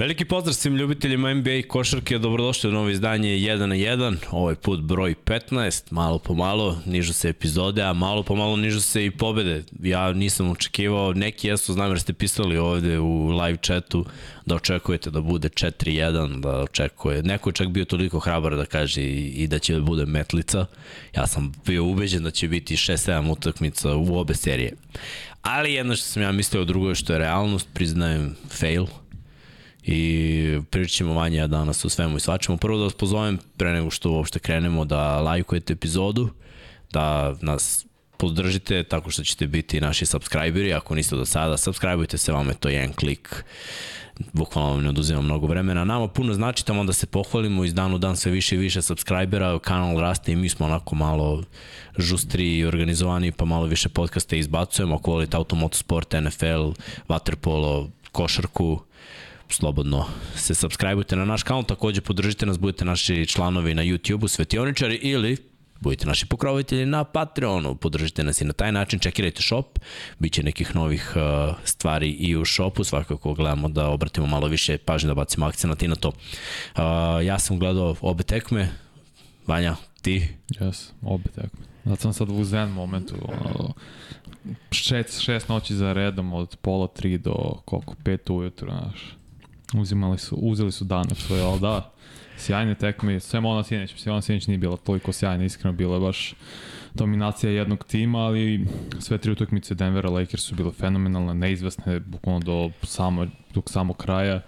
Veliki pozdrav svim ljubiteljima NBA i košarke, dobrodošli u novo izdanje 1 na 1, ovaj put broj 15, malo po malo nižu se epizode, a malo po malo nižu se i pobede. Ja nisam očekivao, neki jesu, znam jer ste pisali ovde u live chatu da očekujete da bude 4-1, da očekuje, neko je čak bio toliko hrabar da kaže i, da će da bude metlica. Ja sam bio ubeđen da će biti 6-7 utakmica u obe serije. Ali jedno što sam ja mislio, drugo je što je realnost, priznajem fail, i pričat ćemo manje danas o svemu i svačemu. Prvo da vas pozovem, pre nego što uopšte krenemo, da lajkujete epizodu, da nas podržite tako što ćete biti naši subscriberi, ako niste do sada, subscribeujte se, vam je to jedan klik, bukvalno vam ne oduzima mnogo vremena. Nama puno znači tamo da se pohvalimo iz dan u dan sve više i više subscribera, kanal raste i mi smo onako malo žustri i organizovani, pa malo više podcaste izbacujemo, ako volite automotosport, NFL, waterpolo, košarku, slobodno se subscribeujte na naš kanal, takođe podržite nas, budete naši članovi na YouTube-u, Svetioničari ili budite naši pokrovitelji na Patreonu, podržite nas i na taj način, čekirajte shop, bit će nekih novih uh, stvari i u shopu, svakako gledamo da obratimo malo više pažnje, da bacimo akcenat i na to. Uh, ja sam gledao obe tekme, Vanja, ti? Jes, obe tekme. Zato sam sad u zen momentu, ono, šest, šest noći za redom od pola tri do koliko, pet ujutru, znaš Uzimali su, uzeli su dane svoje, ali da, sjajne tekme, sve Mona Sjenić, sve Mona Sjenić nije bila toliko sjajna, iskreno bila je baš dominacija jednog tima, ali sve tri utakmice Denvera Lakers su bile fenomenalne, neizvesne, bukvalno do samo, do samog kraja,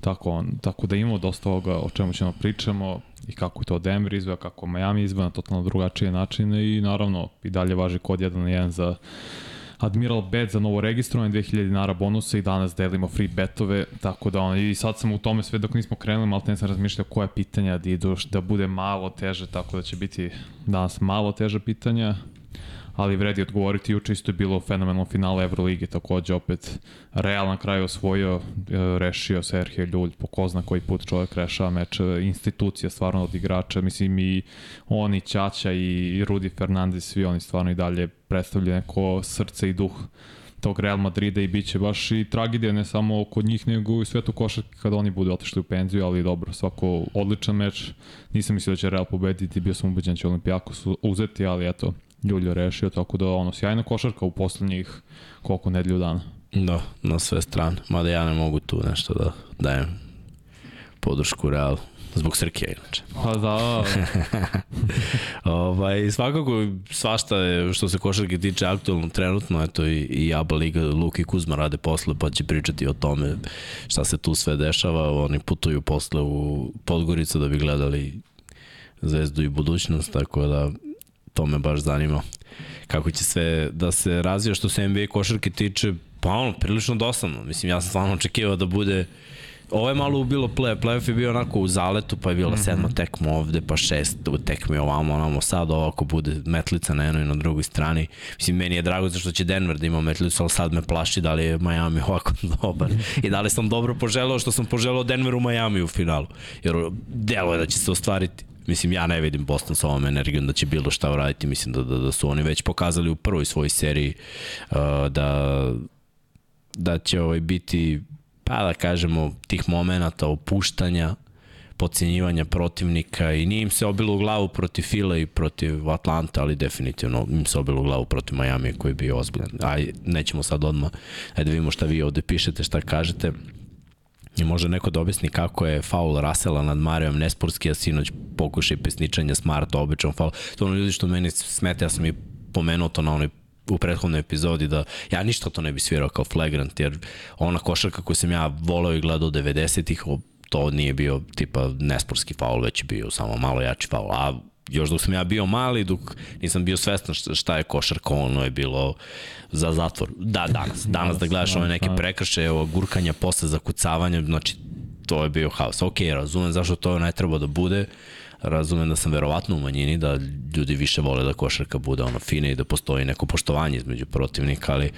tako, on, tako da imamo dosta ovoga o čemu ćemo pričamo i kako je to Denver izveo, kako Miami izveo na totalno drugačije načine i naravno i dalje važi kod 1 na 1 za Admiral Bet za novo registrovanje, 2000 dinara bonusa i danas delimo free betove, tako da on, i sad sam u tome sve dok nismo krenuli, malo ne sam razmišljao koja pitanja da idu, da bude malo teže, tako da će biti danas malo teže pitanja, ali vredi odgovoriti. Juče isto je bilo fenomenalno finale Evrolige, takođe opet Real na kraju osvojio, e, rešio Serhije Ljulj, po ko zna koji put čovjek rešava meč, institucija stvarno od igrača, mislim i oni, Ćaća i Rudi Fernandez, svi oni stvarno i dalje predstavljaju neko srce i duh tog Real Madrida i biće baš i tragedija ne samo kod njih nego i svetu košarke kada oni budu otišli u penziju, ali dobro, svako odličan meč. Nisam mislio da će Real pobediti, bio sam ubeđen da će Olimpijakos uzeti, ali eto, Ljuljo rešio, tako da ono, sjajna košarka u poslednjih koliko nedelju dana. Da, na sve strane. Mada ja ne mogu tu nešto da dajem podršku Realu. Zbog Srkija, inače. Pa da. ovaj, svakako, svašta je što se košarke tiče aktualno trenutno, eto i, i Aba Liga, Luka i Kuzma rade posle, pa će pričati o tome šta se tu sve dešava. Oni putuju posle u Podgoricu da bi gledali zvezdu i budućnost, tako da to me baš zanima kako će sve da se razvija što se NBA košarke tiče, pa ono, prilično dosadno. Mislim, ja sam stvarno očekivao da bude Ovo je malo ubilo play, playoff je bio onako u zaletu, pa je bila mm -hmm. sedma tekma ovde, pa šest tekme ovamo, onamo, sad ovako bude metlica na jednoj i na drugoj strani. Mislim, meni je drago zašto će Denver da ima metlicu, ali sad me plaši da li je Miami ovako dobar. I da li sam dobro poželao što sam poželao Denver u Miami u finalu. Jer delo je da će se ostvariti. Mislim, ja ne vidim Boston sa ovom energijom da će bilo šta uraditi. Mislim da, da, da su oni već pokazali u prvoj svojoj seriji uh, da, da će ovaj biti, pa da kažemo, tih momenta opuštanja, pocenjivanja protivnika i nije im se obilo u glavu protiv Fila i protiv Atlanta, ali definitivno im se obilo u glavu protiv Miami koji je bio ozbiljan. Aj, nećemo sad odmah, ajde da vidimo šta vi ovde pišete, šta kažete. I može neko da objasni kako je faul Rasela nad Marijom nesportski, a sinoć pokušaj pesničanja Smarta, običan faul. To ono ljudi što meni smete, ja sam i pomenuo to na onoj u prethodnoj epizodi da ja ništa to ne bi svirao kao flagrant, jer ona košarka koju sam ja volao i gledao 90-ih, to nije bio tipa nesportski faul, već je bio samo malo jači faul, a još dok sam ja bio mali, dok nisam bio svestan šta je košarka, ono je bilo za zatvor. Da, danas. Danas da gledaš ove neke prekrše, evo, gurkanja posle zakucavanja, znači to je bio haos. Ok, razumem zašto to ne treba da bude, razumem da sam verovatno u manjini, da ljudi više vole da košarka bude ono fine i da postoji neko poštovanje između protivnika, ali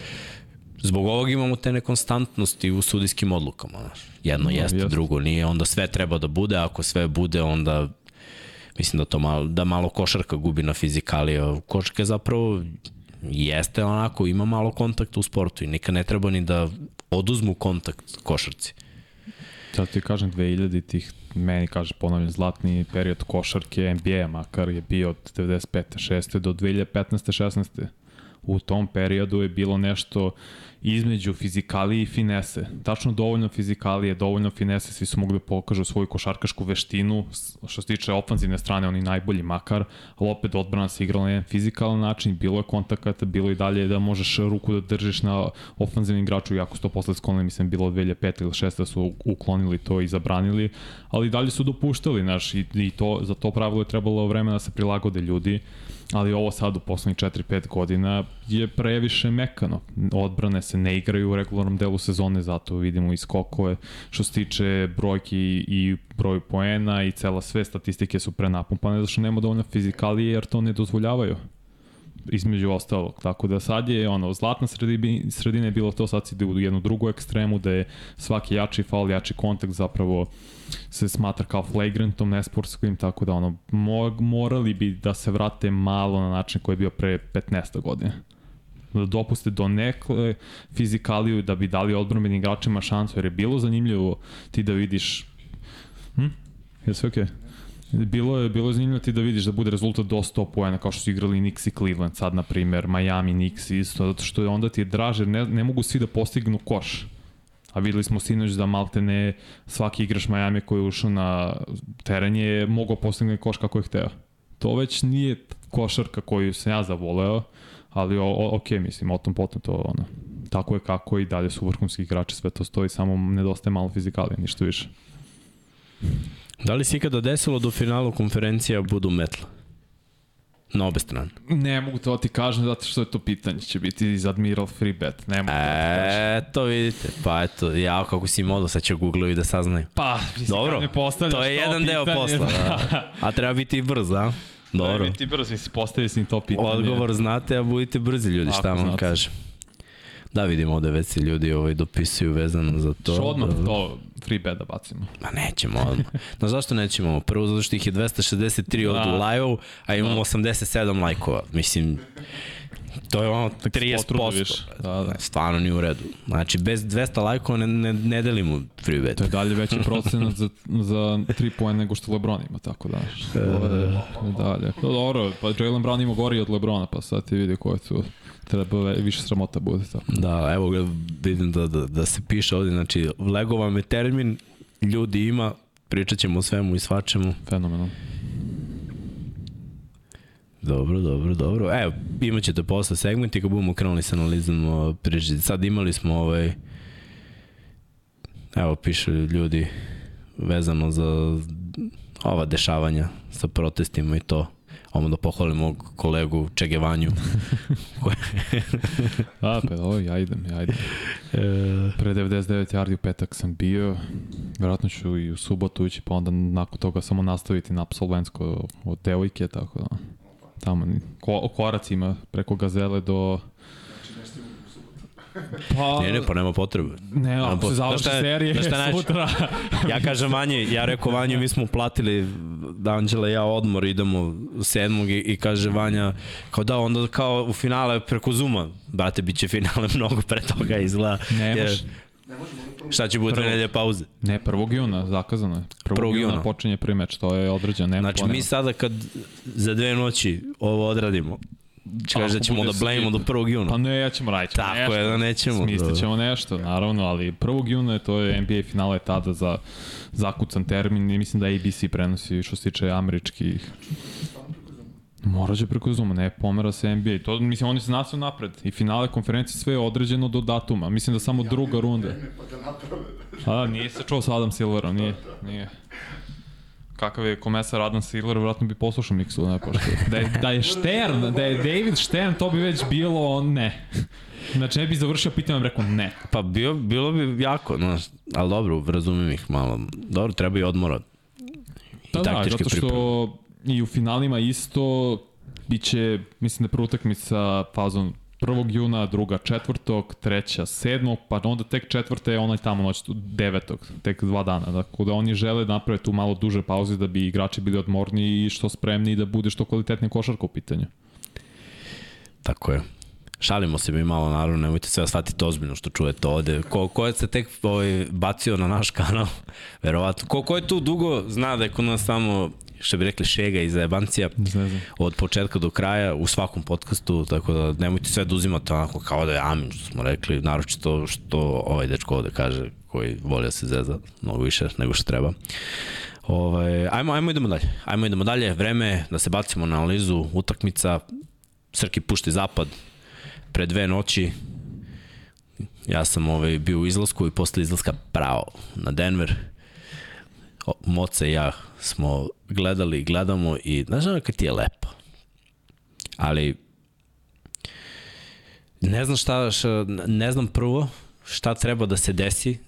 zbog ovog imamo te nekonstantnosti u sudijskim odlukama. Jedno jeste, jeste, drugo nije, onda sve treba da bude, ako sve bude, onda mislim da to malo, da malo košarka gubi na fizikalije. Košarka je zapravo jeste onako, ima malo kontakta u sportu i nikad ne treba ni da oduzmu kontakt košarci. Sad ti kažem 2000 tih, meni kaže ponavljam, zlatni period košarke NBA makar je bio od 95. 6. do 2015. 16. U tom periodu je bilo nešto između fizikalije i finese. Tačno dovoljno fizikalije, dovoljno finese, svi su mogli da pokažu svoju košarkašku veštinu, što se tiče ofanzivne strane, oni najbolji makar, ali opet odbrana se igrala na jedan fizikalan način, bilo je kontakata, bilo i dalje da možeš ruku da držiš na ofanzivnim igraču, iako su to posle sklonili, mislim, bilo 2005 ili 6 da su uklonili to i zabranili, ali dalje su dopuštali, znaš, i, i to, za to pravilo je trebalo vremena da se prilagode ljudi ali ovo sad u poslednjih 4-5 godina je previše mekano. Odbrane se ne igraju u regularnom delu sezone, zato vidimo i skokove što se tiče brojki i broj poena i cela sve statistike su prenapumpane, zato što nema dovoljno fizikalije jer to ne dozvoljavaju između ostalog. Tako da sad je ono, zlatna sredina, sredina je bilo to, sad ide u jednu drugu ekstremu da je svaki jači faul, jači kontakt zapravo se smatra kao flagrantom nesportskim, tako da ono, morali bi da se vrate malo na način koji je bio pre 15 godine da dopuste do nekle fizikaliju da bi dali odbromenim igračima šansu, jer je bilo zanimljivo ti da vidiš hm? Je sve okej? Okay? Bilo je, bilo je zanimljivo ti da vidiš da bude rezultat do 100 poena kao što su igrali Knicks i Cleveland, sad na primer Miami Knicks isto, zato što je onda ti je draže, ne, ne mogu svi da postignu koš. A videli smo sinoć da malte ne svaki igrač Miami koji je ušao na teren je mogao postigne koš kako je hteo. To već nije košarka koju sam ja zavoleo, ali o, o, ok, mislim, o tom potom to ono, tako je kako i dalje su vrhunski igrači, sve to stoji, samo nedostaje malo fizikalije, ništa više. Da li si ikada desilo do finalu konferencija budu metla? Na obe strane. Ne mogu to ti kažem zato što je to pitanje. Će biti iz Admiral Free Bet. Ne mogu e, to, to vidite. Pa eto, ja kako si modo, sad će Google i da saznaju. Pa, mislim, Dobro, ne to je jedan pitanje, deo posla. Da. A treba biti i brz, a? Dobro. Treba biti brz, mislim, postavili si to pitanje. Odgovor znate, a budite brzi ljudi, šta vam kažem. Da, vidimo ovde već se ljudi ovaj, dopisuju vezano za to. Što odmah da... to free bet da bacimo? Ma nećemo odmah. No zašto nećemo? Prvo zato što ih je 263 da. od live-u, a imamo da. 87 lajkova. Mislim, To je ono 30%. Da, da. Stvarno nije u redu. Znači, bez 200 lajkova ne, ne, ne delimo free bet. To je dalje veći procenat za, za 3 poen nego što Lebron ima, tako da. E, dalje. To dobro, pa Jalen Brown ima gori od Lebrona, pa sad ti vidi ko je tu treba više sramota bude to. Da, evo ga, vidim da, da, da se piše ovde, znači, lego vam je termin, ljudi ima, pričat ćemo o svemu i svačemu. Fenomenalno. Dobro, dobro, dobro. Evo, imat ćete posle segmenti kad budemo krenuli sa analizom pričati. Sad imali smo ovaj, evo, piše ljudi vezano za ova dešavanja sa protestima i to Omo da pohvalim mog kolegu Čegevanju. A, pa ovo, ja idem, ja idem. E... Pre 99 yardi u petak sam bio, vjerojatno ću i u subotu ići, pa onda nakon toga samo nastaviti na absolventsko od devojke, tako da tamo ko, koracima preko gazele do Pa, ne, ne, pa nema potrebe. Ne, ako se završi serije da šta sutra. ja kažem Vanji, ja rekao Vanji, mi smo platili da Anđela i ja odmor, idemo sedmog i, i kaže Vanja, kao da, onda kao u finale preko Zuma, brate, bit će finale mnogo pre toga izgleda. Ne jer, Šta će bude nedelje pauze? Ne, 1. juna, zakazano je. 1. 1. juna, juna počinje prvi meč, to je određeno. Znači, mi sada kad za dve noći ovo odradimo, Kaže da ćemo da blejimo do 1. juna. Pa ne, ja ćemo raditi Tako nešto. je da nećemo. Smislit ćemo nešto, naravno, ali 1. juna to je NBA finala je tada za zakucan termin i mislim da ABC prenosi što se tiče američkih Moraće preko Zuma, ne pomera se NBA. To, mislim, oni se nasu napred. I finale konferencije sve je određeno do datuma. Mislim da samo druga runda. Pa da A, nije se čuo sa Adam Silverom, nije. Nije kakav je komesar Adam Silver, vratno bi poslušao Miksu, ne pošto. Da je, da je Stern, da je David Stern, to bi već bilo ne. Znači, ne bi završio pitanje, rekao ne. Pa bio, bilo bi jako, no, ali dobro, razumim ih malo. Dobro, treba i odmora. I da, da, zato što pripreme. i u finalima isto biće, mislim da je prva utakmica fazom 1. juna, druga četvrtog, treća sedmog, pa onda tek četvrta je onaj tamo noć devetog, tek dva dana. Dakle, da oni žele da naprave tu malo duže pauze da bi igrači bili odmorni i što spremni da bude što kvalitetnije košarka u pitanju. Tako je. Šalimo se mi malo, naravno, nemojte sve shvatiti ozbiljno što čujete ovde. Ko, ko je se tek ovaj, bacio na naš kanal, verovatno. Ko, ko je tu dugo zna da je kod nas samo što bi rekli šega i zajebancija od početka do kraja u svakom podcastu, tako da nemojte sve da uzimate onako kao da je amin, što smo rekli, naročito što ovaj dečko ovde kaže, koji voli da se zeza mnogo više nego što treba. Ovaj, ajmo, ajmo idemo dalje. Ajmo idemo dalje. Vreme da se bacimo na analizu utakmica. Srki pušti zapad pre dve noći. Ja sam ovaj, bio u izlasku i posle izlaska pravo na Denver. O, Moce i ja smo gledali, gledamo i znaš ono kad ti je lepo. Ali ne znam šta, šta, ne znam prvo šta treba da se desi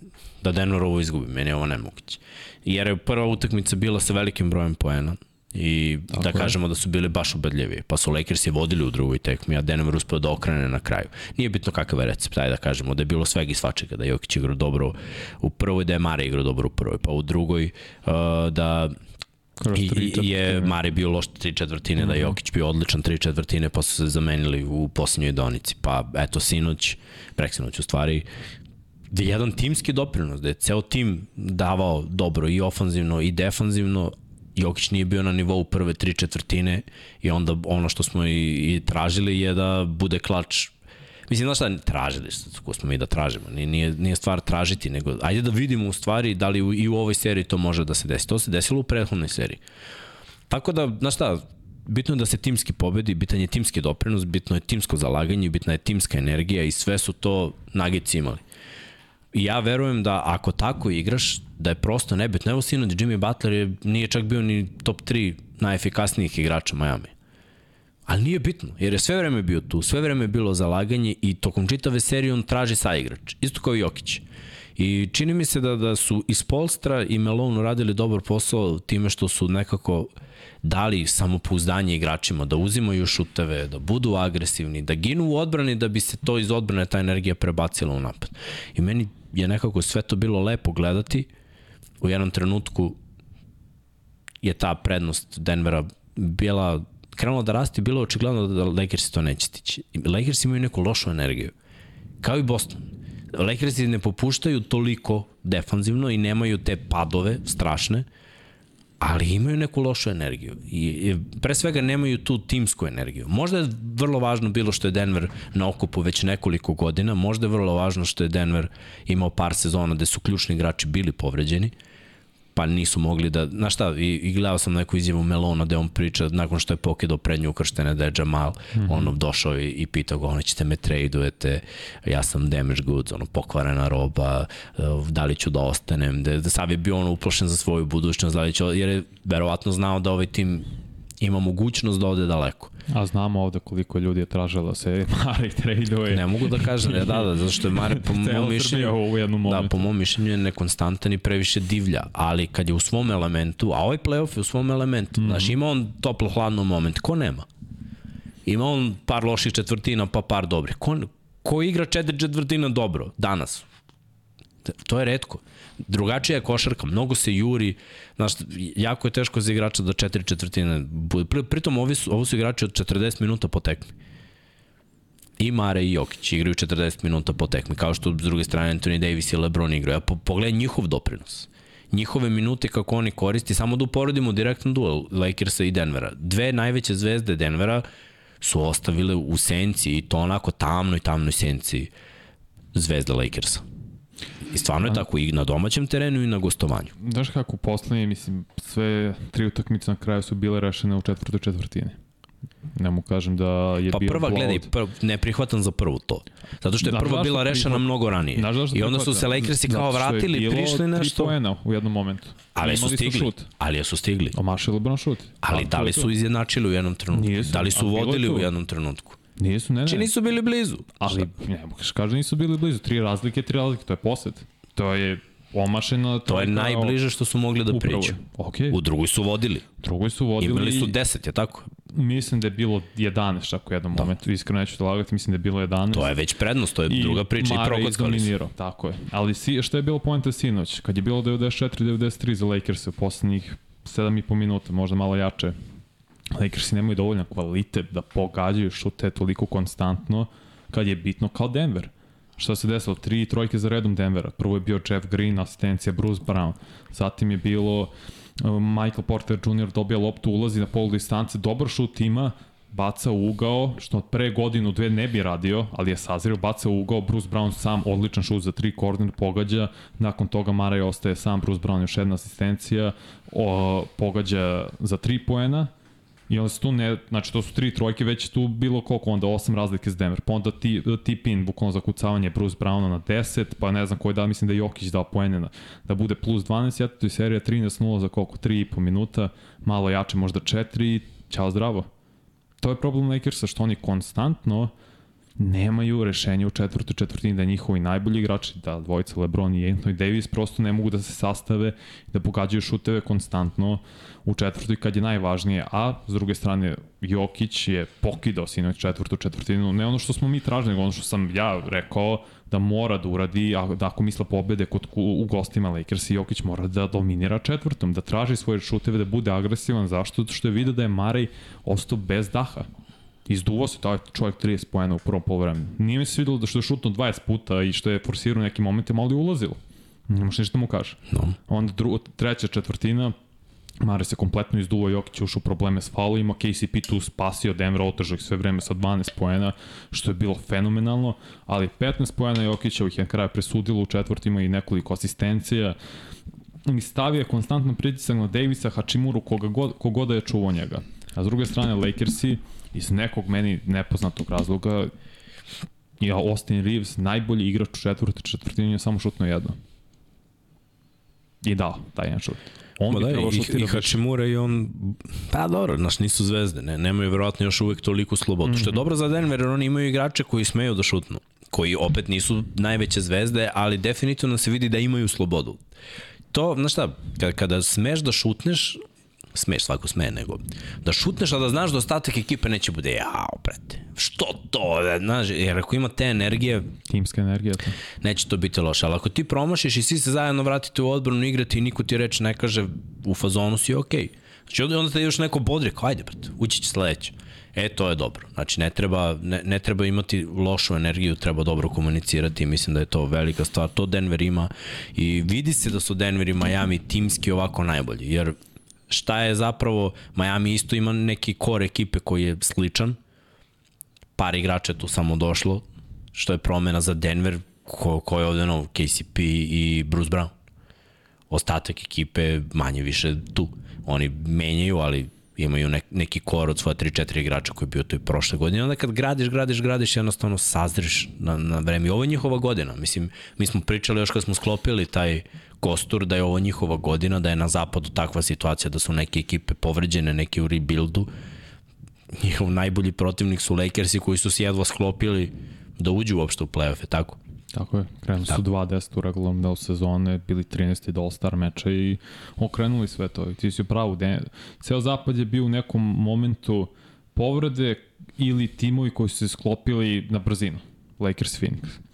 da Denver ovo izgubi. Meni je ovo nemoguće. Jer je prva utakmica bila sa velikim brojem poena i Tako da je. kažemo da su bili baš ubedljivi. Pa su Lakersi vodili u drugoj tekmi, a Denver uspeo da okrene na kraju. Nije bitno kakav je recept, ajde da kažemo da je bilo svega i svačega, da je Jokić igrao dobro u prvoj, da je Mare igrao dobro u prvoj, pa u drugoj uh, da I, je Mare bio loš tri četvrtine, mm -hmm. da je mhm. Jokić bio odličan tri četvrtine, pa su se zamenili u poslednjoj donici. Pa eto, sinoć, preksinoć u stvari, da je jedan timski doprinos, da je ceo tim davao dobro i ofanzivno i defanzivno, Jokić nije bio na nivou prve tri četvrtine i onda ono što smo i, i tražili je da bude klač Mislim, znaš šta, tražili ko smo mi da tražimo. Nije, nije, stvar tražiti, nego ajde da vidimo u stvari da li i u ovoj seriji to može da se desi. To se desilo u prethodnoj seriji. Tako da, znaš šta, bitno je da se timski pobedi, bitan je timski doprinos, bitno je timsko zalaganje, bitna je timska energija i sve su to nagici imali ja verujem da ako tako igraš, da je prosto nebitno. Evo sinoć Jimmy Butler je, nije čak bio ni top 3 najefikasnijih igrača Miami. Ali nije bitno, jer je sve vreme bio tu, sve vreme je bilo zalaganje i tokom čitave serije on traži saigrač. Isto kao Jokić. I čini mi se da, da su i Spolstra i Melon radili dobar posao time što su nekako dali samopouzdanje igračima da uzimaju šuteve, da budu agresivni, da ginu u odbrani da bi se to iz odbrane ta energija prebacila u napad. I meni je nekako sve to bilo lepo gledati. U jednom trenutku je ta prednost Denvera bila krenula da rasti, bilo očigledno da Lakers to neće stići. Lakers imaju neku lošu energiju. Kao i Boston. Lakersi ne popuštaju toliko defanzivno i nemaju te padove strašne, ali imaju neku lošu energiju. I, pre svega nemaju tu timsku energiju. Možda je vrlo važno bilo što je Denver na okupu već nekoliko godina, možda je vrlo važno što je Denver imao par sezona gde su ključni igrači bili povređeni, pa nisu mogli da, znaš šta, i, i gledao sam neku izjavu Melona gde on priča nakon što je pokidao prednju ukrštene da je Jamal, mm -hmm. ono došao i, i pitao ga, ono ćete me tradujete, ja sam damage goods, ono pokvarena roba, eh, da li ću da ostanem, da, da sad je bio ono uplošen za svoju budućnost, da li ću, jer je verovatno znao da ovaj tim ima mogućnost da ode daleko. A znamo ovde koliko ljudi je tražilo da se Mari traduje. Ne mogu da kažem, da, da, da, zato što je Mari po mom mišljenju, u jednom momentu. da, po mom mišljenju je nekonstantan i previše divlja, ali kad je u svom elementu, a ovaj playoff je u svom elementu, mm znaš, ima on toplo-hladno moment, ko nema? Ima on par loših četvrtina, pa par dobrih. Ko, ko igra četiri četvrtina dobro danas? To je redko. Drugačija je košarka, mnogo se juri, znaš, jako je teško za igrača da četiri četvrtine bude. Pri, pritom ovi su, ovo su igrači od 40 minuta po tekmi. I Mare i Jokić igraju 40 minuta po tekmi, kao što s druge strane Anthony Davis i LeBron igraju. A po, pogledaj njihov doprinos. Njihove minute kako oni koristi, samo da uporedimo direktno duel Lakersa i Denvera. Dve najveće zvezde Denvera su ostavile u senci i to onako tamnoj, tamnoj senci zvezda Lakersa. I stvarno je tako i na domaćem terenu i na gostovanju. Znaš kako, poslednje, mislim, sve tri utakmice na kraju su bile rešene u četvrtoj četvrtini. Ne mu kažem da je pa bio prva, gledaj, prv, ne prihvatam za prvu to. Zato što je znaš prva bila rešena prihvat... mnogo ranije. Znaš I onda su se Lakersi kao vratili, prišli nešto. Poena u jednom momentu. Ali su stigli. Šut. Ali su stigli. Omašili LeBron šut. Ali da li su izjednačili u jednom trenutku? Nisu. Da li su vodili u jednom trenutku? Nisu, ne, ne. Či znači nisu bili blizu. Ali, ne, kaže nisu bili blizu. Tri razlike, tri razlike, to je posed. To je omašeno. To, je najbliže što su mogli da priđu. Okay. U drugoj su vodili. U drugoj su vodili. Imali su 10, je tako? Mislim da je bilo 11 čak u jednom da. momentu, iskreno neću da lagati, mislim da je bilo 11. To je već prednost, to je I druga priča i prokockali su. tako je. Ali si, što je bilo poenta sinoć? Kad je bilo 94-93 za Lakers u poslednjih 7,5 minuta, možda malo jače, Lakersi nemaju dovoljno kvalitet da pogađaju šute toliko konstantno, kad je bitno kao Denver. Šta se desilo? Tri trojke za redom Denvera. Prvo je bio Jeff Green, asistencija Bruce Brown. Zatim je bilo uh, Michael Porter Jr. dobija loptu, ulazi na polu distance, dobar šut ima, baca u ugao, što pre godinu, dve ne bi radio, ali je sazrio, baca u ugao, Bruce Brown sam, odličan šut za tri, korner pogađa, nakon toga Maraj ostaje sam, Bruce Brown još jedna asistencija, o, pogađa za tri poena, I onda se tu ne, znači to su tri trojke, već tu bilo koliko onda, osam razlike s Denver. Pa onda ti, ti pin, bukvalno za kucavanje Bruce Browna na 10, pa ne znam koji da, mislim da je Jokić dao poene na, da bude plus 12, ja tu je serija 13-0 za koliko, 3,5 minuta, malo jače možda 4, ćao zdravo. To je problem Lakersa, što oni konstantno nemaju rešenje u četvrtoj četvrtini da njihovi najbolji igrači, da dvojica LeBron i Anthony Davis prosto ne mogu da se sastave, da pogađaju šuteve konstantno u četvrtoj kad je najvažnije, a s druge strane Jokić je pokidao sinoć četvrtu četvrtinu, ne ono što smo mi tražili, nego ono što sam ja rekao da mora da uradi, a da ako misla pobede kod, u gostima Lakers i Jokić mora da dominira četvrtom, da traži svoje šuteve, da bude agresivan, zašto? Zato što je vidio da je Marej ostao bez daha. Izduvao se taj čovjek 30 pojena u prvom polovremenu. Nije mi se svidelo da što je šutno 20 puta i što je forsirao nekim momentima, ali je ulazilo. Nemaš ništa da mu kaže. No. Onda dru, treća četvrtina, Mare se kompletno izduvao, Jokić ušao probleme s faulovima, KCP tu spasio Denver otežak sve vreme sa 12 poena, što je bilo fenomenalno, ali 15 poena Jokića ovih je na kraju presudilo u četvrtima i nekoliko asistencija i stavio konstantno pritisak na Davisa, Hačimuru, koga god, koga da je čuvao njega. A s druge strane, Lakersi, iz nekog meni nepoznatog razloga, ja Austin Reeves, najbolji igrač u četvrti četvrtini, je samo šutno jedno. I da, taj jedan šut. On da, i, i Hačimura i on, pa dobro, znaš, nisu zvezde, ne, nemaju verovatno još uvek toliko slobodu, mm -hmm. što je mhm. dobro za Denver, jer oni imaju igrače koji smeju da šutnu, koji opet nisu najveće zvezde, ali definitivno se vidi da imaju slobodu. To, znaš šta, kada, kada smeš da šutneš, smeš, svako sme, nego da šutneš, a da znaš da ostatak ekipe neće bude, jao, brate, što to, da, znaš, jer ako ima te energije, timska energija, to. neće to biti loše, ali ako ti promašiš i svi se zajedno vratite u odbranu igrati i niko ti reč ne kaže, u fazonu si okej. Okay. Znači onda, te još neko bodri, kao ajde, brate, ući će sledeće. E, to je dobro. Znači, ne treba, ne, ne treba imati lošu energiju, treba dobro komunicirati mislim da je to velika stvar. To Denver ima i vidi se da su Denver i Miami timski ovako najbolji, jer šta je zapravo, Miami isto ima neki kor ekipe koji je sličan, par igrača tu samo došlo, što je promena za Denver, ko, ko je ovde nov, KCP i Bruce Brown. Ostatak ekipe manje više tu. Oni menjaju, ali imaju nek, neki kor od svoje 3-4 igrača koji je bio tu i prošle godine. Onda kad gradiš, gradiš, gradiš, jednostavno sazriš na, na vreme. I ovo je njihova godina. Mislim, mi smo pričali još kad smo sklopili taj kostur da je ovo njihova godina, da je na zapadu takva situacija da su neke ekipe povređene, neke u rebuildu. Njihov najbolji protivnik su Lakersi koji su se jedva sklopili da uđu uopšte u play-offe, tako? Tako je, krenuli su 2-10 u regularnom delu sezone, bili 13. do All-Star meča i okrenuli sve to. I ti si pravu, de, ceo zapad je bio u nekom momentu povrede ili timovi koji su se sklopili na brzinu. Lakers Phoenix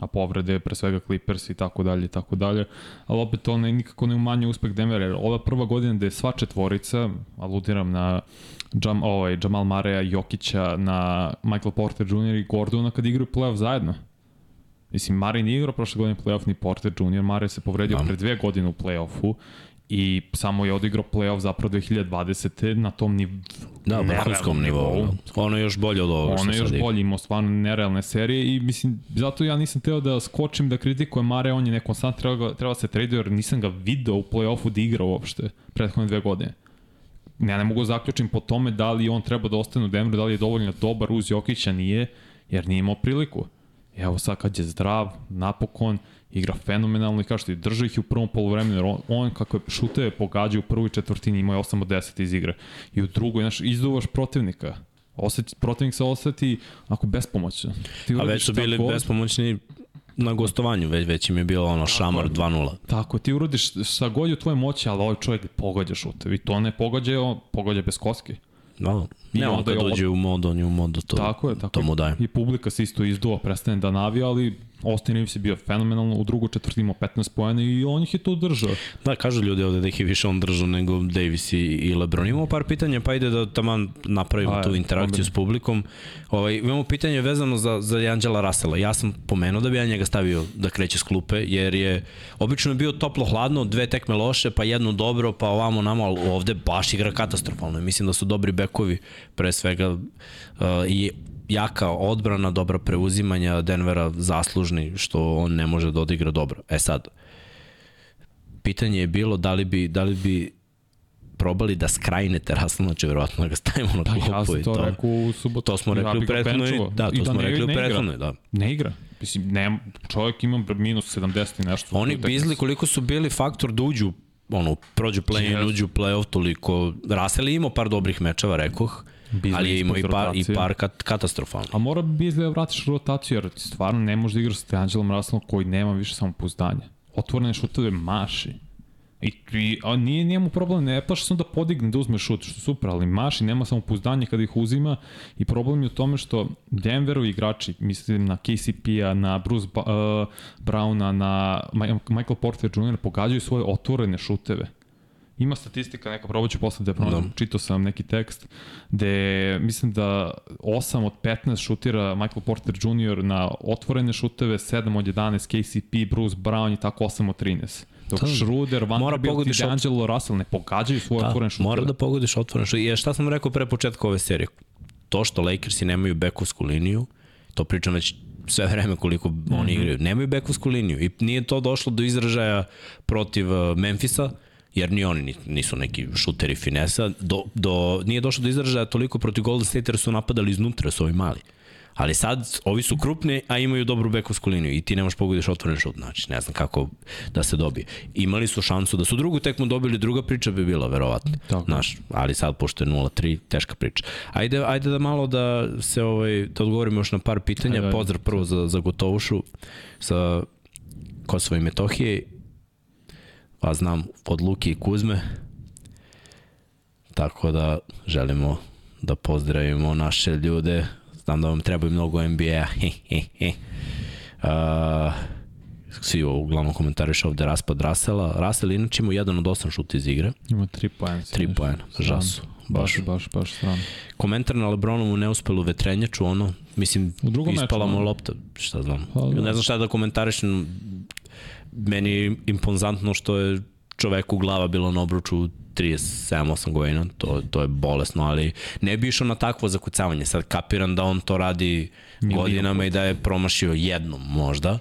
a povrede pre svega Clippers i tako dalje i tako dalje, ali opet to ne, nikako ne umanje uspeh Denvera, jer ova prva godina da je sva četvorica, aludiram na Jam, ovaj, Jamal Mareja, Jokića, na Michael Porter Jr. i Gordona kad igraju playoff zajedno. Mislim, Mare nije igrao prošle godine playoff ni Porter Jr. Mare se povredio da. pre dve godine u playoffu i samo je odigrao playoff zapravo 2020. na tom niv... Da, vrhunskom nivou. Ono je još bolje od ovoga Ono je još bolje, imao stvarno nerealne serije i mislim, zato ja nisam teo da skočim da kritikujem Mare, on je nekonstantno treba, treba se tradio jer nisam ga video u playoffu da igra uopšte prethodne dve godine. Ja ne mogu da zaključim po tome da li on treba da ostane u Denveru, da li je dovoljno dobar uz Jokića, nije, jer nije imao priliku. Evo sad kad je zdrav, napokon, igra fenomenalno i kao što je drži ih u prvom polovremenu, jer on, on kako je šuteve pogađa u prvoj četvrtini imao je 8 od 10 iz igre. I u drugoj, znaš, izduvaš protivnika. Osjeti, protivnik se oseti ako bespomoćno. Ti A već su bili god, bespomoćni na gostovanju, već, već im je bilo ono šamar 2-0. Tako, ti urodiš sa god u tvoje moći, ali ovaj čovjek pogađa šutevi. I to ne pogađa, on pogađa bez koske. Da, I onda kad dođe u mod, on je u modu, to, tako je, tako to mu daje. I publika se isto izduva, prestane da navija, ali Austin Reeves je bio fenomenalno, u drugu četvrti imao 15 pojena i on ih je to držao. Da, kažu ljudi ovde da ih je više on držao nego Davis i, i LeBron. Imamo par pitanja, pa ide da taman napravimo A, tu interakciju s publikom. Ovaj, imamo pitanje vezano za, za Anđela Rasela. Ja sam pomenuo da bi ja njega stavio da kreće s klupe, jer je obično je bio toplo-hladno, dve tekme loše, pa jedno dobro, pa ovamo namo, ali ovde baš igra katastrofalno. Mislim da su dobri bekovi, pre svega, uh, i jaka odbrana, dobra preuzimanja Denvera zaslužni što on ne može da odigra dobro. E sad, pitanje je bilo da li bi, da li bi probali da skrajnete Raslana, će verovatno da ga stavimo na klupu. Pa ja sam to, to rekao u subotu. To smo rekli u prethodnoj, da, to da smo rekli u prethodnoj, da. Ne igra. Mislim, ne, čovjek ima minus 70 i nešto. Oni bizli koliko su bili faktor da uđu ono, prođu play-in, yes. uđu play-off, toliko. Rasel je imao par dobrih mečeva, rekoh. Bizli ali je imao i par, i par kat, katastrofalno. A mora bi da vratiš rotaciju, jer stvarno ne može da igraš sa Angelom Russellom koji nema više samopouzdanja. Otvorene šutove maši. I, i a nije njemu problem, ne plaša sam da podigne da uzme šut, što super, ali Maši nema samopouzdanje kada ih uzima i problem je u tome što Denveru igrači, mislim na KCP-a, na Bruce ba, uh, Browna, na Michael Porter Jr. pogađaju svoje otvorene šuteve. Ima statistika, neka probaću posle da je pronađem, da. čitao sam neki tekst, gde mislim da 8 od 15 šutira Michael Porter Jr. na otvorene šuteve, 7 od 11 KCP, Bruce Brown i tako 8 od 13 Dok da. Schroeder, Vanderbilt i D'Angelo Russell ne pogađaju svoje da, otvorene šutove. Mora da pogodiš otvorene šutove. Jer šta sam rekao pre početka ove serije? To što Lakersi nemaju bekovsku liniju, to pričam već sve vreme koliko mm -hmm. oni mhm. igraju, nemaju bekovsku liniju i nije to došlo do izražaja protiv uh, Memfisa, jer ni oni nisu neki šuteri finesa, do, do, nije došlo do izražaja toliko protiv Golden State jer su napadali iznutra, su ovi mali. Ali sad, ovi su krupni, a imaju dobru bekovsku liniju i ti nemaš pogodiš otvoren šut, znači ne znam kako da se dobije. Imali su šansu da su drugu tekmu dobili, druga priča bi bila verovatno. Tako. Znaš, ali sad pošto je 0-3, teška priča. Ajde, ajde da malo da se ovaj, da odgovorimo još na par pitanja. Ajde, Pozdrav prvo za, za Gotovušu sa Kosova i Metohije. Pa znam od Luki i Kuzme. Tako da želimo da pozdravimo naše ljude Znam da vam trebaju mnogo NBA. uh, svi uglavnom komentariš ovde raspad Rasela. Rasel inače ima jedan od osam šuta iz igre. Ima tri pojena. Tri pojena, žasu. Baš, baš, baš strano. Komentar na Lebronovu neuspelu vetrenjaču, ono, mislim, u drugom ispala mu lopta, šta znam. Pa, da. Ne znam šta da komentariš, meni je imponzantno što je čoveku glava bila na obruču 37-8 godina, to, to je bolesno, ali ne bi išao na takvo zakucavanje. Sad kapiram da on to radi Milijon godinama i da je promašio jednom možda.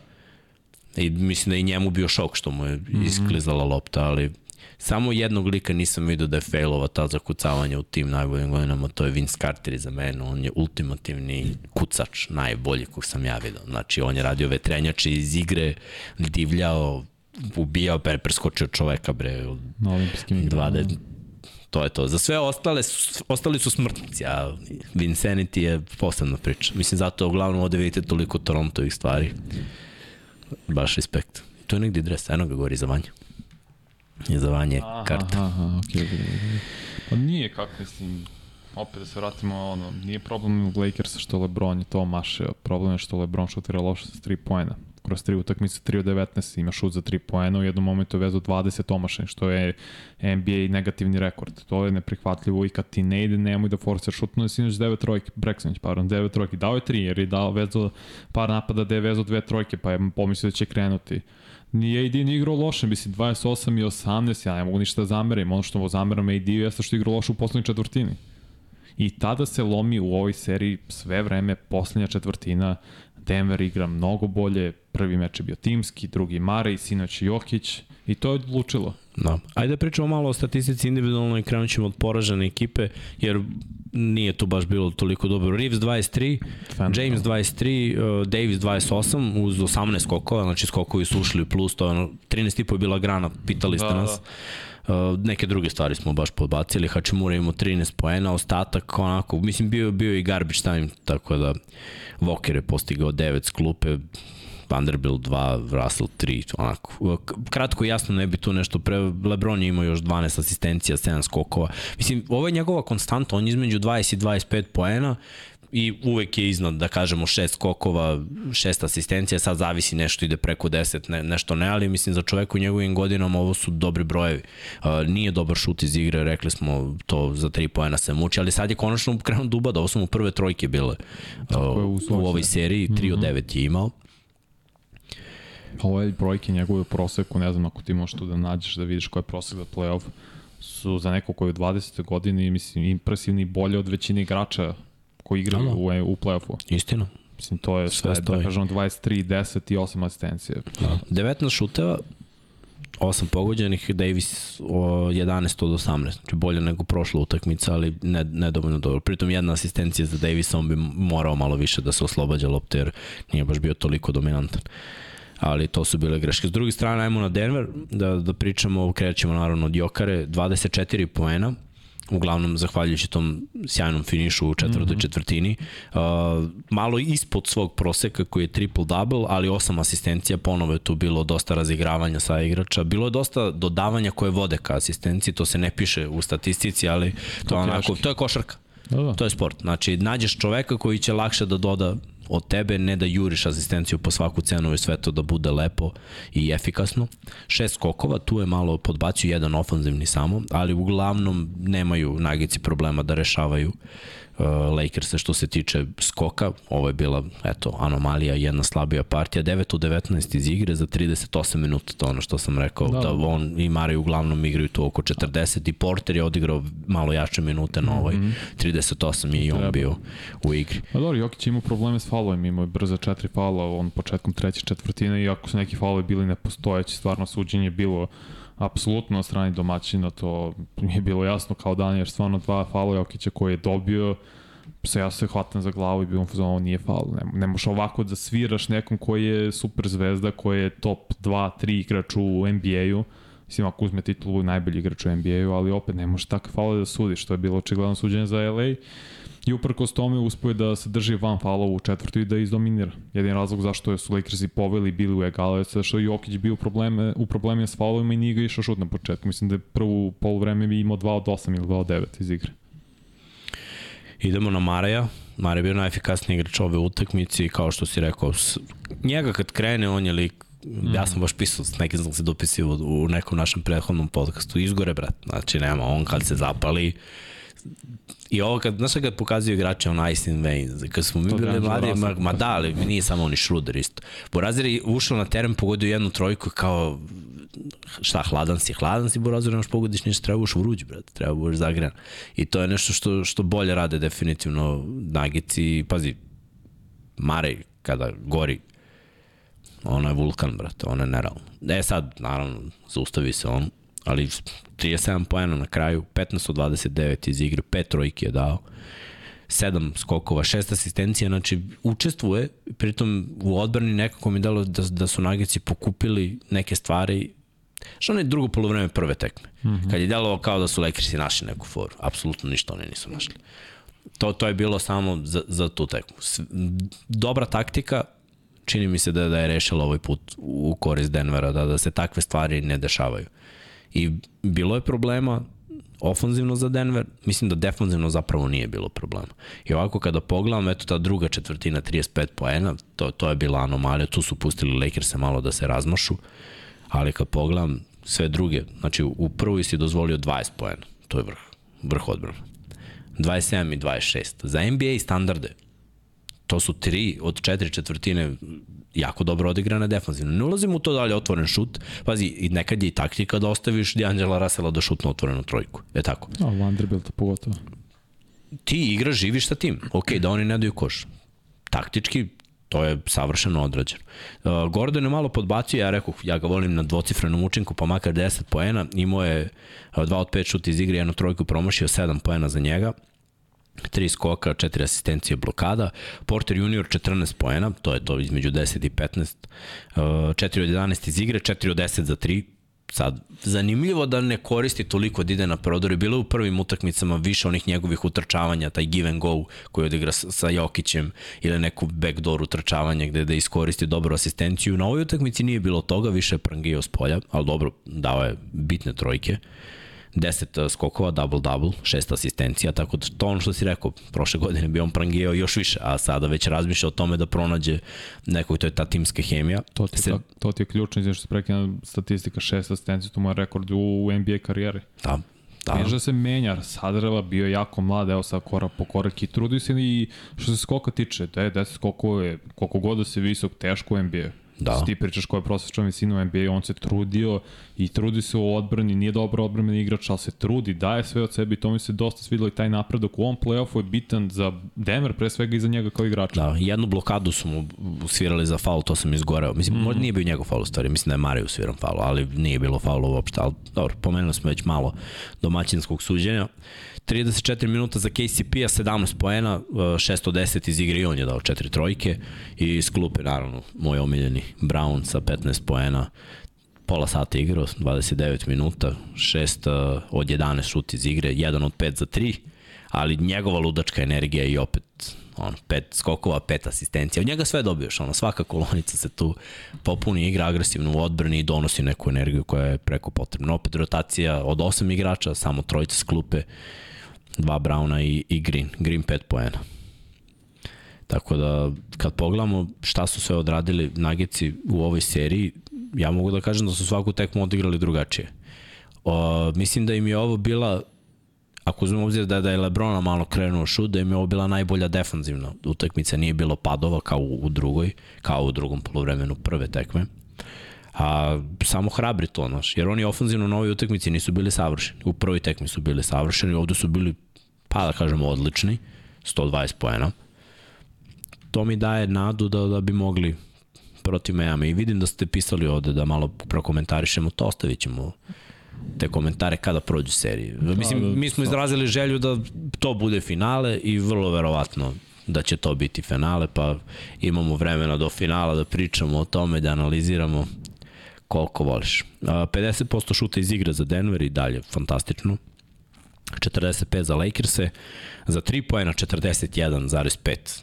I mislim da i njemu bio šok što mu je mhm. isklizala lopta, ali samo jednog lika nisam vidio da je failova ta zakucavanja u tim najboljim godinama, to je Vince Carter za mene, on je ultimativni kucač, najbolji kog sam ja vidio. Znači, on je radio vetrenjače iz igre, divljao, ubijao, pre, preskočio čoveka, bre. Na olimpijskim igrama. Da. To je to. Za sve ostale, ostali su smrtnici, a Vincenity je posebna priča. Mislim, zato uglavnom ovde vidite toliko Torontovih stvari. Baš respekt. To je negdje dres, eno ga govori za vanje. Je za vanje karta. Aha, aha, okay, okay. Pa nije kako, mislim, opet da se vratimo, ono, nije problem u Lakersa što Lebron je to mašeo, problem je što Lebron šutira loše sa 3 pojena kroz tri utakmice, 3 od 19, ima šut za 3 poena, u jednom momentu je vezao 20 omašaj, što je NBA negativni rekord. To je neprihvatljivo i kad ti ne ide, nemoj da forcer šutno je sinoć 9 trojke, Breksonić, pardon, 9 trojke, dao je 3 jer je dao vezao par napada da je vezao dve trojke, pa je pomislio da će krenuti. Nije AD ni igrao loše, mislim 28 i 18, ja ne mogu ništa da zameram, ono što zameram AD jeste što je igrao loše u poslednjoj četvrtini. I tada se lomi u ovoj seriji sve vreme poslednja četvrtina Denver igra mnogo bolje, prvi meč je bio timski, drugi Mare sinoć Jokić i to je odlučilo. Da. Ajde da pričamo malo o statistici individualno i krenut ćemo od poražene ekipe, jer nije to baš bilo toliko dobro. Reeves 23, Fan, James 23, uh, Davis 28 uz 18 skokova, znači skokovi su ušli u plus, to je ono, 13 je bila grana, pitali ste da, nas. Da. Uh, neke druge stvari smo baš podbacili, Hačimura imao 13 poena, ostatak onako, mislim bio, bio i garbage time, tako da Walker je postigao 9 s klupe, Vanderbilt 2, Russell 3, onako. Kratko i jasno ne bi tu nešto pre... Lebron je imao još 12 asistencija, 7 skokova. Mislim, ovo je njegova konstanta, on između 20 i 25 poena, i uvek je iznad, da kažemo, šest skokova, šest asistencija, sad zavisi nešto ide preko deset, ne, nešto ne, ali mislim za čoveka u njegovim godinama ovo su dobri brojevi. Uh, nije dobar šut iz igre, rekli smo to za tri poena se muči, ali sad je konačno krenuo duba, da ovo su mu prve trojke bile uh, u, u ovoj seriji, 3 od 9 mhm. je imao. Ovo je brojke njegove u proseku, ne znam ako ti možeš tu da nađeš da vidiš koji je prosek za playoff, su za neko koji je u 20. godini, mislim, impresivni bolje od većine igrača koji igraju da, da. u, u play-offu. Istina. Mislim, to je sve, sve da kažem, 23, 10 i 8 asistencije. Da. 19 šuteva, 8 pogođenih, Davis o 11 od 18, znači bolje nego prošla utakmica, ali ne, ne dovoljno dobro. Pritom jedna asistencija za Davisa, on bi morao malo više da se oslobađa lopte, jer nije baš bio toliko dominantan. Ali to su bile greške. S druge strane, ajmo na Denver, da, da pričamo, krećemo naravno od Jokare, 24 poena, uglavnom zahvaljujući tom sjajnom finišu u četvrtoj mm -hmm. četvrtini. Uh, malo ispod svog proseka koji je triple-double, ali osam asistencija, ponovo je tu bilo dosta razigravanja sa igrača. Bilo je dosta dodavanja koje vode ka asistenciji, to se ne piše u statistici, ali to, je onako, to je košarka. Da, da. To je sport. Znači, nađeš čoveka koji će lakše da doda od tebe, ne da juriš asistenciju po svaku cenu i sve to da bude lepo i efikasno. Šest skokova, tu je malo podbacio jedan ofanzivni samo, ali uglavnom nemaju nagici problema da rešavaju Uh, Lakersa što se tiče skoka. Ovo je bila, eto, anomalija, jedna slabija partija. 9 u 19 iz igre za 38 minuta, to ono što sam rekao, da, da on i Mari uglavnom igraju tu oko 40 i Porter je odigrao malo jače minute na ovoj. Mm -hmm. 38 je i on bio u igri. Pa dobro, Jokić ima probleme s faulovima, imao je brza četiri faula, on početkom treće četvrtine, iako su neki faulovi bili nepostojeći, stvarno suđenje bilo apsolutno na strani domaćina, to je bilo jasno kao dan, jer stvarno dva faula Jokića koje je dobio, se ja se hvatam za glavu i bilo mu ovo nije faul. Ne, ne možeš ovako da sviraš nekom koji je super zvezda, koji je top 2, 3 igrač u NBA-u, Mislim, ako uzme titulu najbolji igrač u NBA-u, ali opet ne možeš takve faule da sudiš, to je bilo očigledno suđenje za LA i uprkos tome uspio da se drži van falova u četvrtu i da izdominira. Jedin razlog zašto su Lakersi poveli bili u egalu je što je Jokić bio u probleme, u probleme s falovima i nije ga išao šut na početku. Mislim da je prvu polovreme bi imao 2 od 8 ili 2 od 9 iz igre. Idemo na Maraja. Mara je bio najefikasniji igrač ove utakmice i kao što si rekao, njega kad krene, on je lik Mm. Ja sam baš pisao, s nekim sam se dopisio u nekom našem prethodnom podcastu, izgore, brat. Znači, nema, on kad se zapali, I ovo kad, znaš kad pokazuju igrače on Ice in Veins, kad smo mi bili mladi, ma, ma da, ali nije samo oni Schroeder isto. Borazir je ušao na teren, pogodio jednu trojku kao šta, hladan si, hladan si, Borazir, nemaš pogodiš ništa, treba uš vruć, brat, treba buš zagrejan. I to je nešto što, što bolje rade definitivno Nagici, pazi, Mare kada gori, ono je vulkan, brate, ono je nerealno. E sad, naravno, zaustavi se on, ali 37 poena na kraju, 15 od 29 iz igre, 5 trojke je dao, 7 skokova, 6 asistencija, znači učestvuje, pritom u odbrani nekako mi dalo da, da su Nagici pokupili neke stvari Što ono je drugo polovreme prve tekme. Mm -hmm. Kad je delovao kao da su Lakersi našli neku foru. Apsolutno ništa oni nisu našli. To, to je bilo samo za, za tu tekmu. Dobra taktika, čini mi se da, da je rešila ovaj put u korist Denvera, da, da se takve stvari ne dešavaju. I bilo je problema ofanzivno za Denver, mislim da defanzivno zapravo nije bilo problema. I ovako kada pogledam, eto ta druga četvrtina 35 poena, to, to je bila anomalija, tu su pustili Lakers-e malo da se razmašu, ali kad pogledam sve druge, znači u prvoj si dozvolio 20 poena, to je vrh, vrh odbrana. 27 i 26. Za NBA standarde, to su tri od četiri četvrtine jako dobro odigrana defanzivno. Ne ulazim u to da li je otvoren šut. Pazi, i nekad je i taktika da ostaviš D'Angela Russella da šutne otvorenu trojku. Je tako? A, Vanderbilt pogotovo. Ti igraš, živiš sa tim. Ok, da oni ne daju koš. Taktički, to je savršeno odrađeno. Uh, Gordon je malo podbacio, ja rekao, ja ga volim na dvocifrenom učinku, pa makar 10 poena, imao je 2 od 5 šut iz igre, jednu trojku promašio, 7 poena za njega. 3 skoka, 4 asistencije blokada. Porter junior 14 poena, to je to između 10 i 15. 4 od 11 iz igre, 4 od 10 za 3. Sad, zanimljivo da ne koristi toliko da ide na prodor. Je bilo u prvim utakmicama više onih njegovih utrčavanja, taj give and go koji odigra sa Jokićem ili neku backdoor utrčavanje gde da iskoristi dobru asistenciju. Na ovoj utakmici nije bilo toga, više je prangio s polja, ali dobro, dao je bitne trojke. 10 skokova, double-double, šest asistencija, tako da to ono što si rekao, prošle godine bi on prangijao još više, a sada već razmišlja o tome da pronađe nekog, to je ta timska hemija. To ti, Se... to ti je ključno, izvim što se prekina statistika šest asistencija, to mu je rekord u NBA karijeri. Da, Da. Neže da se menja, Sadrela bio jako mlad, evo sad korak po korak i trudi se i što se skoka tiče, da je 10 skokova je, koliko god da se visok, teško u NBA. Da. Ti pričaš koja je prosječna visina u NBA, on se trudio i trudi se u odbrani, nije dobro odbrani igrač, ali se trudi, daje sve od sebe i to mi se dosta svidilo i taj napredak u ovom playoffu je bitan za Denver, pre svega i za njega kao igrača. Da, jednu blokadu su mu svirali za faul, to sam izgoreo. Mislim, mm -hmm. možda nije bio njegov faul u stvari, mislim da je Mario sviran faul, ali nije bilo faula uopšte, ali dobro, pomenuli smo već malo domaćinskog suđenja. 34 minuta za KCP-a, 17 poena, 610 iz igre i on je dao četiri trojke i iz klupe naravno moj omiljeni Brown sa 15 poena, pola sata igrao, 29 minuta, 6 od 11 šut iz igre, 1 od 5 za 3, ali njegova ludačka energija i opet on, pet skokova, pet asistencija. Od njega sve dobiješ, ono, svaka kolonica se tu popuni, igra agresivno u odbrani i donosi neku energiju koja je preko potrebna. Opet rotacija od osam igrača, samo trojica s klupe, dva Brauna i, i Green. Green 5 poena. Tako da, kad pogledamo šta su sve odradili Nagici u ovoj seriji, ja mogu da kažem da su svaku tekmu odigrali drugačije. O, mislim da im je ovo bila ako uzmemo obzir da, da je Lebrona malo krenuo šut, da im je ovo bila najbolja defanzivna utakmica, nije bilo padova kao u, u drugoj, kao u drugom polovremenu prve tekme. A samo hrabri to, naš, jer oni ofanzivno na ovoj utakmici nisu bili savršeni. U prvoj tekmi su bili savršeni, ovde su bili pa da kažemo odlični, 120 poena. To mi daje nadu da, da bi mogli protiv Miami. I vidim da ste pisali ovde da malo prokomentarišemo to, ostavit ćemo te komentare kada prođu serije. Mislim, da, mi smo izrazili želju da to bude finale i vrlo verovatno da će to biti finale, pa imamo vremena do finala da pričamo o tome, da analiziramo koliko voliš. 50% šuta iz igre za Denver i dalje, fantastično. 45 za Lakers-e, za 3 pojena 41,5.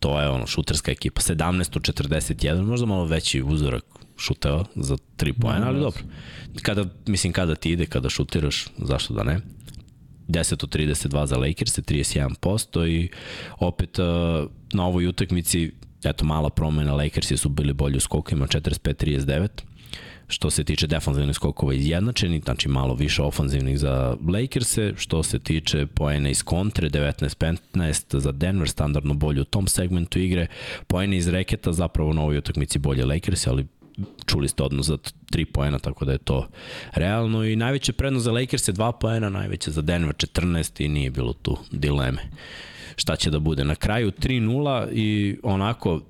To je ono, šuterska ekipa. 17 od 41, možda malo veći uzorak šuteva za 3 pojena, ali dobro. Kada, mislim, kada ti ide, kada šutiraš, zašto da ne? 10 od 32 za Lakers, 31% i opet na ovoj utakmici, eto, mala promena, Lakersi su bili bolji u skokovima, 45-39 što se tiče defanzivnih skokova izjednačeni, znači malo više ofanzivnih za Lakers-e, što se tiče poena iz kontre, 19-15 za Denver, standardno bolje u tom segmentu igre, poena iz reketa zapravo na ovoj utakmici bolje Lakers, ali čuli ste odnos za 3 poena, tako da je to realno i najveća prednost za Lakers je 2 poena, najveća za Denver 14 i nije bilo tu dileme šta će da bude. Na kraju 3-0 i onako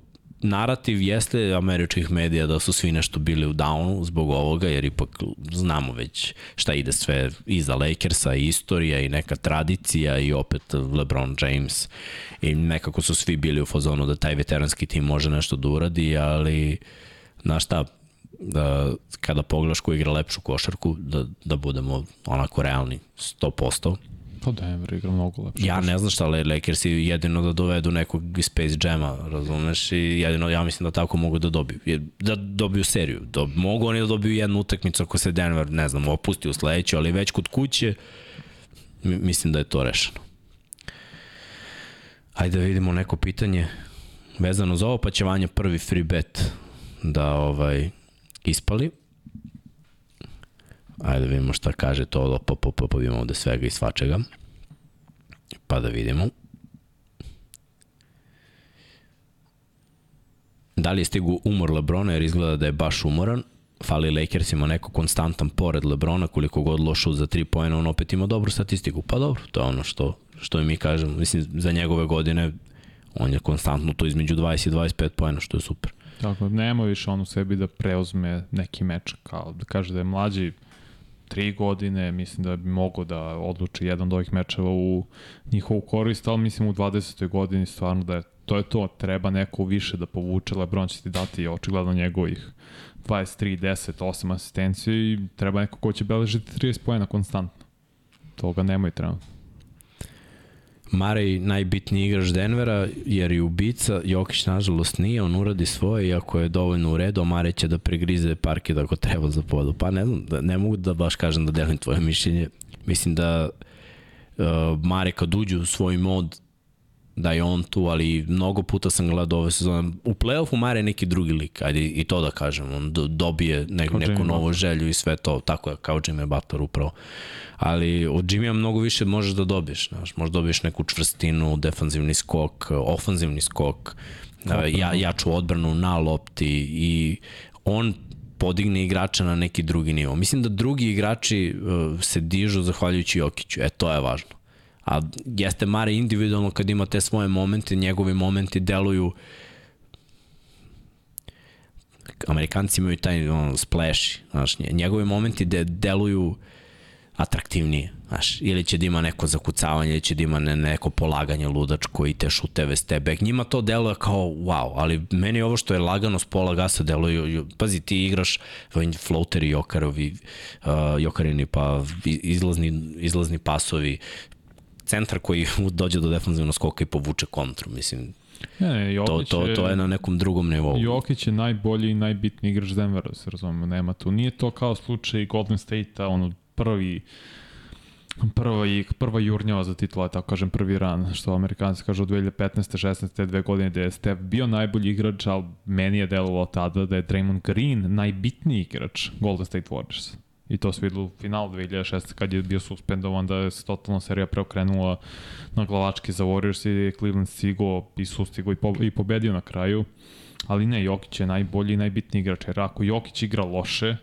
narativ jeste američkih medija da su svi nešto bili u downu zbog ovoga, jer ipak znamo već šta ide sve iza Lakersa, i istorija i neka tradicija i opet LeBron James. I nekako su svi bili u fazonu da taj veteranski tim može nešto da uradi, ali znaš šta, da, kada pogledaš ko igra lepšu košarku, da, da budemo onako realni 100%, Pa Denver igra mnogo lepše. Ja ne znam šta Lakers i jedino da dovedu nekog iz Space Jama, razumeš, i jedino ja mislim da tako mogu da dobiju. Da dobiju seriju. Da, mogu oni da dobiju jednu utakmicu ako se Denver, ne znam, opusti u sledeću, ali već kod kuće mislim da je to rešeno. Ajde da vidimo neko pitanje vezano za ovo, pa će Vanja prvi free bet da ovaj ispali. Ajde da vidimo šta kaže to, pa, pa, pa, pa vidimo ovde svega i svačega. Pa da vidimo. Da li je stigu umor Lebrona jer izgleda da je baš umoran. Fali Lakersima neko konstantan pored Lebrona, koliko god lošu za 3 pojena, on opet ima dobru statistiku. Pa dobro, to je ono što, što mi kažemo. Mislim, za njegove godine on je konstantno to između 20 i 25 pojena, što je super. Tako, nema više on u sebi da preuzme neki meč, kao da kaže da je mlađi, tri godine, mislim da bi mogo da odluči jedan od ovih mečeva u njihovu korist, ali mislim u 20. godini stvarno da je to je to, treba neko više da povuče, Lebron će ti dati očigledno njegovih 23, 10, 8 asistencije i treba neko ko će beležiti 30 pojena konstantno. Toga nema i trenutno. Marej najbitniji igrač Denvera, jer je ubica, Jokić nažalost nije, on uradi svoje, iako je dovoljno u redu, a Marej će da pregrize parket ako treba za podu. Pa ne znam, da, ne mogu da baš kažem da delim tvoje mišljenje. Mislim da uh, Mare kad uđe u svoj mod, da je on tu, ali mnogo puta sam gledao ove sezone. U play-offu Mare je neki drugi lik, ajde i to da kažem. On dobije ne, neku novu želju i sve to, tako je, kao Jimmy Butler upravo. Ali od Jimmy mnogo više možeš da dobiješ. Znaš, možeš da dobiješ neku čvrstinu, defanzivni skok, ofanzivni skok, ja, jaču odbranu na lopti i on podigne igrača na neki drugi nivo. Mislim da drugi igrači uh, se dižu zahvaljujući Jokiću. E, to je važno a jeste Mare individualno kad ima te svoje momente, njegovi momenti deluju Amerikanci imaju taj on, splash, znaš, njegovi momenti de, deluju atraktivnije, znaš, ili će da ima neko zakucavanje, ili će da ima ne, neko polaganje ludačko i te šuteve step back. Njima to deluje kao wow, ali meni ovo što je lagano s pola gasa deluje, pazi, ti igraš floateri Jokarovi, uh, Jokarini, pa izlazni, izlazni pasovi, centar koji dođe do defanzivnog skoka i povuče kontru, mislim. Ne, ne, Jokić to, to, to je na nekom drugom nivou. Jokić je najbolji i najbitniji igrač Denvera, da se razumemo, nema tu. Nije to kao slučaj Golden State-a, ono prvi prva, i, prva jurnjava za titula, tako kažem, prvi ran, što Amerikanci kažu od 2015. 16. dve godine da je Steph bio najbolji igrač, ali meni je delovalo tada da je Draymond Green najbitniji igrač Golden State Warriors. I to se videlo u finalu 2006. kad je bio suspendovan da je se totalno serija preokrenula na glavački za Warriors i Cleveland stigo i sustigo i, po, i pobedio na kraju. Ali ne, Jokić je najbolji i najbitniji igrač. Jer ako Jokić igra loše,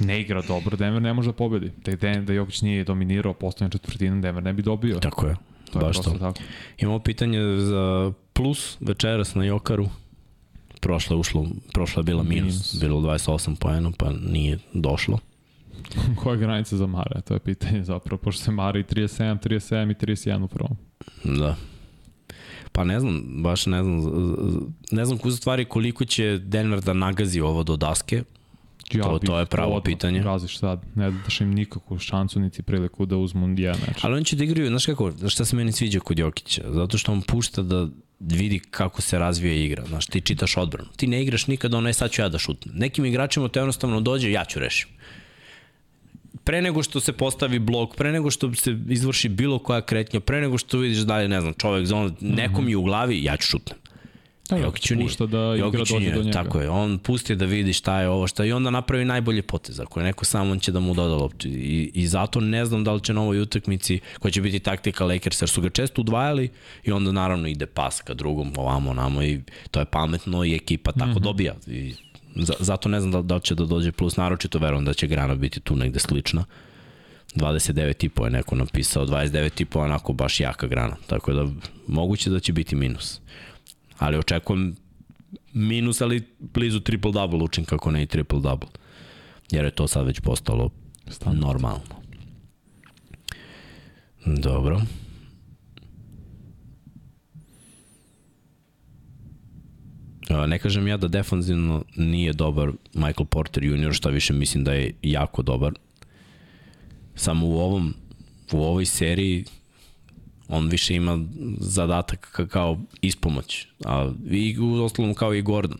ne igra dobro, Denver ne može da pobedi. Da, Den, da Jokić nije dominirao postavljanje četvrtina, Denver ne bi dobio. Tako je. To Baš je to. Tako. Imamo pitanje za plus večeras na Jokaru prošla je ušlo, prošla je bila minus, minus. bilo 28 poena, pa nije došlo. Koja je granica za Mare? To je pitanje zapravo, pošto se Mare i 37, 37 i 31 u prvom. Da. Pa ne znam, baš ne znam, ne znam kuza stvari koliko će Denver da nagazi ovo do daske, Ja to, to je pravo odmah, pitanje. Gaziš sad, ne daš im nikakvu šancu niti priliku da uzmu jedan meč. Ali on će da igraju, znaš kako, šta se meni sviđa kod Jokića? Zato što on pušta da vidi kako se razvija igra. Znaš, ti čitaš odbranu. Ti ne igraš nikada onaj sad ću ja da šutnem. Nekim igračima to jednostavno dođe, ja ću rešim. Pre nego što se postavi blok, pre nego što se izvrši bilo koja kretnja, pre nego što vidiš dalje, ne znam, čovek zon, nekom je u glavi, ja ću šutnem. Da, Jokiću nije. Pušta da igra dođe nije, do njega. Tako je, on pusti da vidi šta je ovo, šta i onda napravi najbolje potez. Ako je neko sam, on će da mu doda loptu. I, I zato ne znam da li će na ovoj utakmici, koja će biti taktika Lakers, jer su ga često udvajali i onda naravno ide pas ka drugom, ovamo, namo i to je pametno i ekipa tako mm -hmm. dobija. I zato ne znam da, da li će da dođe plus, naročito verujem da će Grana biti tu negde slična. 29,5 je neko napisao, 29,5 onako baš jaka grana, tako da moguće da će biti minus ali očekujem minus, ali blizu triple-double učin kako ne i triple-double. Jer je to sad već postalo Standard. normalno. Dobro. Ne kažem ja da defanzivno nije dobar Michael Porter Jr., šta više mislim da je jako dobar. Samo u ovom u ovoj seriji on više ima zadatak kao ispomoć, a i u ostalom kao i Gordon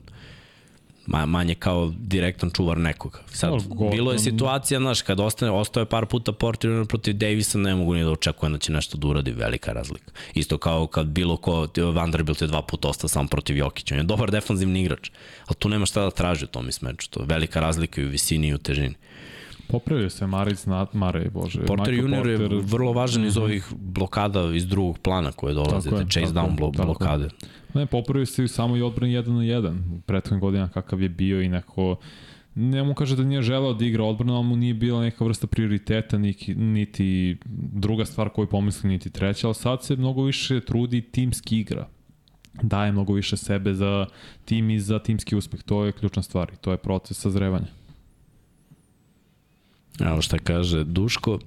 Ma, manje kao direktan čuvar nekoga. Sad, Gordon... bilo je situacija, znaš, kad ostane, ostaje par puta Porter protiv Davisa, ne mogu ni da očekujem da će nešto da uradi, velika razlika. Isto kao kad bilo ko, Vanderbilt je dva puta ostao sam protiv Jokića, on je dobar defanzivni igrač, ali tu nema šta da traži u tom ismeču, to je velika razlika i u visini i u težini. Popravio se Maric nad Mare, bože. Porter Michael Junior Porter... je vrlo važan iz mhm. ovih blokada iz drugog plana koje dolaze, te chase down blo tako. blokade. Ne, popravio se samo i odbran 1 na 1 u prethodnim godina kakav je bio i neko ne mu kaže da nije želeo da igra odbranu, ali mu nije bila neka vrsta prioriteta, niti, niti druga stvar koju pomisli, niti treća, ali sad se mnogo više trudi timski igra. Daje mnogo više sebe za tim i za timski uspeh. To je ključna stvar i to je proces sazrevanja. Evo šta kaže Duško,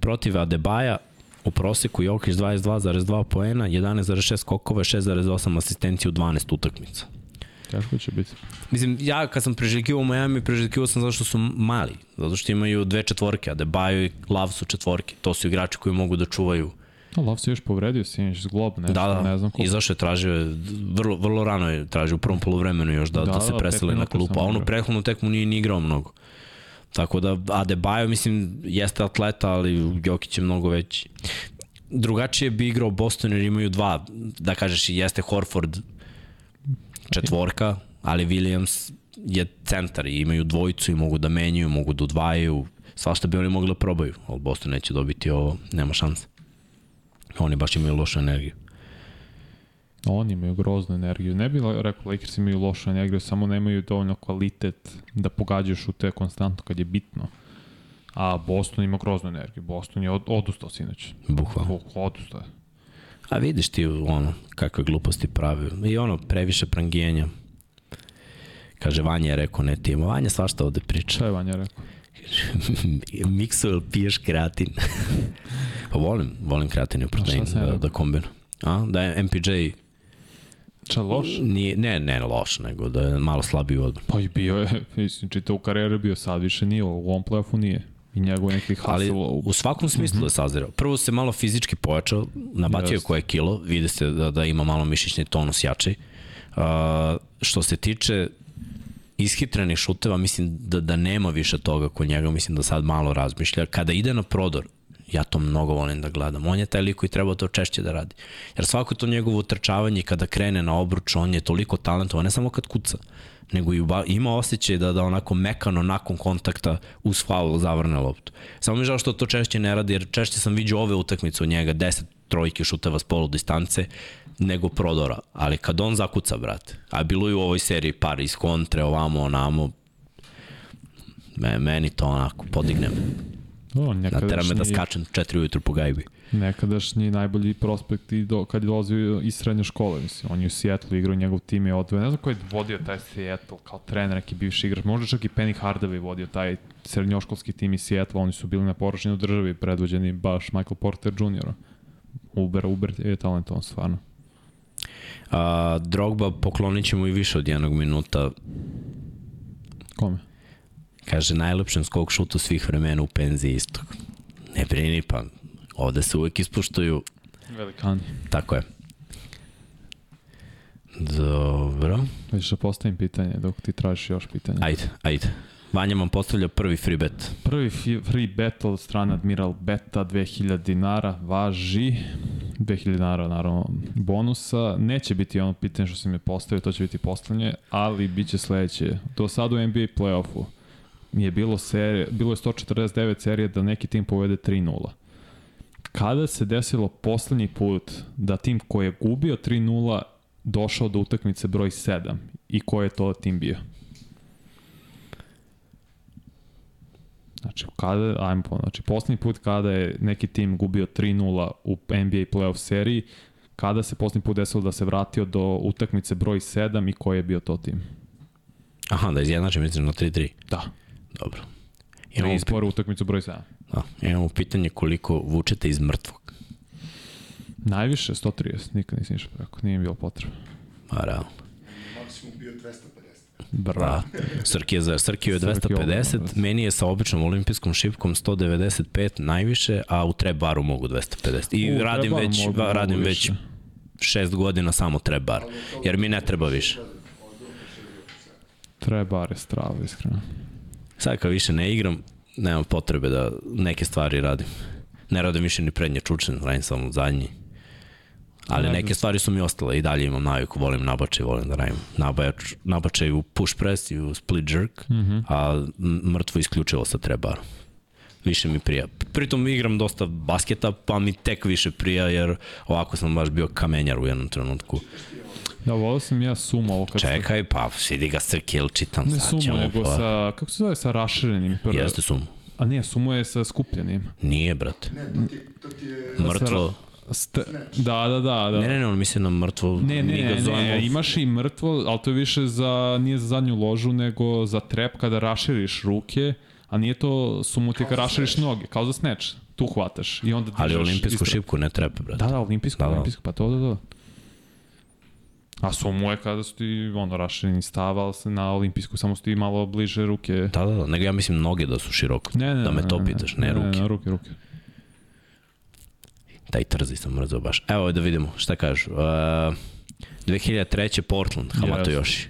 protiv Adebaja u proseku Jokić 22,2 poena, 11,6 kokova, 6,8 asistencija u 12 utakmica. Teško će biti. Mislim, ja kad sam preželjkivao Miami, preželjkivao sam zato što su mali, zato što imaju dve četvorke, Adebayo i Lav su četvorke. To su igrači koji mogu da čuvaju A Love se još povredio sinoć s glob, nešto, Da, da, ne znam koliko. izašao je, tražio vrlo, vrlo rano je tražio u prvom polovremenu još da, da, Da, da se da, preseli na klupu, a onu igrao. prethodnu tekmu nije ni igrao mnogo. Tako da Adebayo, mislim, jeste atleta, ali Jokić je mnogo veći. Drugačije bi igrao Boston jer imaju dva, da kažeš, jeste Horford četvorka, ali Williams je centar i imaju dvojicu i mogu da menjaju, mogu da udvajaju, svašta bi oni mogli da probaju, ali Boston neće dobiti ovo, nema šanse. Oni baš imaju lošu energiju. Oni imaju groznu energiju. Ne bih rekao Lakers imaju lošu energiju, samo nemaju dovoljno kvalitet da pogađaju šute konstantno kad je bitno. A Boston ima groznu energiju. Boston je od, odustao sinoć. Bukvalno. Buk, odustao je. A vidiš ti ono, kakve gluposti pravi. I ono, previše prangijenja. Kaže, Vanja je rekao, ne ti ima. Vanja svašta ovde priča. Šta je Vanja rekao? Miksu ili piješ kreatin? pa volim, volim kreatin i protein da, da kombinu. A, da je MPJ Šta loš? nije, ne, ne loš, nego da je malo slabiji od Pa i bio je, mislim, čitao u karijeru je bio sad više nije, u ovom playoffu nije. I njegov neki hustle. Ali u... svakom smislu mm -hmm. je sazirao. Prvo se malo fizički pojačao, nabacio je koje kilo, vidi se da, da ima malo mišićni tonus jači. Uh, što se tiče ishitrenih šuteva, mislim da, da nema više toga kod njega, mislim da sad malo razmišlja. Kada ide na prodor, ja to mnogo volim da gledam. On je taj lik koji treba to češće da radi. Jer svako to njegovo trčavanje kada krene na obruč, on je toliko talentovan, ne samo kad kuca, nego i ima osjećaj da, da onako mekano nakon kontakta uz faul zavrne loptu. Samo mi žao što to češće ne radi, jer češće sam vidio ove utakmice od njega, 10 trojke šuteva s polu distance, nego prodora. Ali kad on zakuca, brate, a bilo je u ovoj seriji par iz kontre, ovamo, onamo, me, meni to onako podignem. O, Natera me da skačem 4 ujutru po gajbi. nekadašnji najbolji prospekt i do, kad je dolazio iz srednje škole, mislim. On je u Seattle igrao, njegov tim je odvojen. Ne znam ko je vodio taj Seattle kao trener, neki bivši igrač. Možda čak i Penny Hardaway vodio taj srednjoškolski tim iz Seattle. Oni su bili na površinu državi, predvođeni baš Michael Porter Jr. Uber, Uber je talentovan stvarno. A, Drogba poklonit ćemo i više od jednog minuta. Kome? Kaže, najlepšem skok šutu svih vremena u penziji istog. Ne brini, pa ovde se uvek ispuštuju. Velikani. Tako je. Dobro. Vidiš da postavim pitanje dok ti tražiš još pitanje. Ajde, ajde. Vanja vam postavlja prvi free bet. Prvi free bet od strane Admiral Beta 2000 dinara važi 2000 dinara naravno bonusa. Neće biti ono pitanje što sam je postavio, to će biti postavljanje, ali bit će sledeće. Do sada u NBA playoffu je bilo, serije, bilo je 149 serije da neki tim povede 3-0. Kada se desilo poslednji put da tim koji je gubio 3-0 došao do utakmice broj 7 i ko je to tim bio? Znači, kada, ajmo po, znači, poslednji put kada je neki tim gubio 3-0 u NBA playoff seriji, kada se poslednji put desilo da se vratio do utakmice broj 7 i koji je bio to tim? Aha, da izjednačim mislim na 3-3. Da. Dobro. Imamo, izboru utakmicu broj 7. da, imamo pitanje koliko vučete iz mrtvog. Najviše 130, nikad nisam išao preko, nije mi bilo potrebe. Pa, realno. maksimum bio 250. Bra. Srki je, za, Srki je Srki 250, ogromno, meni je sa običnom olimpijskom šipkom 195 najviše, a u trap baru mogu 250. I U, radim već, mogu- radim mogu već više. šest godina samo trap bar, jer mi ne treba više. Treba bare strava, iskreno. Sad kad više ne igram, nemam potrebe da neke stvari radim. Ne radim više ni prednje čučne, radim samo zadnji. Ali Ne neke stvari su mi ostale i dalje imam naviku, volim nabačaj, volim da radim nabač, nabačaj u push press i u split jerk, mm. -hmm. a mrtvo isključivo sa trebarom. Više mi prija. Pritom igram dosta basketa, pa mi tek više prija, jer ovako sam baš bio kamenjar u jednom trenutku. Da, volio sam ja sumo ovo kad Čekaj, pa vidi ga Srkil, čitam, Ne sumo, nego pa- sa, kako se zove, sa raširenim. Prvo. Jeste sum. A nije, sumo je sa skupljenim. Nije, brate. Ne, to ti, to ti je... Mrtvo. St da, da, da. da. Ne, ne, ne, on misli na mrtvo. Ne, ne, ne, ne, imaš i mrtvo, ali to je više za, nije za zadnju ložu, nego za trep kada raširiš ruke, a nije to sumo ti kada raširiš noge, kao za snatch, tu hvataš i onda dižeš. Ali olimpijsku šipku ne treba, brate. Da, da, olimpijsku, da, da. olimpijsku, pa to, da, da. A sumo je kada su ti, ono, rašireni stav, ali se na olimpijsku samo su ti malo bliže ruke. Da, da, da, nego ja mislim noge da su široko. Ne, ne, da me ne, to ne, pitaš, ne, ruke. Ne, ne, ruke, ruke. Taj trzi sam mrzao baš. Evo da vidimo šta kažu. Uh, 2003. Portland, Hamato Jeste. Yoshi.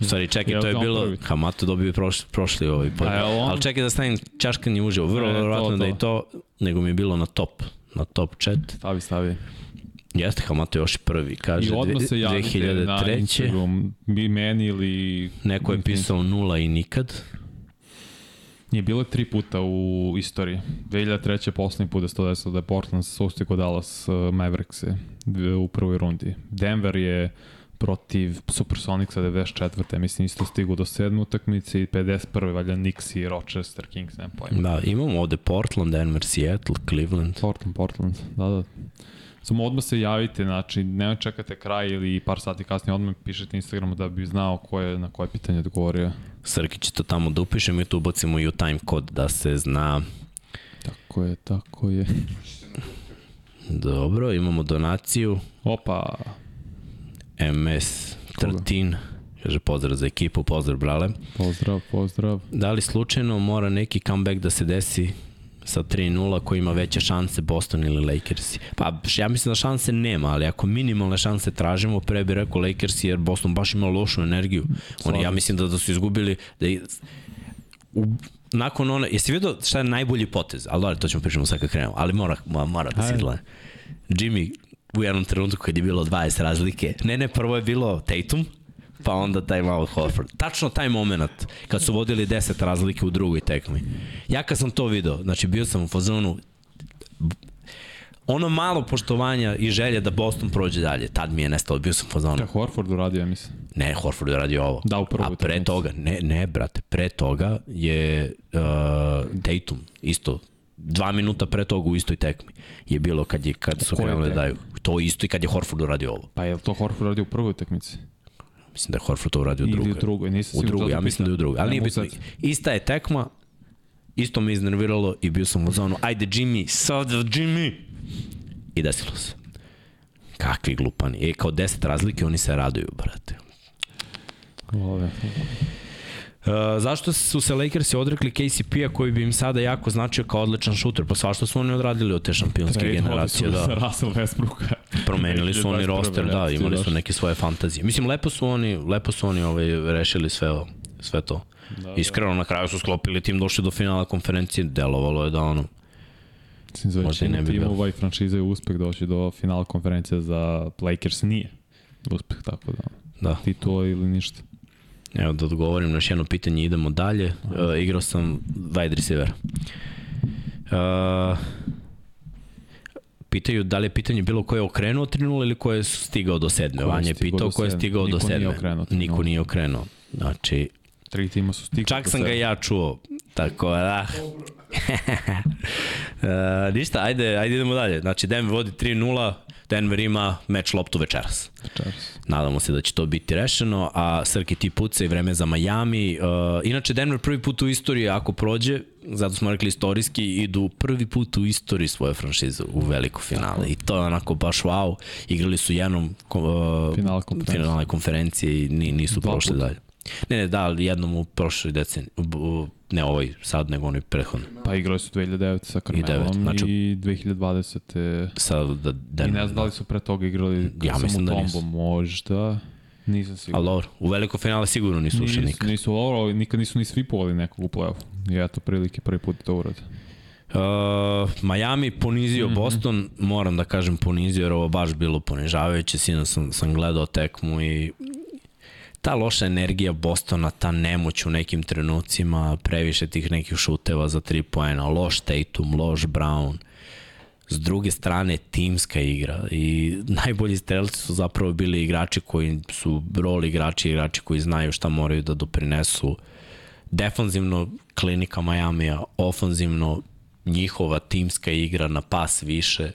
Stvari, čekaj, to je bilo, prvi? Hamato dobio prošli, prošli ovaj pod. On- Ali čekaj da stavim čaškanje uživo, vrlo E, to, verovatno da i to, nego mi je bilo na top, na top chat. Stavi, stavi. Jeste, Hamato Yoshi prvi, kaže, I odmah se dve- javite na 2003. Instagram, bi meni ili... Neko je pisao nula i nikad. Nije bilo tri puta u istoriji. 2003. je poslednji put da se to desilo da je Portland sustigo Dallas uh, Mavericks u prvoj rundi. Denver je protiv Supersonicsa 94. Mislim isto stigu do sedme utakmice i 51. valjda Knicks i Rochester Kings, nema pojma. Da, imamo ovde Portland, Denver, Seattle, Cleveland. Portland, Portland, da, da. Samo odmah se javite, znači nema čekate kraj ili par sati kasnije, odmah pišete Instagramu da bi znao ko je na koje pitanje odgovorio. Srki će to tamo da upiše, mi to ubacimo i u time kod da se zna. Tako je, tako je. Dobro, imamo donaciju. Opa, MS 13. Kaže pozdrav za ekipu, pozdrav brale. pozdrav, pozdrav. Da li slučajno mora neki comeback da se desi sa 3-0 koji ima veće šanse Boston ili Lakersi? Pa ja mislim da šanse nema, ali ako minimalne šanse tražimo, pre bi rekao Lakersi jer Boston baš ima lošu energiju. Oni, ja mislim da, da su izgubili, da i, u, nakon one, jesi vidio šta je najbolji potez? Ali dobro, to ćemo pričamo sad kad krenemo, ali mora, mora, mora da se izgleda. Jimmy u jednom trenutku kad je bilo 20 razlike, ne ne, prvo je bilo Tatum, pa onda taj malo Horford. Tačno taj moment kad su vodili 10 razlike u drugoj tekmi. Ja kad sam to video, znači bio sam u fazonu ono malo poštovanja i želje da Boston prođe dalje, tad mi je nestalo, bio sam fazonu. Kako Horford uradio, ja mislim. Ne, Horford je radio ovo. Da, u prvoj A pre toga, ne, ne, brate, pre toga je uh, Tatum isto dva minuta pre toga u istoj tekmi je bilo kad, je, kad su krenuli da daju. To isto i kad je Horford uradio ovo. Pa je li to Horford uradio u prvoj utakmici? Mislim da je Horford to uradio u Ili drugoj. u drugoj, nisam U drugoj, zato ja mislim da je u drugoj. Ali Ne nije bitno. Ista je tekma, isto me iznerviralo i bio sam u zonu, ajde Jimmy, sad Jimmy. I desilo se. Kakvi glupani. E, kao 10 razlike, oni se raduju, brate. Ove. Uh, zašto su se Lakersi odrekli KCP-a koji bi im sada jako značio kao odličan šuter? Pa svašta su oni odradili od te šampionske Trade generacije. Da. za Russell Westbrooka. Promenili su oni 2021. roster, da, imali su neke svoje fantazije. Mislim, lepo su oni, lepo su oni ovaj, rešili sve, sve to. Da, Iskreno, na kraju su sklopili tim, došli do finala konferencije, delovalo je da ono, Mislim, za većinu ne bi bilo. timova i franšize je uspeh doći do finala konferencije za Lakers nije. Uspeh, tako da. da. Titula ili ništa. Evo da odgovorim na još jedno pitanje, idemo dalje. Uh, igrao sam wide receiver. Uh, pitaju da li je pitanje bilo ko je okrenuo 3-0 ili ko je stigao do sedme. Vanja je pitao ko je sedme. stigao do Niko nije sedme. okrenuo 3:0. Niko nije okrenuo. Znači, Tri tima su stigli. čak sam ga ja čuo. Tako da. uh, ništa, ajde, ajde idemo dalje. Znači, Denver vodi 3-0, Denver ima meč loptu večeras. Večeras. Nadamo se da će to biti rešeno, a Srki ti puca i vreme za Miami. Uh, inače, Denver prvi put u istoriji, ako prođe, zato smo rekli istorijski, idu prvi put u istoriji svoje franšize u veliko finale. I to je onako baš wow. Igrali su jednom uh, Finale konferencije. finalne konferencije i ni, nisu Dva prošli puta. dalje. Ne, ne, da, jednom u prošloj deceniji, u- u- ne ovoj sad, nego onoj prethodnoj. Pa igrali su 2009 sa Carmelom i, znači- 2020. Sad da I Denver, ne znam da li su pre toga igrali Ja mislim da nisu. možda. Nisam siguran. Ali dobro, u veliko finale sigurno nisu ušli Nisu, nikad. nisu ovo, ali nikad nisu ni svipovali nekog u play-offu. I eto, prilike prvi put to urade. Uh, Miami ponizio mm -hmm. Boston, moram da kažem ponizio jer ovo baš bilo ponižavajuće, sino sam, sam gledao tekmu i ta loša energija Bostona, ta nemoć u nekim trenucima, previše tih nekih šuteva za tri poena, loš Tatum, loš Brown, s druge strane timska igra i najbolji strelci su zapravo bili igrači koji su rol igrači, igrači koji znaju šta moraju da doprinesu defanzivno klinika Majamija, ofanzivno njihova timska igra na pas više.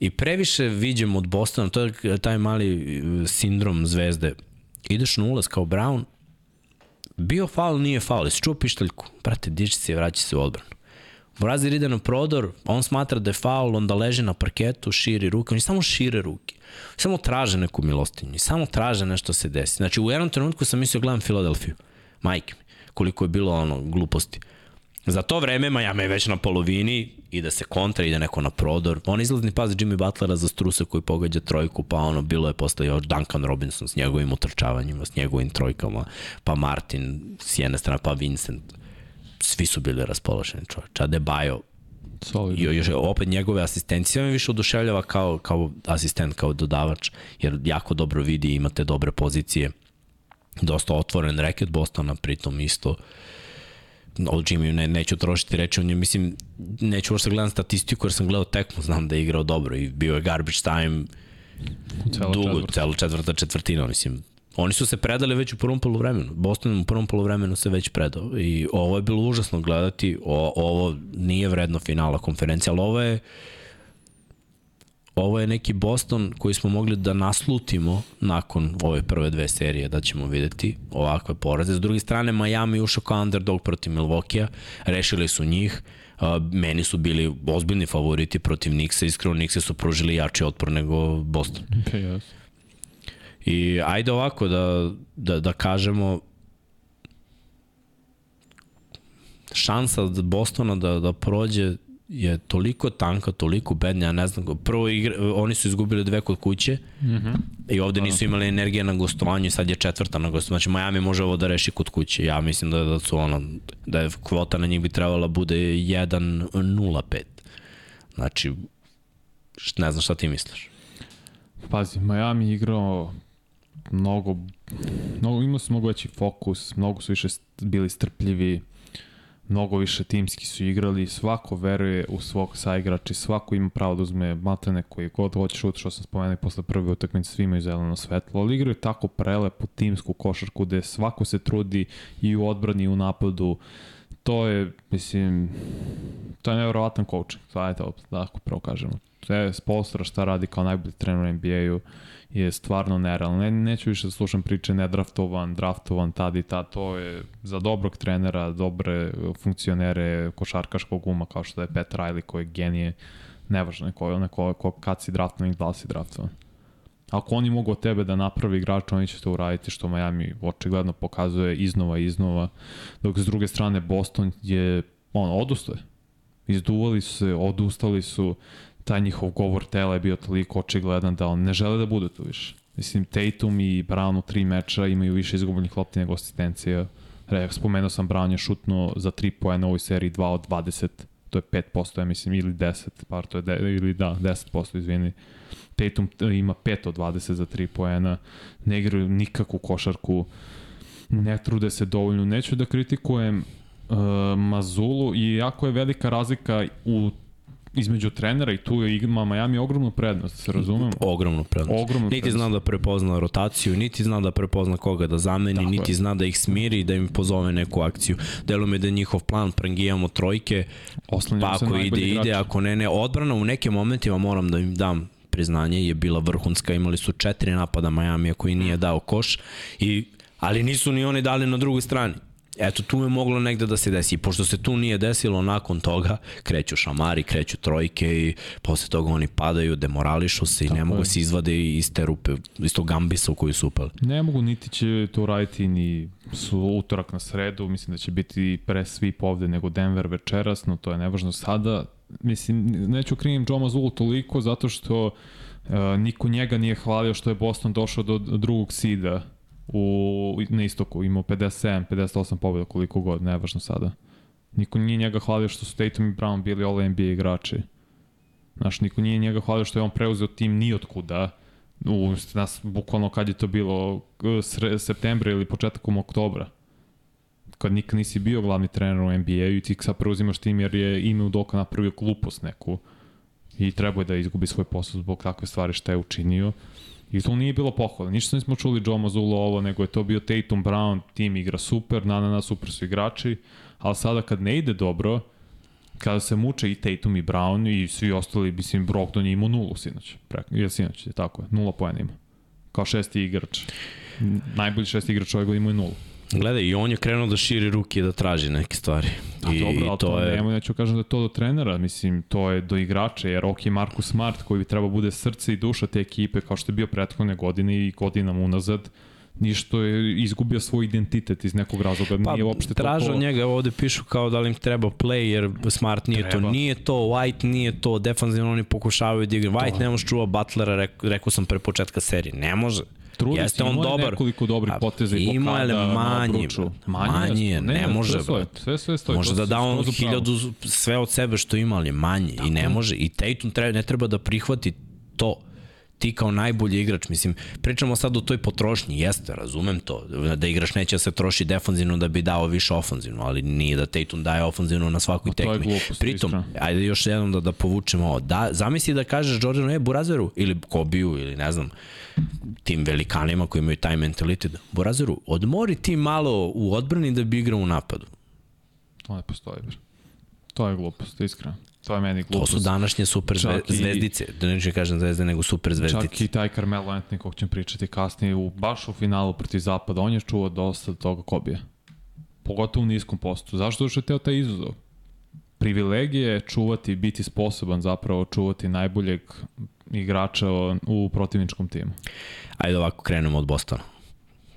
I previše viđem od Bostona, to je taj mali uh, sindrom zvezde. Ideš na ulaz kao Brown, bio faul, nije faul, jesi čuo pištaljku? Brate, diži se i vraća se u odbranu. Brazir ide na prodor, on smatra da je faul, onda leže na parketu, širi ruke, oni samo šire ruke. Samo traže neku milostinju samo traže nešto se desi. Znači, u jednom trenutku sam mislio gledam Filadelfiju. Majke mi, koliko je bilo ono gluposti. Za to vreme Miami je već na polovini, ide se kontra, ide neko na prodor. On izlazni pas Jimmy Butlera za strusa koji pogađa trojku, pa ono, bilo je posle još Duncan Robinson s njegovim utrčavanjima, s njegovim trojkama, pa Martin s jedne strane, pa Vincent. Svi su bili raspoloženi čovječ. Adebayo, Solid. I još opet njegove asistencije me više oduševljava kao, kao asistent, kao dodavač, jer jako dobro vidi, imate dobre pozicije. Dosta otvoren reket Bostona, pritom isto o Jimmy ne, neću trošiti reći o njemu, mislim, neću uopšte gledam statistiku jer sam gledao tekmu, znam da je igrao dobro i bio je garbage time Cela dugo, četvrta. celu četvrta četvrtina, mislim. Oni su se predali već u prvom polovremenu. Boston u prvom polovremenu se već predao. I ovo je bilo užasno gledati. O, ovo nije vredno finala konferencije, ali ovo je ovo je neki Boston koji smo mogli da naslutimo nakon ove prve dve serije, da ćemo videti ovakve poraze. S druge strane, Miami ušao kao underdog protiv Milwaukee, rešili su njih, Uh, meni su bili ozbiljni favoriti protiv Nixa, iskreno Nixi su pružili jači otpor nego Boston. Pa. I ajde ovako da, da, da kažemo šansa Bostona da, da prođe je toliko tanka, toliko bedna, ja ne znam, prvo igra, oni su izgubili dve kod kuće Mm -hmm. i ovde nisu imali energije na gostovanju i sad je četvrta na gostovanju. Znači Miami može ovo da reši kod kuće. Ja mislim da, da su ono, da je kvota na njih bi trebala bude 1-0-5. Znači, ne znam šta ti misliš. Pazi, Miami igrao mnogo, mnogo imao su mnogo veći fokus, mnogo su više bili strpljivi, mnogo više timski su igrali, svako veruje u svog saigrača i svako ima pravo da uzme matene koji god hoće. Šut, što sam spomenuo posle prve utakmice, svi imaju zeleno svetlo, ali igraju tako prelepu timsku košarku gde svako se trudi i u odbrani i u napadu, to je, mislim, to je nevjerovatan coaching, ajde, da tako pravo kažemo. Sve Spolstra šta radi kao najbolji trener u NBA-u je stvarno nerealno. Ne, neću više da slušam priče nedraftovan, draftovan, tad i tad. To je za dobrog trenera, dobre funkcionere košarkaškog uma kao što je Pat Riley koji je genije. Nevažno je ko, neko, ko, kad si draftovan i da li si draftovan. Ako oni mogu od tebe da napravi igrača, oni će to uraditi što Miami očigledno pokazuje iznova i iznova. Dok s druge strane Boston je, on, odustaje. Izduvali su se, odustali su, taj njihov govor tela je bio toliko očigledan da on ne žele da bude tu više. Mislim, Tatum i Brown u tri meča imaju više izgubljenih lopti nego asistencija. Re, spomenuo sam Brown je šutno za 3 poena u ovoj seriji 2 od 20, to je 5%, ja mislim, ili 10, par to je, de, ili da, 10%, izvini. Tatum ima 5 od 20 za 3 poena, ne igraju nikakvu košarku, ne trude se dovoljno. Neću da kritikujem uh, Mazulu i jako je velika razlika u između trenera i tu je ima Miami ogromnu prednost, se razumemo? Ogromnu prednost. Ogromnu Niti prednost. zna da prepozna rotaciju, niti zna da prepozna koga da zameni, Tako niti je. zna da ih smiri i da im pozove neku akciju. Delo mi da je njihov plan, prangijamo trojke, Oslanjamo pa ako ide, najbolji ide, ako ne, ne. Odbrana u nekim momentima moram da im dam priznanje, je bila vrhunska, imali su četiri napada Miami koji nije dao koš, i, ali nisu ni oni dali na drugoj strani. Eto, tu je moglo negde da se desi. Pošto se tu nije desilo, nakon toga kreću šamari, kreću trojke i posle toga oni padaju, demorališu se i Tako ne mogu je. se izvade iz te rupe, iz tog gambisa u koju su upali. Ne mogu, niti će to raditi ni su utorak na sredu, mislim da će biti pre svi ovde nego Denver večeras, no to je nevažno sada. Mislim, neću krivim Joe Mazulu toliko zato što uh, niko njega nije hvalio što je Boston došao do drugog sida u, na istoku, imao 57, 58 pobjeda, koliko god, nevažno sada. Niko nije njega hvalio što su Tatum i Brown bili all NBA igrači. Znaš, niko nije njega hvalio što je on preuzeo tim ni od kuda, u nas bukvalno kad je to bilo sre, septembra ili početkom oktobra kad nikad nisi bio glavni trener u NBA-u i ti sad preuzimaš tim jer je ime u doka napravio glupost neku i trebao je da izgubi svoj posao zbog takve stvari šta je učinio i to nije bilo pohvala. Ništa nismo čuli Joe Mazzulo ovo, nego je to bio Tatum Brown, tim igra super, na na na super su igrači, ali sada kad ne ide dobro, kada se muče i Tatum i Brown i svi ostali, mislim, Brogdon je imao nulu sinoć. Preko, je sinoć, je tako je, nula pojena ima. Kao šesti igrač. Najbolji šesti igrač ove godine imao je nulu. Gledaj, i on je krenuo da širi ruke da traži neke stvari. A I, dobro, ali i to je... Nemoj, neću kažem da je to do trenera, mislim, to je do igrača, jer ok, Markus Smart, koji bi trebao bude srce i duša te ekipe, kao što je bio prethodne godine i godinama unazad, ništo je izgubio svoj identitet iz nekog razloga, Pa, nije uopšte toliko... od njega, ovde pišu kao da li im treba play, jer Smart nije Treba. to. Nije to, White nije to, defanzivno oni pokušavaju da igra. White ne može čuva Butlera, rekao, rekao sam pre početka serije. Ne može. Trudi Jeste on dobar. nekoliko dobrih poteza i je, blokada manji, Bruču. brate. Manji je, ne može, sve, stoji, brate. sve, sve stoji. Može da da on hiljadu sve od sebe što ima, ali je manje. I ne može. I Tatum treba, ne treba da prihvati to ti kao najbolji igrač, mislim, pričamo sad o toj potrošnji, jeste, razumem to, da igrač neće da se troši defanzivno da bi dao više ofanzivno, ali nije da Tatum daje ofanzivno na svakoj tekmi. glupost, Pritom, iskreno. ajde još jednom da, da povučemo ovo, da, zamisli da kažeš Jordanu, e, Burazeru, ili Kobiju, ili ne znam, tim velikanima koji imaju taj mentalitet, Burazeru, odmori ti malo u odbrani da bi igrao u napadu. To ne postoji, bre. To je glupost, iskreno. To je meni To glupost. su današnje super zve, Čak i- zvezdice, da neću kažem zvezde, nego super zvezdice. Čak i taj Carmelo Anthony, kog ćemo pričati kasnije, u, baš u finalu protiv Zapada, on je čuo dosta toga Kobija. Pogotovo u niskom postu. Zašto što je teo taj izuzov? Privilegije je čuvati, biti sposoban zapravo čuvati najboljeg igrača u protivničkom timu. Ajde ovako krenemo od Bostona.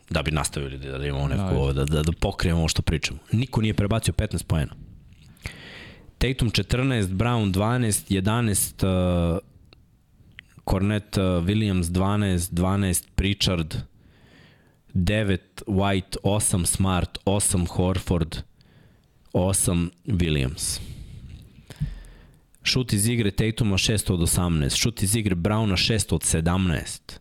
Da bi nastavili da, imamo neko, da, da, da pokrijemo ovo što pričamo. Niko nije prebacio 15 poena. Tatum 14, Brown 12, 11, uh, Cornet uh, Williams 12, 12 Pritchard, 9 White, 8 Smart, 8 Horford, 8 Williams. Šut iz igre Tatuma 6 od 18, šut iz igre Browna 6 od 17.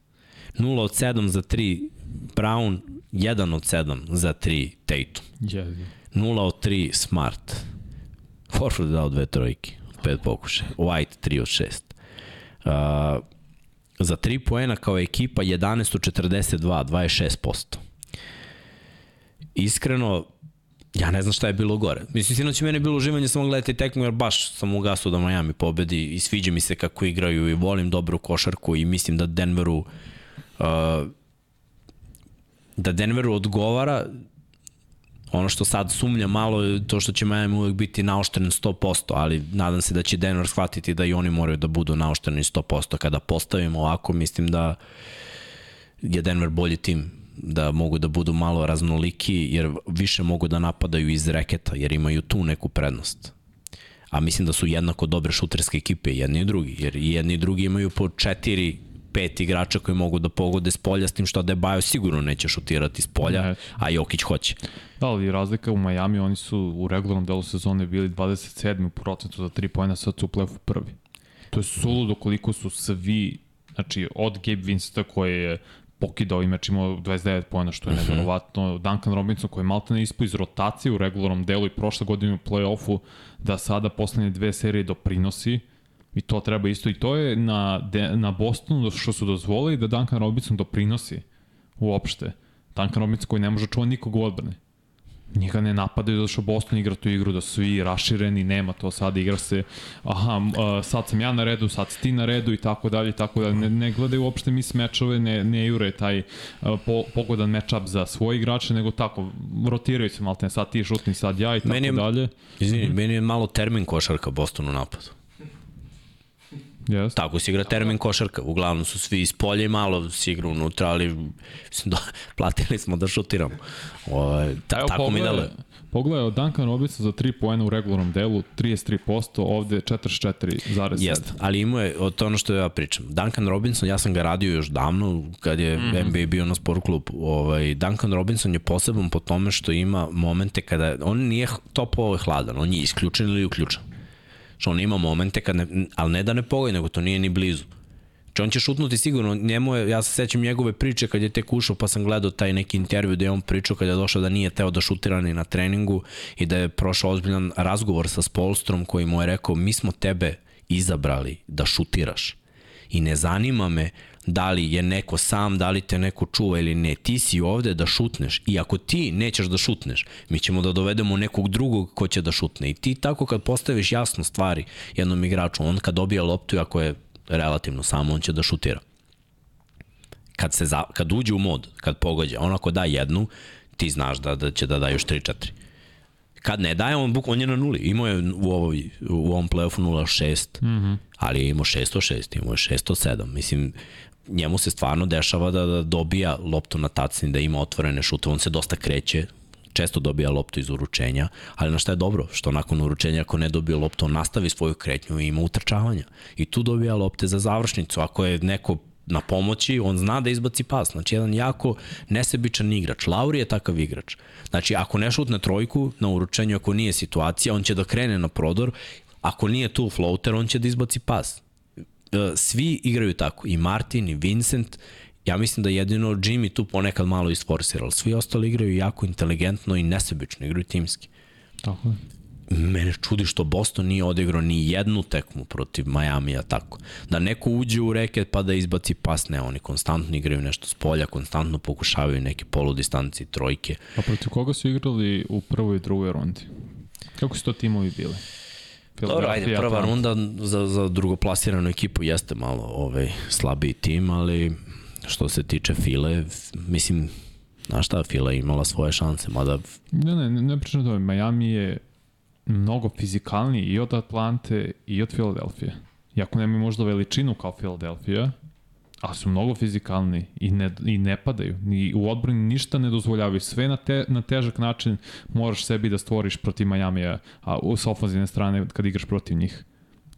0 od 7 za 3 Brown, 1 od 7 za 3 Tatum. Jezi. 0 od 3 Smart. Horford je dao dve trojke, pet pokušaja. White 3 od 6. Uh, za 3 poena kao ekipa 11 od 42, 26%. Iskreno, ja ne znam šta je bilo gore. Mislim, sinoć meni je bilo uživanje samo gledati tekmu, jer baš sam ugasao da Miami pobedi i sviđa mi se kako igraju i volim dobru košarku i mislim da Denveru uh, da Denveru odgovara ono što sad sumnja malo je to što će Miami uvek biti naoštren 100%, ali nadam se da će Denver shvatiti da i oni moraju da budu naoštreni 100%. Kada postavimo ovako, mislim da je Denver bolji tim da mogu da budu malo raznoliki, jer više mogu da napadaju iz reketa, jer imaju tu neku prednost. A mislim da su jednako dobre šuterske ekipe, jedni i drugi, jer jedni i drugi imaju po četiri pet igrača koji mogu da pogode s polja, s tim što Adebayo sigurno neće šutirati s polja, Neće. a Jokić hoće. Da, ali razlika u Miami, oni su u regularnom delu sezone bili 27. u procentu za 3 pojena, sad su u play-offu prvi. To je suludo koliko su svi, znači od Gabe Vincenta koji je pokidao i meč imao 29 pojena, što je Mhm. nevjerovatno. Duncan Robinson koji je malta ne ispo iz rotacije u regularnom delu i prošle godine u play-offu, da sada poslednje dve serije doprinosi i to treba isto i to je na, de, na Bostonu što su dozvolili da Duncan Robinson doprinosi uopšte. Duncan Robinson koji ne može čuva nikog u odbrani. Njega ne napadaju zato što Boston igra tu igru da su svi rašireni, nema to sad igra se, aha, sad sam ja na redu, sad si ti na redu i tako dalje i tako dalje. Ne, ne gledaju uopšte mis mečove, ne, ne jure taj po, pogodan matchup za svoje igrače, nego tako, rotiraju se malte, sad ti šutni, sad ja i tako Meni je- dalje. Izvini, mm -hmm. meni je malo termin košarka Boston u napadu. Yes. Tako se igra termin košarka. Uglavnom su svi iz polja i malo se igra unutra, ali mislim, da, platili smo da šutiramo. O, ta, Evo, tako mi pogledaj- deluje. Pogledaj, Duncan Robinson za 3 poena u regularnom delu, 33%, ovde 44,7. Jeste, ali imao je, o to ono što ja pričam. Duncan Robinson, ja sam ga radio još davno, kad je mm. NBA bio na sport klubu. Ovaj, Duncan Robinson je poseban po tome što ima momente kada, on nije topovo i hladan, on je isključen ili uključen. Što on ima momente kad ne, ali ne da ne pogoj, nego to nije ni blizu. Znači on će šutnuti sigurno, njemu je, ja se sećam njegove priče kad je tek ušao pa sam gledao taj neki intervju da je on pričao kad je došao da nije teo da šutira ni na treningu i da je prošao ozbiljan razgovor sa Spolstrom koji mu je rekao mi smo tebe izabrali da šutiraš i ne zanima me da li je neko sam, da li te neko čuva ili ne, ti si ovde da šutneš i ako ti nećeš da šutneš, mi ćemo da dovedemo nekog drugog ko će da šutne i ti tako kad postaviš jasno stvari jednom igraču, on kad dobije loptu i ako je relativno samo, on će da šutira. Kad, se za, kad uđe u mod, kad pogođe, on ako da jednu, ti znaš da, da će da da još 3-4. Kad ne daje, on, buk, on je na nuli. Imao je u, ovoj, u ovom playoffu 0-6, mm -hmm. ali je imao 606, imao je 607. Mislim, njemu se stvarno dešava da, da dobija loptu na tacni, da ima otvorene šute, on se dosta kreće, često dobija loptu iz uručenja, ali na šta je dobro, što nakon uručenja ako ne dobije loptu, on nastavi svoju kretnju i ima utrčavanja. I tu dobija lopte za završnicu. Ako je neko na pomoći, on zna da izbaci pas. Znači, jedan jako nesebičan igrač. Lauri je takav igrač. Znači, ako ne šutne trojku na uručenju, ako nije situacija, on će da krene na prodor. Ako nije tu floater, on će da izbaci pas. E, svi igraju tako. I Martin, i Vincent, ja mislim da jedino Jimmy tu ponekad malo isforsira, ali svi ostali igraju jako inteligentno i nesebično, igraju timski. Tako je mene čudi što Boston nije odigrao ni jednu tekmu protiv Majamija tako. Da neko uđe u reket pa da izbaci pas, ne, oni konstantno igraju nešto s polja, konstantno pokušavaju neke poludistanci, trojke. A protiv koga su igrali u prvoj i drugoj rundi? Kako su to timovi bili? Dobro, ajde, prva runda za, za drugoplasiranu ekipu. Jeste malo ovaj, slabiji tim, ali što se tiče File, mislim, znaš šta, Fila imala svoje šanse, mada... Ne, ne, ne, ne pričam to, Miami je mnogo fizikalniji i od Atlante i od Filadelfije. Iako nemaju možda veličinu kao Filadelfija, ali su mnogo fizikalni i ne, i ne padaju. Ni u odbrani ništa ne dozvoljavaju. Sve na, te, na težak način moraš sebi da stvoriš protiv Majamija, a sa ofenzivne strane kad igraš protiv njih.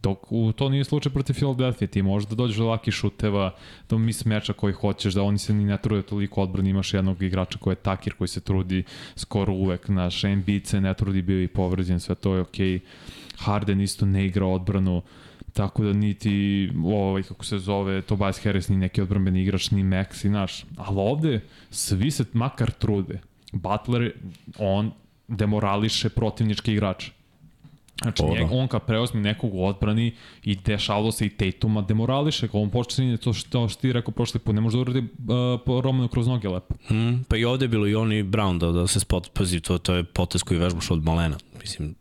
Dok u, to nije slučaj protiv Philadelphia, ti možeš da dođeš do laki šuteva, da mis meča koji hoćeš, da oni se ni ne trude toliko odbrani, imaš jednog igrača koji je takir, koji se trudi skoro uvek, naš Embiid ne trudi, bio i povređen, sve to je okej. Okay. Harden isto ne igra odbranu, tako da niti ovaj, kako se zove, Tobias Harris ni neki odbranbeni igrač, ni Max i naš. Ali ovde svi se makar trude. Butler, on demorališe protivnički igrače Znači, njeg, on kad preozme nekog u odbrani i dešavalo se i Tatuma demorališe ga, on počne to što, što ti rekao prošli put, ne može da uradi uh, po Romanu kroz noge lepo. Hmm, pa i ovde je bilo i on i Brown da, da se spot, pazi, to, to je potes koji vežbaš od malena. Mislim,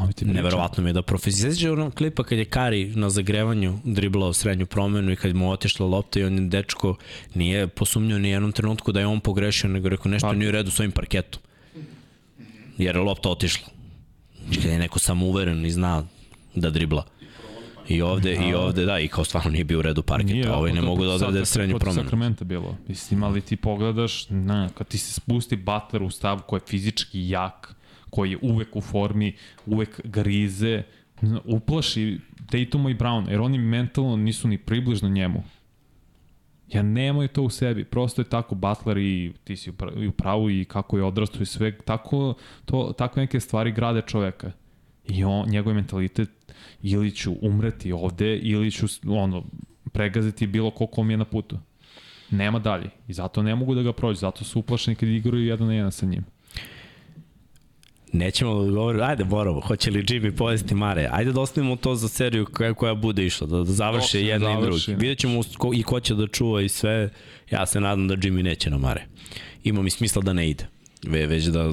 to mi ti neverovatno mi je da profesija. Sveći onog klipa kad je Kari na zagrevanju driblao srednju promenu i kad mu otišla lopta i on je dečko nije posumnio ni jednom trenutku da je on pogrešio, nego rekao nešto pa, nije u redu s ovim parketom. Jer je lopta otišla Znači kada je neko samouveren i zna da dribla. I ovde, i ovde, da, i kao stvarno nije bio u redu parketa. Nije, ovaj ne mogu da odrade srednju promenu. Sakramenta bilo. Mislim, ali ti pogledaš, na, kad ti se spusti Butler u stav koji je fizički jak, koji je uvek u formi, uvek grize, uplaši Tatuma i Brown, jer oni mentalno nisu ni približno njemu. Ja nemaju to u sebi, prosto je tako Butler i ti si u pravu i kako je odrastao i sve, tako, to, tako neke stvari grade čoveka. I on, njegov mentalitet ili ću umreti ovde ili ću ono, pregaziti bilo ko kom je na putu. Nema dalje. I zato ne mogu da ga prođu, zato su uplašeni kad igraju jedan na jedan sa njim. Nećemo da govorimo, ajde Borovo, hoće li Jimmy povesti Mare? Ajde da ostavimo to za seriju koja, koja bude išla, da, da završe jedno da i drugo. Vidjet ćemo ko, i ko će da čuva i sve. Ja se nadam da Jimmy neće na Mare. Ima mi smisla da ne ide. Ve, već da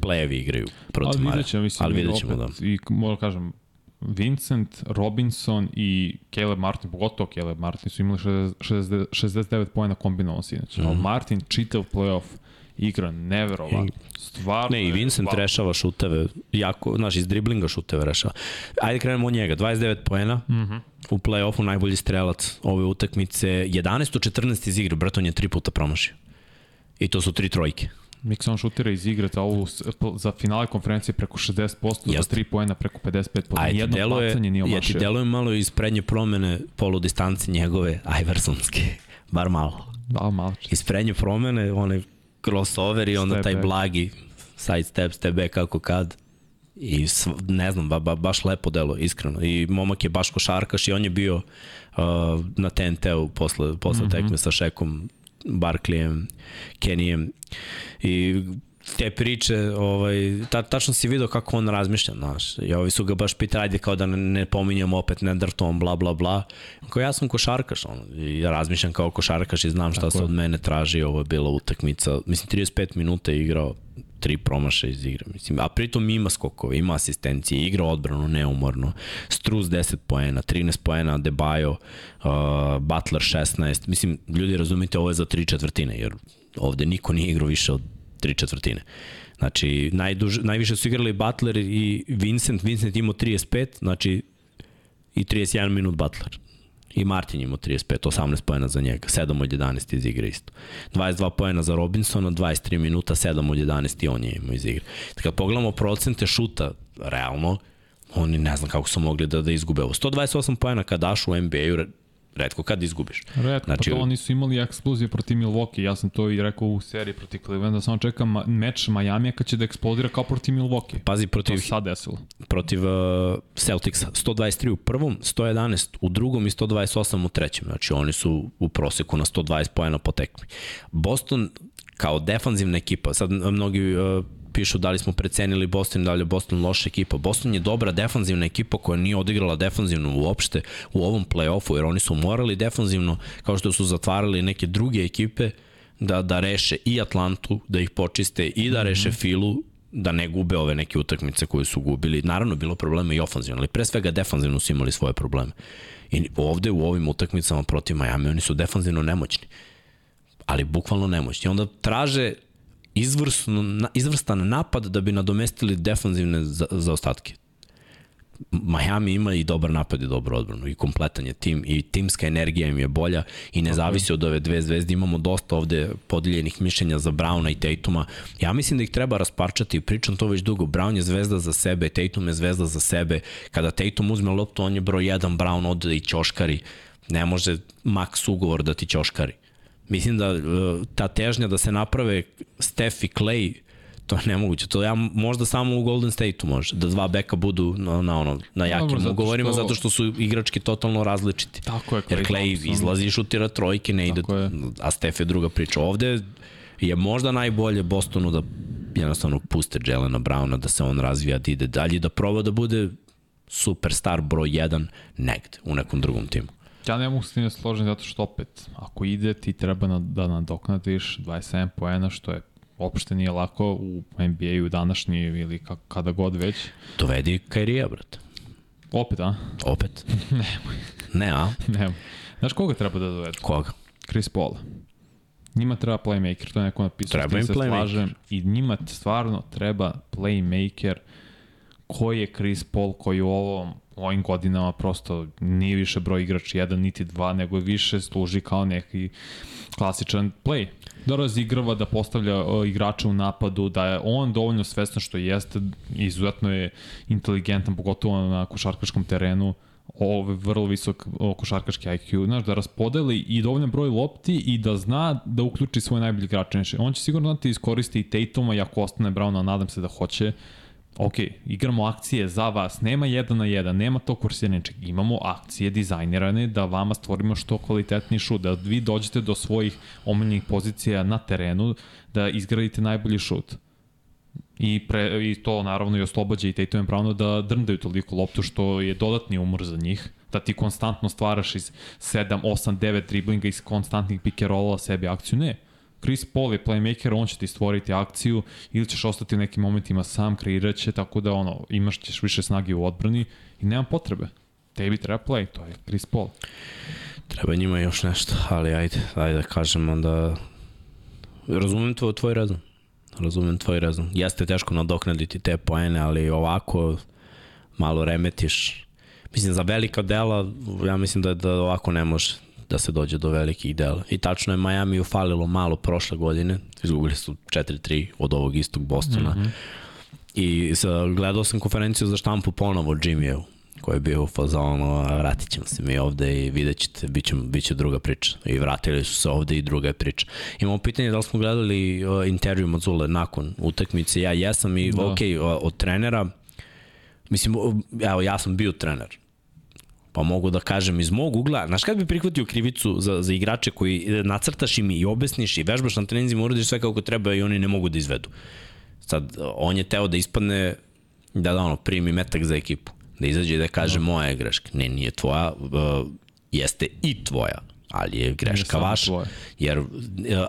plejevi igraju protiv ali Mare. Vidjet ćemo, mislim, ali vidjet ćemo opet, da. I moram kažem, Vincent, Robinson i Caleb Martin, pogotovo Caleb Martin su imali 60, 69 pojena kombinovano sinoć. Mm -hmm. Martin čitav playoff igra neverovatno. Stvarno. Ne, i Vincent wow. rešava šuteve, jako, znaš, iz driblinga šuteve rešava. Ajde krenemo od njega, 29 poena, mm -hmm. u play-offu najbolji strelac ove utakmice, 11 14 iz igre, Breton je tri puta promašio. I to su tri trojke. Mikson šutira iz igre za, ovu, za finale konferencije preko 60%, Jeste. za 3 poena preko 55%. Ajde, Jedno deluje, bacanje nije omašio. Ja ti deluje malo iz prednje promene polu distanci njegove Iversonske. Bar malo. Da, malo. Iz prednje promene, onaj crossover i onda step taj back. blagi side step, step back kako kad. I sv, ne znam, ba, ba, baš lepo delo, iskreno. I momak je baš košarkaš i on je bio uh, na TNT-u posle, posle mm -hmm. tekme sa Šekom, Barklijem, Kenijem. I te priče, ovaj, ta, tačno si video kako on razmišlja, znaš. I ovi su ga baš pitali, ajde kao da ne, ne pominjam opet Nenderton, bla, bla, bla. Kao ja sam košarkaš, on, i ja razmišljam kao košarkaš i znam šta Tako se od mene traži, ovo je bila utakmica. Mislim, 35 minuta je igrao tri promaša iz igre. Mislim, a pritom ima skokove, ima asistencije, igra odbranu neumorno. Struz 10 poena, 13 poena, Debajo, uh, Butler 16. Mislim, ljudi razumite, ovo je za tri četvrtine, jer ovde niko nije igrao više od tri četvrtine. Znači, najduž, najviše su igrali Butler i Vincent. Vincent imao 35, znači i 31 minut Butler. I Martin imao 35, 18 pojena za njega, 7 od 11 iz igre isto. 22 pojena za Robinsona, 23 minuta, 7 od 11 i on je imao iz igre. Kad pogledamo procente šuta, realno, oni ne znam kako su mogli da, da izgube ovo. 128 pojena kad daš u NBA-u, redko kad izgubiš. Redko, znači, pa to oni su imali eksplozije protiv Milwaukee, ja sam to i rekao u seriji protiv Clevelanda, samo čekam meč Miami kad će da eksplodira kao protiv Milwaukee. Pazi, protiv, to sad desilo. protiv uh, Celticsa, 123 u prvom, 111 u drugom i 128 u trećem, znači oni su u proseku na 120 pojena po tekmi. Boston kao defanzivna ekipa, sad mnogi uh, pišu da li smo precenili Boston, da li je Boston loša ekipa. Boston je dobra defanzivna ekipa koja nije odigrala defanzivno uopšte u ovom play-offu, jer oni su morali defanzivno, kao što su zatvarali neke druge ekipe, da, da reše i Atlantu, da ih počiste i da reše mm -hmm. Filu, da ne gube ove neke utakmice koje su gubili. Naravno, bilo problema i ofanzivno, ali pre svega defanzivno su imali svoje probleme. I ovde u ovim utakmicama protiv Miami oni su defanzivno nemoćni ali bukvalno nemoćni. Onda traže izvrsno, izvrstan napad da bi nadomestili defanzivne za, zaostatke. Miami ima i dobar napad i dobro odbranu i kompletan je tim i timska energija im je bolja i ne zavisi od ove dve zvezde. Imamo dosta ovde podeljenih mišljenja za Brauna i Tatuma. Ja mislim da ih treba rasparčati, pričam to već dugo. Brown je zvezda za sebe, Tatum je zvezda za sebe. Kada Tatum uzme loptu, on je broj 1, Brown ode i ćoškari. Ne može max ugovor da ti ćoškari. Mislim da e, ta težnja da se naprave Steph i Clay, to je nemoguće. To ja možda samo u Golden State-u može, da dva beka budu na, na, ono, na jakim Dobro, zato ugovorima, što... zato što su igrački totalno različiti. Tako je. Clay Jer Clay Thompson. izlazi i šutira trojke, ne ide, je. a Steph je druga priča. Ovde je možda najbolje Bostonu da jednostavno puste Jelena Browna, da se on razvija, da ide dalje, da proba da bude superstar broj 1 negde u nekom drugom timu. Ja ne mogu s tim da složiti zato što opet, ako ide ti treba na, da nadoknadiš 27 poena, što je uopšte nije lako u NBA-u današnji ili kada god već. Dovedi Kairija, brate. Opet, a? Opet. Nemoj. Ne, a? Nemoj. Znaš koga treba da dovedu? Koga? Chris Paula. Njima treba playmaker, to je neko napisao. Treba im playmaker. Slažem. I njima stvarno treba playmaker koji je Chris Paul koji u ovom ovim godinama prosto nije više broj igrač jedan niti dva, nego više služi kao neki klasičan play. Da razigrava, da postavlja igrača u napadu, da je on dovoljno svestan što jeste, izuzetno je inteligentan, pogotovo na košarkaškom terenu, ove vrlo visok košarkaški IQ, znaš, da raspodeli i dovoljan broj lopti i da zna da uključi svoj najbolji igrač. On će sigurno znati iskoristi i Tatuma i ako ostane Browna, nadam se da hoće, ok, igramo akcije za vas, nema jedan na jedan, nema to kursiranja, imamo akcije dizajnirane da vama stvorimo što kvalitetni šut, da vi dođete do svojih omiljenih pozicija na terenu, da izgradite najbolji šut. I, pre, I to naravno i oslobađa i Tatum pravno da drndaju toliko loptu što je dodatni umor za njih, da ti konstantno stvaraš iz 7, 8, 9 driblinga iz konstantnih rolla sebi akciju, ne Chris Paul je playmaker, on će ti stvoriti akciju ili ćeš ostati u nekim momentima sam, kreirat će, tako da ono, imaš ćeš više snage u odbrani i nema potrebe. Tebi treba play, to je Chris Paul. Treba njima još nešto, ali ajde, ajde da kažem onda... Razumem tvoj, tvoj razum. Razumem tvoj razum. Jeste teško nadoknaditi te poene, ali ovako malo remetiš. Mislim, za velika dela, ja mislim da, da ovako ne može da se dođe do velikih dela. I tačno je Miami ufalilo malo prošle godine, izgubili su 4-3 od ovog istog Bostona. Mm -hmm. I sa, gledao sam konferenciju za štampu ponovo Jimmyev, koji je bio u fazonu, vratit ćemo se mi ovde i vidjet ćete, bit će, bit će druga priča. I vratili su se ovde i druga je priča. Imamo pitanje da li smo gledali uh, intervju Mazule nakon utakmice, ja jesam i da. ok, od trenera, mislim, evo ja sam bio trener, pa mogu da kažem iz mog ugla, znaš kad bi prihvatio krivicu za, za igrače koji e, nacrtaš im i objasniš i vežbaš na trenizima, uradiš sve kako treba i oni ne mogu da izvedu. Sad, on je teo da ispadne, da da ono, primi metak za ekipu, da izađe i da kaže no. moja je greška. Ne, nije tvoja, uh, jeste i tvoja, ali je greška vaša. Tvoje. Jer, uh,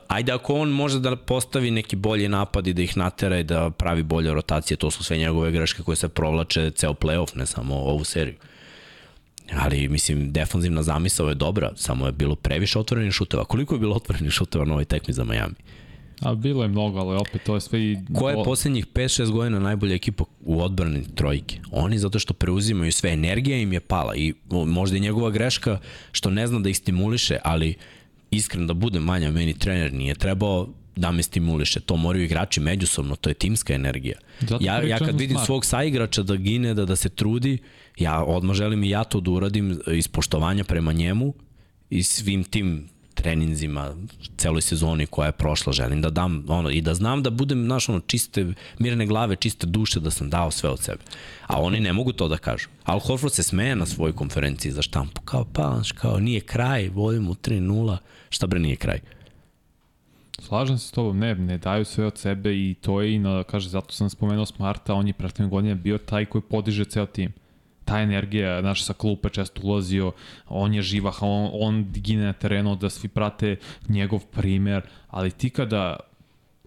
ajde ako on može da postavi neki bolji napad i da ih natera i da pravi bolje rotacije, to su sve njegove greške koje se provlače ceo playoff, ne samo ovu seriju. Ali, mislim, defanzivna zamisao je dobra, samo je bilo previše otvorenih šuteva. Koliko je bilo otvorenih šuteva na ovoj tekmi za Miami? A bilo je mnogo, ali opet to je sve i... Ko je poslednjih 5-6 godina najbolja ekipa u odbrani trojke? Oni zato što preuzimaju sve, energija im je pala i možda i njegova greška što ne zna da ih stimuliše, ali iskren da budem manja, meni trener nije trebao da me stimuliše. To moraju igrači međusobno, to je timska energija. Zato Ja, ja kad vidim svog saigrača da gine, da, da se trudi, ja odmah želim i ja to da uradim iz poštovanja prema njemu i svim tim treninzima, celoj sezoni koja je prošla, želim da dam ono, i da znam da budem, znaš, ono, čiste, mirne glave, čiste duše, da sam dao sve od sebe. A oni ne mogu to da kažu. Al Horford se smeje na svojoj konferenciji za štampu, kao pa, kao nije kraj, vodimo 3-0, šta bre nije kraj? Slažem se s tobom, ne, ne daju sve od sebe i to je i, na, kaže, zato sam spomenuo Smarta, on je prethodne godine bio taj koji podiže ceo tim. Ta energija, znaš, sa klupe često ulazio, on je živah, on, on gine na terenu da svi prate njegov primer, ali ti kada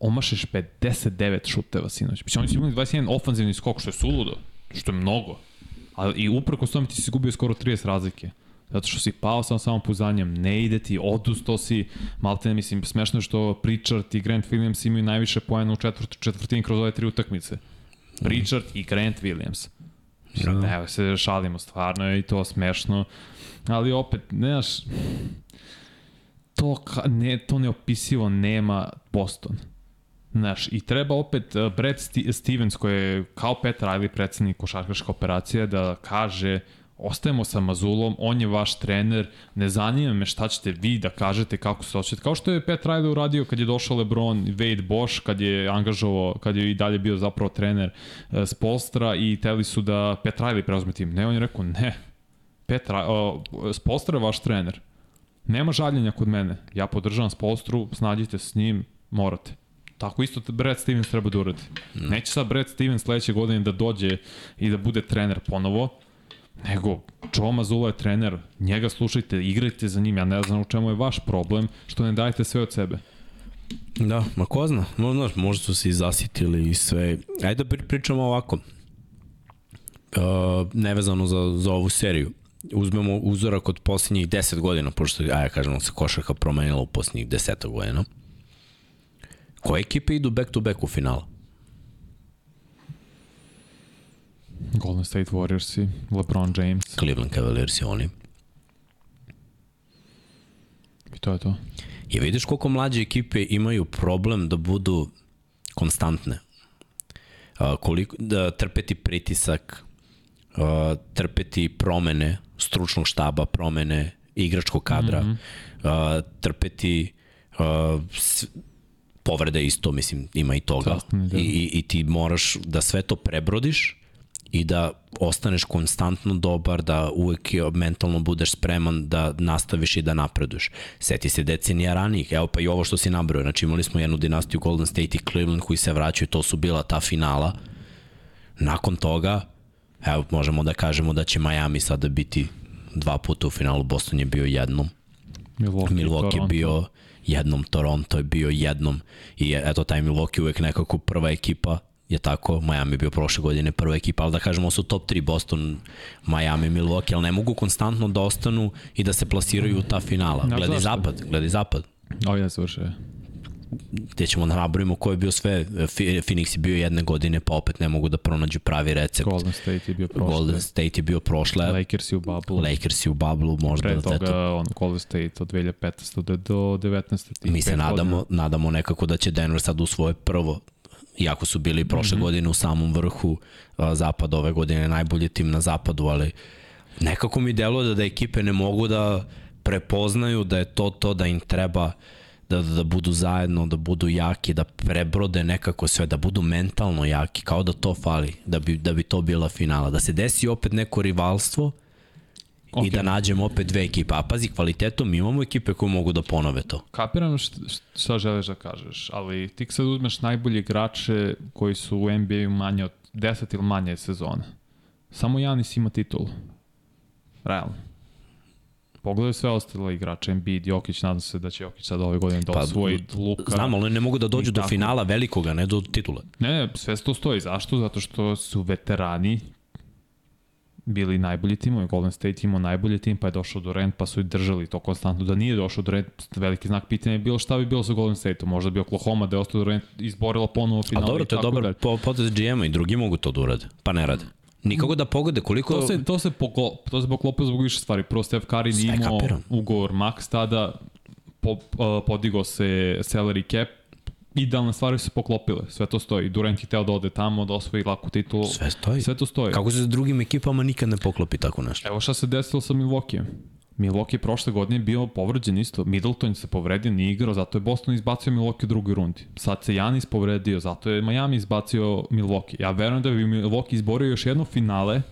omašeš 59 šuteva sinoć, mislim, oni su imali 21 ofanzivni skok, što je suludo, što je mnogo, ali i uprko s tome ti si gubio skoro 30 razlike. Zato što si pao sa samopouzdanjem, ne ide ti, odustao si, malte ne mislim, smešno je što Pritchard i Grant Williams imaju najviše poena u četvrt, četvrtini kroz ove tri utakmice. Pritchard i Grant Williams. Mislim, Da. evo se šalimo, stvarno je i to smešno. Ali opet, ne znaš, to, ka, ne, to neopisivo nema Boston. Znaš, i treba opet uh, Brad Stevens, koji je kao Pat Riley predsednik košarkaška operacija, da kaže ostajemo sa Mazulom, on je vaš trener, ne zanima me šta ćete vi da kažete, kako se hoćete. Kao što je Pat Riley uradio kad je došao LeBron Wade Bosch, kad je angažovao, kad je i dalje bio zapravo trener uh, Spolstra i teli su da Pat Riley preuzme tim. Ne, on je rekao ne. Pat Riley, uh, Spolstra je vaš trener. Nema žaljenja kod mene. Ja podržavam Spolstru, snađite s njim, morate. Tako isto Brad Stevens treba da uradi. Mm. Neće sad Brad Stevens sledeće godine da dođe i da bude trener ponovo, nego Joe Mazzulla je trener, njega slušajte, igrajte za njim, ja ne znam u čemu je vaš problem, što ne dajete sve od sebe. Da, ma ko zna, no, znaš, možda su se i zasitili i sve. Ajde da pri- pričamo ovako, uh, nevezano za, za ovu seriju. Uzmemo uzorak od posljednjih 10 godina, pošto, ajde kažemo, se košarka promenila u posljednjih 10 godina. Koje ekipe idu back to back u finala? Golden State Warriors i LeBron James Cleveland Cavaliers i oni. i to je to. I vidiš koliko mlađe ekipe imaju problem da budu konstantne. A, koliko, da trpeti pritisak, a, trpeti promene stručnog štaba, promene igračkog kadra, mm -hmm. a, trpeti a, s, povrede isto, mislim, ima i toga. Sastavni deo. I, i, I ti moraš da sve to prebrodiš i da ostaneš konstantno dobar, da uvek mentalno budeš spreman da nastaviš i da napreduješ. Seti se decenija ranijih, evo pa i ovo što si nabrao, znači imali smo jednu dinastiju Golden State i Cleveland koji se vraćaju, to su bila ta finala. Nakon toga, evo možemo da kažemo da će Miami sada biti dva puta u finalu, Boston je bio jednom, Milwaukee, Milwaukee je bio jednom, Toronto je bio jednom. I eto taj Milwaukee uvek nekako prva ekipa je tako, Miami je bio prošle godine prva ekipa, ali da kažemo su top 3 Boston, Miami, Milwaukee, ali ne mogu konstantno da ostanu i da se plasiraju u ta finala. Znaš Gledaj zapad, gledaj zapad. Ovo je završio. Gde ćemo da nabrojimo ko je bio sve, Phoenix je bio jedne godine, pa opet ne mogu da pronađu pravi recept. Golden State je bio prošle. Golden State je bio prošle, Lakers je u bubble. Lakers je u bablu, možda Pre da toga, eto, on, Golden State od 2015. do, do 19. tih Mi se nadamo, godina. nadamo nekako da će Denver sad u svoje prvo iako su bili prošle mm -hmm. godine u samom vrhu a, zapada ove godine najbolji tim na zapadu, ali nekako mi deluje da, da ekipe ne mogu da prepoznaju da je to to da im treba da, da, da budu zajedno, da budu jaki, da prebrode nekako sve, da budu mentalno jaki, kao da to fali, da bi, da bi to bila finala. Da se desi opet neko rivalstvo okay. i da nađemo opet dve ekipe. A pazi, kvalitetom imamo ekipe koje mogu da ponove to. Kapiram šta, šta želiš da kažeš, ali ti sad uzmeš najbolje igrače koji su u NBA-u manje od 10 ili manje sezona. Samo Janis ima titulu. Realno. Pogledaj sve ostale igrače, Embiid, Jokić, nadam se da će Jokić sad ove godine da Pa, osvoji Luka. Znam, ali ne mogu da dođu do tako. finala velikoga, ne do titule. Ne, ne, sve to stoji. Zašto? Zato što su veterani bili najbolji timovi. Golden State imao najbolji tim, pa je došao Durant, pa su i držali to konstantno. Da nije došao Durant, veliki znak pitanja je bilo šta bi bilo sa Golden State-om. Možda bi Oklahoma da je ostao Durant izborila ponovo final. A dobro, to je dobar po, potez GM-a i drugi mogu to da urade, pa ne rade. Nikako da pogode koliko... To se, to se, poklo, to se poklopio zbog više stvari. Prvo, Steph Curry nije imao ugovor max tada, po, uh, podigao se salary cap, idealne stvari su se poklopile, sve to stoji. Durant je hteo da ode tamo, da osvoji laku titulu. Sve stoji. Sve to stoji. Kako se s drugim ekipama nikad ne poklopi tako nešto? Evo šta se desilo sa Milwaukee. Milwaukee prošle godine bio povređen isto. Middleton se povredio, nije igrao, zato je Boston izbacio Milwaukee u drugoj rundi. Sad se Janis povredio, zato je Miami izbacio Milwaukee. Ja verujem da bi Milwaukee izborio još jedno finale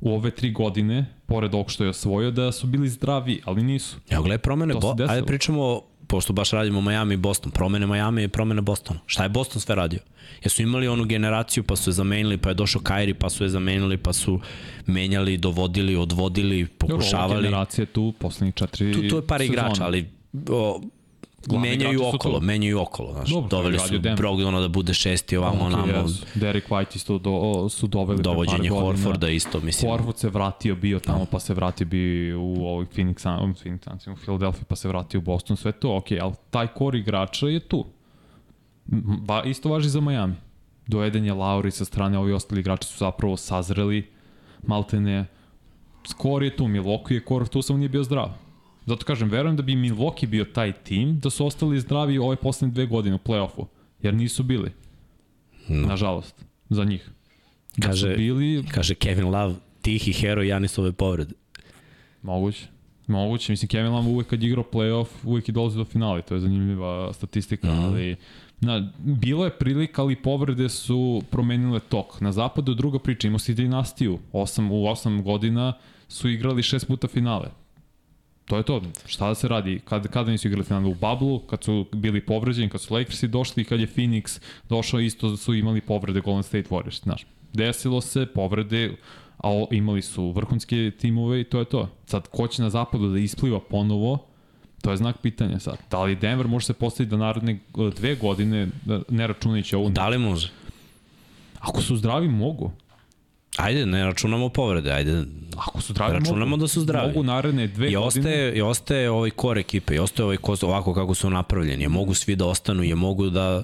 u ove tri godine, pored ovog što je osvojio, da su bili zdravi, ali nisu. Evo gledaj promene, Bo ajde pričamo, pošto baš radimo Miami i Boston, promene Miami i promene Bostona. Šta je Boston sve radio? Jesu imali onu generaciju pa su je zamenili, pa je došao Kyrie pa su je zamenili, pa su menjali, dovodili, odvodili, Dobro, pokušavali. generacija tu, poslednjih četiri Tu, tu je par igrača, ali o, Glavni menjaju okolo, tu. menjaju okolo. Znaš, Dobro, to doveli su. Brogdona da bude šesti, ovamo, Ok, onamo. jesu. Derek White isto do, o, su doveli Dovođenje. Horforda isto, mislim. Horford se vratio, bio tamo, pa se vratio bio u ovoj Phoenix, Sun- Phoenix Suns, u Philadelphia, pa se vratio u Boston, sve to, ok, ali taj kor igrača je tu. Ba, isto važi za Miami. Doveden je Lauri sa strane, ovi ostali igrači su zapravo sazreli, maltene. Skor je tu, Milwaukee je kor, tu samo nije bio zdrav. Zato kažem, verujem da bi Milwaukee bio taj tim, da su ostali zdravi ove poslednje dve godine u play-offu, jer nisu bili, No. nažalost, za njih. Da Kaže- bili, Kaže Kevin Love, tihi heroj Janisove povrede. Moguće. Moguće, mislim, Kevin Love uvek kad je igrao playoff, uvek je dolazi do finala, to je zanimljiva statistika, mm ali na, bilo je prilika, ali povrede su promenile tok. Na zapadu druga priča, imao si dinastiju, osam, u 8 godina su igrali šest puta finale. To je to. Šta da se radi? Kad, kada nisu igrali finale? U bablu, kad su bili povređeni, kad su Lakersi došli, kad je Phoenix došao, isto su imali povrede Golden State Warriors. Znaš, desilo se, povrede, a imali su vrhunske timove i to je to. Sad, ko će na zapadu da ispliva ponovo, to je znak pitanja sad. Da li Denver može se postaviti da naredne e, dve godine, da, ne računajući ovu, Da li može? ako su zdravi, mogu. Ajde, ne računamo povrede, ajde. Ako su zdravi, Računamo mogu. da su zdravi. Mogu naredne dve I godine. ostaje, I ostaje ovaj kor ekipe, i ostaje ovaj kost ovako kako su napravljeni. Je mogu svi da ostanu, je mogu da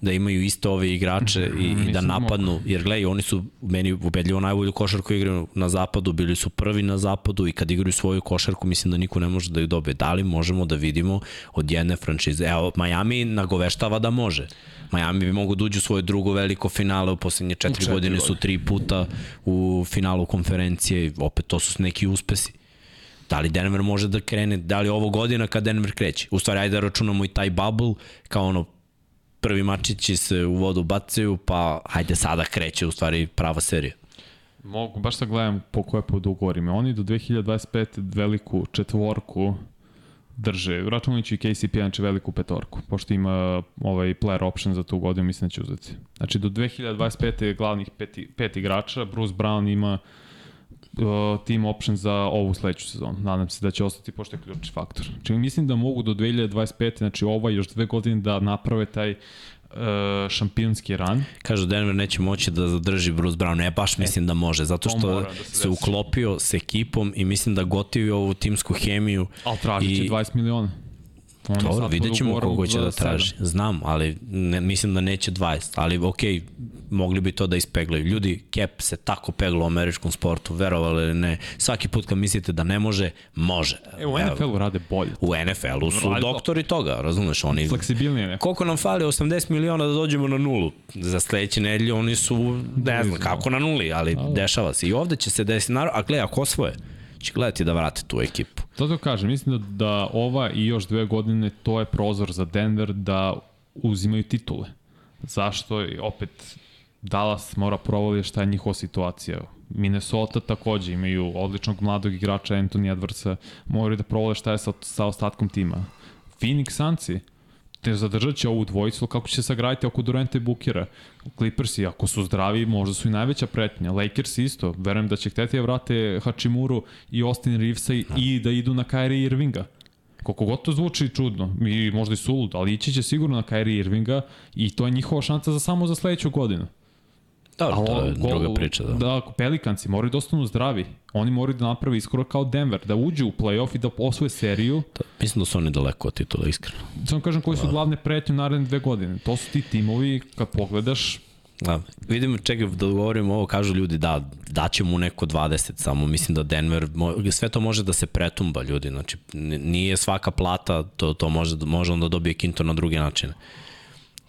da imaju iste ove igrače i, i da napadnu, jer gledaj, oni su meni ubedljivo najbolju košarku igraju na zapadu, bili su prvi na zapadu i kad igraju svoju košarku, mislim da niko ne može da ju dobije. Da li možemo da vidimo od jedne franšize? Evo, Miami nagoveštava da može. Miami bi mogu da uđu u svoje drugo veliko finale, u poslednje četiri, četiri godine su godine. tri puta u finalu konferencije, i opet to su neki uspesi. Da li Denver može da krene, da li ovo godina kad Denver kreće? U stvari, ajde da računamo i taj bubble, kao ono, prvi mačići se u vodu bacaju, pa hajde sada kreće u stvari prava serija. Mogu, baš sad gledam po koje pod ugovorima. Oni do 2025 veliku četvorku drže, računajući KCP, znači veliku petorku, pošto ima ovaj player option za tu godinu, mislim da će uzeti. Znači do 2025 je glavnih pet, pet igrača, Bruce Brown ima uh, team option za ovu sledeću sezonu. Nadam se da će ostati pošto je ključni faktor. Znači mislim da mogu do 2025, znači ova još dve godine da naprave taj uh, šampionski run. Kažu Denver neće moći da zadrži Bruce Brown, ne baš mislim da može, zato to što da se se uklopio s ekipom i mislim da gotivi ovu timsku hemiju. Ali tražit će I- 20 miliona. Je Dobro, vidjet ćemo ugovorom kogo će da traži. Znam, ali ne, mislim da neće 20. Ali okej, mogli bi to da ispeglaju. Ljudi, cap se tako pegla u američkom sportu, verovali ili ne. Svaki put kad mislite da ne može, može. E, u NFL-u rade bolje. U NFL-u su Radi- doktori toga, razumeš? Oni, Fleksibilnije ne. koliko nam fali 80 miliona da dođemo na nulu. Za sledeće nedelje oni su, ne znam kako na nuli, ali dešava se. I ovde će se desiti, naravno, a gledaj, ako osvoje, će gledati da vrate tu ekipu. Zato kažem, mislim da, da ova i još dve godine to je prozor za Denver da uzimaju titule. Zašto? Opet, Dallas mora provali šta je njihova situacija. Minnesota takođe imaju odličnog mladog igrača Anthony Edwardsa, moraju da provale šta je sa, sa ostatkom tima. Phoenix Sunsi, te zadržat će ovu dvojicu, kako će se sagraditi oko Duranta i Bukera. Clippersi, ako su zdravi, možda su i najveća pretnja. Lakers isto, verujem da će hteti da vrate Hachimuru i Austin Reevesa i, i da idu na Kyrie Irvinga. Koliko god to zvuči čudno, i možda i sulud, ali ići će sigurno na Kyrie Irvinga i to je njihova šansa za samo za sledeću godinu. Dobro, A to je ovo- druga gol- priča, da. Da, Pelikanci moraju da ostanu zdravi. Oni moraju da naprave iskorak kao Denver, da uđu u playoff i da osvoje seriju. Da, mislim da su oni daleko od titula, iskreno. Samo kažem koji su Da. glavne pretnje u naredne dve godine. To su ti timovi, kad pogledaš, Da, vidimo, čekaj, da govorim ovo, kažu ljudi, da, daće mu neko 20, samo mislim da Denver, sve to može da se pretumba ljudi, znači nije svaka plata, to, to može, može onda dobije Kinto na druge načine.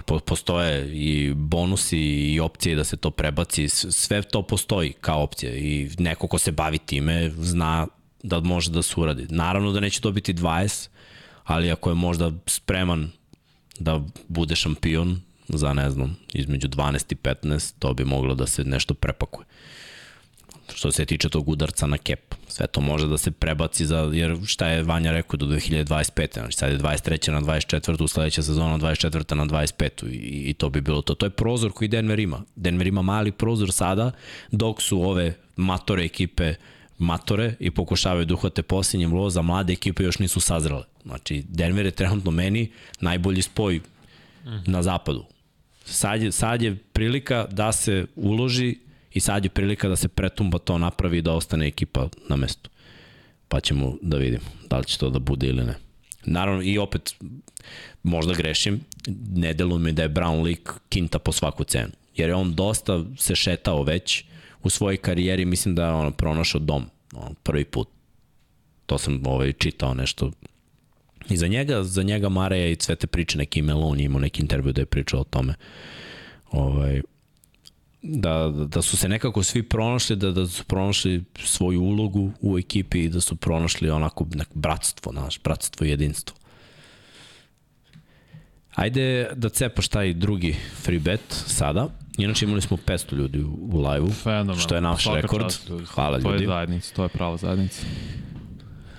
Po, postoje i bonusi i opcije da se to prebaci, sve to postoji kao opcija i neko ko se bavi time zna da može da se uradi. Naravno da neće dobiti 20, ali ako je možda spreman da bude šampion za, ne znam, između 12 i 15, to bi moglo da se nešto prepakuje. Što se tiče tog udarca na kep, sve to može da se prebaci za, jer šta je Vanja rekao do 2025. Znači sad je 23. na 24. sledeća sezona 24. na 25. I, i to bi bilo to. To je prozor koji Denver ima. Denver ima mali prozor sada, dok su ove matore ekipe matore i pokušavaju da uhvate posljednje loz, a mlade ekipe još nisu sazrele. Znači, Denver je trenutno meni najbolji spoj na zapadu. Sad je, sad je prilika da se uloži i sad je prilika da se pretumba to napravi i da ostane ekipa na mestu. Pa ćemo da vidimo da li će to da bude ili ne. Naravno, i opet, možda grešim, ne deluje mi da je Brown lik kinta po svaku cenu. Jer je on dosta se šetao već u svojoj karijeri, mislim da je on pronašao dom on, prvi put. To sam ovaj, čitao nešto I za njega, za njega Mareja i sve te priče, neki Melon je imao neki intervju da je pričao o tome. Ovaj, da, da su se nekako svi pronašli, da, da su pronašli svoju ulogu u ekipi i da su pronašli onako neko bratstvo, naš, bratstvo i jedinstvo. Ajde da cepaš taj drugi free bet sada. Inače imali smo 500 ljudi u, u live-u, što je naš Svaka rekord. čast, ljudi. Hvala To je ljudi. zajednica, to je prava zajednica.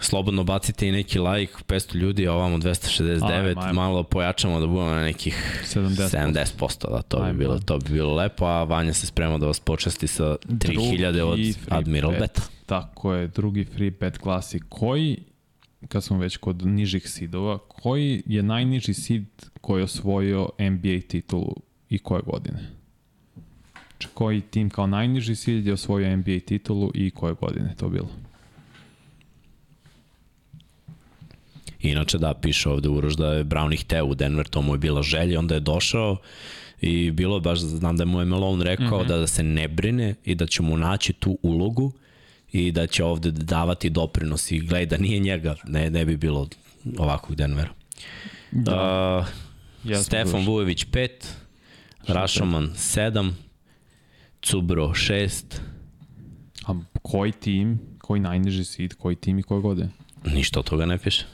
Slobodno bacite i neki like, 500 ljudi, a ovamo 269, Ajmo, ajmo. malo pojačamo da budemo na nekih 70%. 70%, da, to bi, bilo, to bi bilo lepo, a Vanja se sprema da vas počasti sa 3000 od Admiral bet. Beta. Tako je, drugi free bet klasi. Koji, kad smo već kod nižih sidova, koji je najniži sid koji je osvojio NBA titulu i koje godine? Znači, koji tim kao najniži sid je osvojio NBA titulu i koje godine to bilo? Inače, da, piše ovde Uroš da je Brown ih teo u Denver, to mu je bila želja, onda je došao i bilo je baš, znam da mu je Malone rekao mm. -hmm. da, da se ne brine i da će mu naći tu ulogu i da će ovde davati doprinos i gledaj da nije njega, ne, ne bi bilo ovakvog Denvera. Da. Uh, Jesmo Stefan duže. Vujović 5, Rašoman 7, Cubro 6, A koji tim, koji najniži sid, koji tim i koje godine? ništa od toga ne piše.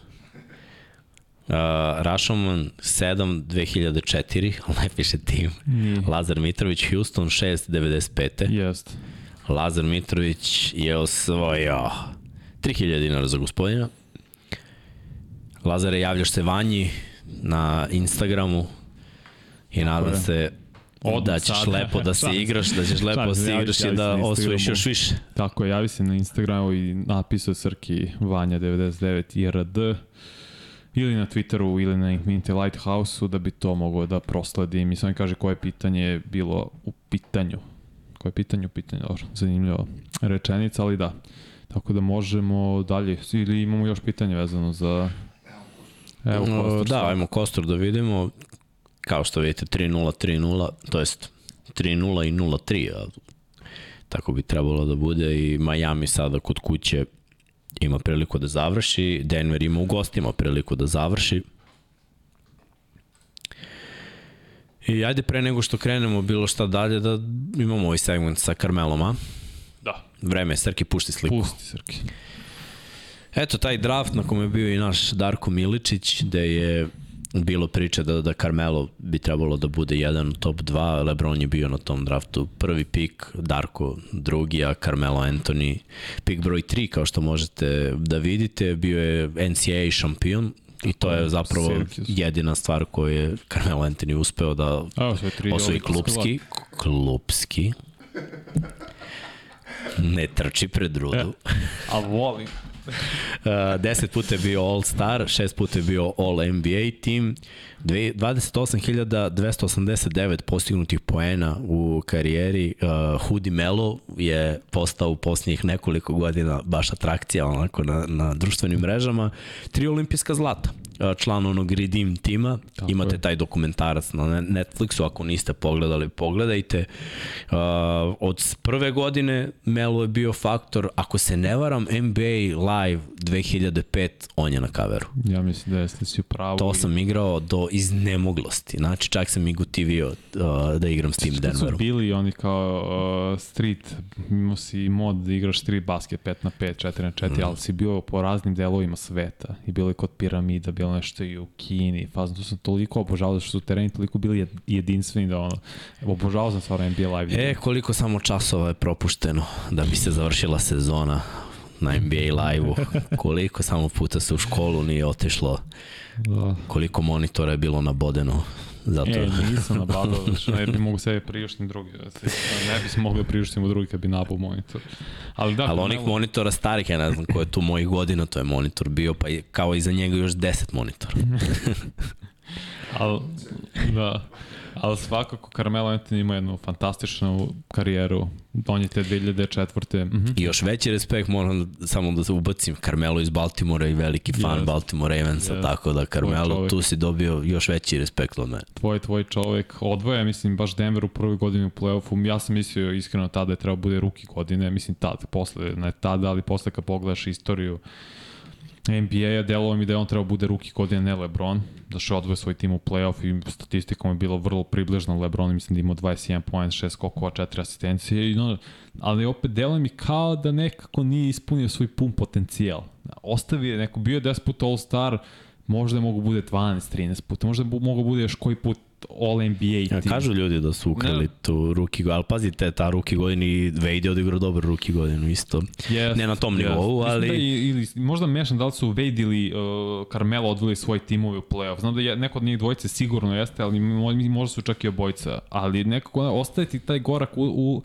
Uh, Rašoman 7 2004, ali ne piše tim. Nije. Lazar Mitrović Houston 6 95. Jest. Lazar Mitrović je osvojio 3000 dinara za gospodina. Lazare, javljaš se Vanji na Instagramu i nadam se Odmah da ćeš sada. lepo da se igraš, da ćeš lepo da se igraš i da na osvojiš još više. Tako je, javi se na Instagramu i napisao Srki Vanja99 IRD ili na Twitteru ili na Infinity Lighthouse-u da bi to mogao da prosledim i sam mi kaže koje pitanje je bilo u pitanju. Koje pitanje u pitanju, dobro, zanimljiva rečenica, ali da. Tako da možemo dalje, ili imamo još pitanje vezano za... Evo, Kostor, da, ajmo Kostor da vidimo. Kao što vidite, 3-0, 3-0, to jest 3-0 i 0-3, a tako bi trebalo da bude i Miami sada kod kuće ima priliku da završi, Denver ima u gostima priliku da završi. I ajde pre nego što krenemo bilo šta dalje da imamo ovaj segment sa Carmelom, a? Da, Vreme je, Srki, pušti sliku. pusti Srki. Eto, taj draft na kome je bio i naš Darko Miličić, gde je bilo priče da, da Carmelo bi trebalo da bude jedan u top 2, Lebron je bio na tom draftu prvi pik, Darko drugi, a Carmelo Anthony pik broj 3, kao što možete da vidite, bio je NCAA šampion i to je zapravo Syracuse. jedina stvar koju je Carmelo Anthony uspeo da osvoji klubski, klubski, ne trči pred rudu. E, a volim. 10 puta je bio All-Star, 6 puta je bio All-NBA Dve- 28.289 postignutih poena u karijeri. Uh, Hudi Melo je postao u posljednjih nekoliko godina baš atrakcija onako na, na društvenim mrežama. Tri olimpijska zlata uh, član onog Redeem tima. Tako Imate je. taj dokumentarac na Netflixu, ako niste pogledali, pogledajte. Uh, od prve godine Melo je bio faktor, ako se ne varam, NBA Live 2005, on je na kaveru. Ja mislim da jeste si u pravu. To sam igrao do iznemoglosti. Znači, čak sam i gotivio da igram s tim su Denverom. bili oni kao uh, street, imao si mod da igraš street basket 5 na 5, 4 na 4, mm. ali si bio po raznim delovima sveta i bilo je kod piramida, bilo nešto i u Kini, fazno, to sam toliko obožavao što su tereni toliko bili jed- jedinstveni da ono, obožavao sam stvarno NBA live. E, koliko samo časova je propušteno da bi se završila sezona na NBA live-u. Koliko samo puta se u školu nije otišlo. da. Koliko monitora je bilo nabodeno. Zato... E, nisam nabavio, znači ne bi mogu sebi priuštim drugi. znači, Ne bi se mogli priuštiti u drugi kad bi nabao monitor. Ali da, Ali onih Carmelo- monitora starih, ja ne znam ko je tu mojih godina, to je monitor bio, pa i- kao iza njega još 10 monitora. Al, da. Ali svakako Carmelo Anthony ima jednu fantastičnu karijeru. On je te 2004. Mhm. I još veći respekt moram da, samo da se ubacim Carmelo iz Baltimora i veliki fan Jest. Baltimore Ravensa, Jest. tako da Carmelo tu si dobio još veći respekt od mene. Tvoj, tvoj čovek odvoja, mislim, baš Denver u prvoj godini u play-offu. Ja sam mislio iskreno tada je trebao bude ruki godine, mislim tad, posle, ne tada, ali posle kad pogledaš istoriju NBA-a, delova mi da je on trebao bude ruki godine, ne Lebron, da što je odvoje svoj tim u play-off i statistikom je bilo vrlo približno Lebron, mislim da imao 21 poen, 6 skokova, 4 asistencije, i no, ali opet deluje mi kao da nekako nije ispunio svoj pun potencijal. Ostavio je neko, bio je 10 puta All-Star, možda mogu bude 12, 13 puta, možda mogu bude još koji put All-NBA Ja, tim. kažu ljudi da su ukrali Ne. tu ruki godinu, ali pazite, ta ruki godini, Wade je odigrao dobar ruki godinu isto. Jest, Ne na tom jest. nivou, Mislim ali- Da i, ili, možda mešam da li su Wade ili uh, Carmelo odvili svoj timovi u play-off. Znam da je, neko od njih dvojice sigurno jeste, ali mo- možda su čak i obojica. Ali nekako ostaje ti taj gorak u, u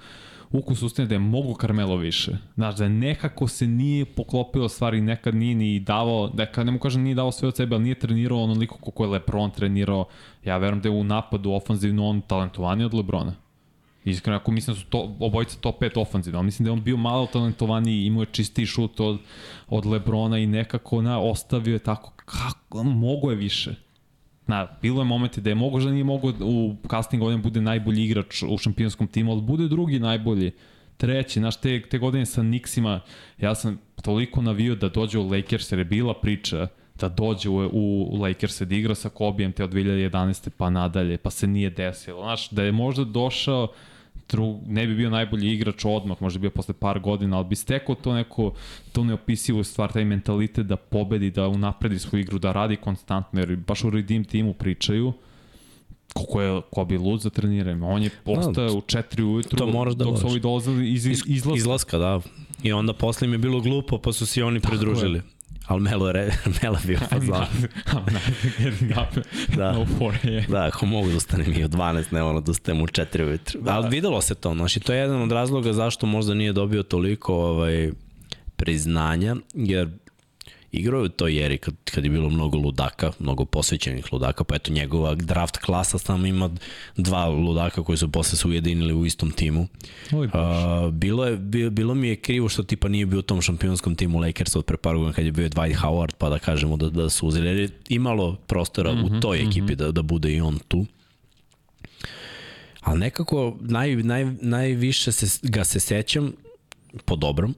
ukus ustane da je mogu Carmelo više. Znaš, da nekako se nije poklopilo stvari, nekad nije ni davao, da ne mu kažem nije davao sve od sebe, ali nije trenirao onoliko koliko je Lebron trenirao. Ja verujem da je u napadu ofanzivno on talentovaniji od Lebrona. Iskreno, ako mislim da su to, obojica top 5 ofanzivno, ali mislim da je on bio malo talentovaniji, imao je čistiji šut od, od Lebrona i nekako na, ostavio je tako, kako, mogo je više. Na, bilo je momenti da je mogo, da nije mogo u kasnim godinama bude najbolji igrač u šampionskom timu, ali bude drugi najbolji, treći, znaš, te, te godine sa Knicksima, ja sam toliko navio da dođe u Lakers, jer je bila priča da dođe u, u Lakers da igra sa Kobijem te od 2011. pa nadalje, pa se nije desilo. Znaš, da je možda došao drug, ne bi bio najbolji igrač odmah, možda bi bio posle par godina, ali bi stekao to neko, to neopisivo stvar, taj mentalitet da pobedi, da unapredi svoju igru, da radi konstantno, jer baš u Redeem timu pričaju, koliko je Kobe lud za treniranje. On je postao u 4 ujutru to moraš da dok su ovi dolazili iz, iz, izlaska. Izlaska, da. I onda posle im je bilo glupo, pa su se oni pridružili. Ali Melo je, Melo je bio fazan. Da. No 4 Da, ako mogu da ustanem i u 12, ne ono da ustanem u 4 ujutru. Da. Ali videlo se to, znači to je jedan od razloga zašto možda nije dobio toliko ovaj, priznanja, jer igrao je u toj eri kad, kad je bilo mnogo ludaka, mnogo posvećenih ludaka, pa eto njegova draft klasa samo ima dva ludaka koji su posle se ujedinili u istom timu. Oj, Uh, bilo, je, bilo, bilo mi je krivo što tipa nije bio u tom šampionskom timu Lakersa od pre par godina kad je bio Dwight Howard, pa da kažemo da, da su uzeli, jer je imalo prostora mm -hmm, u toj ekipi da, da bude i on tu. Ali nekako naj, naj, najviše se, ga se sećam po dobrom,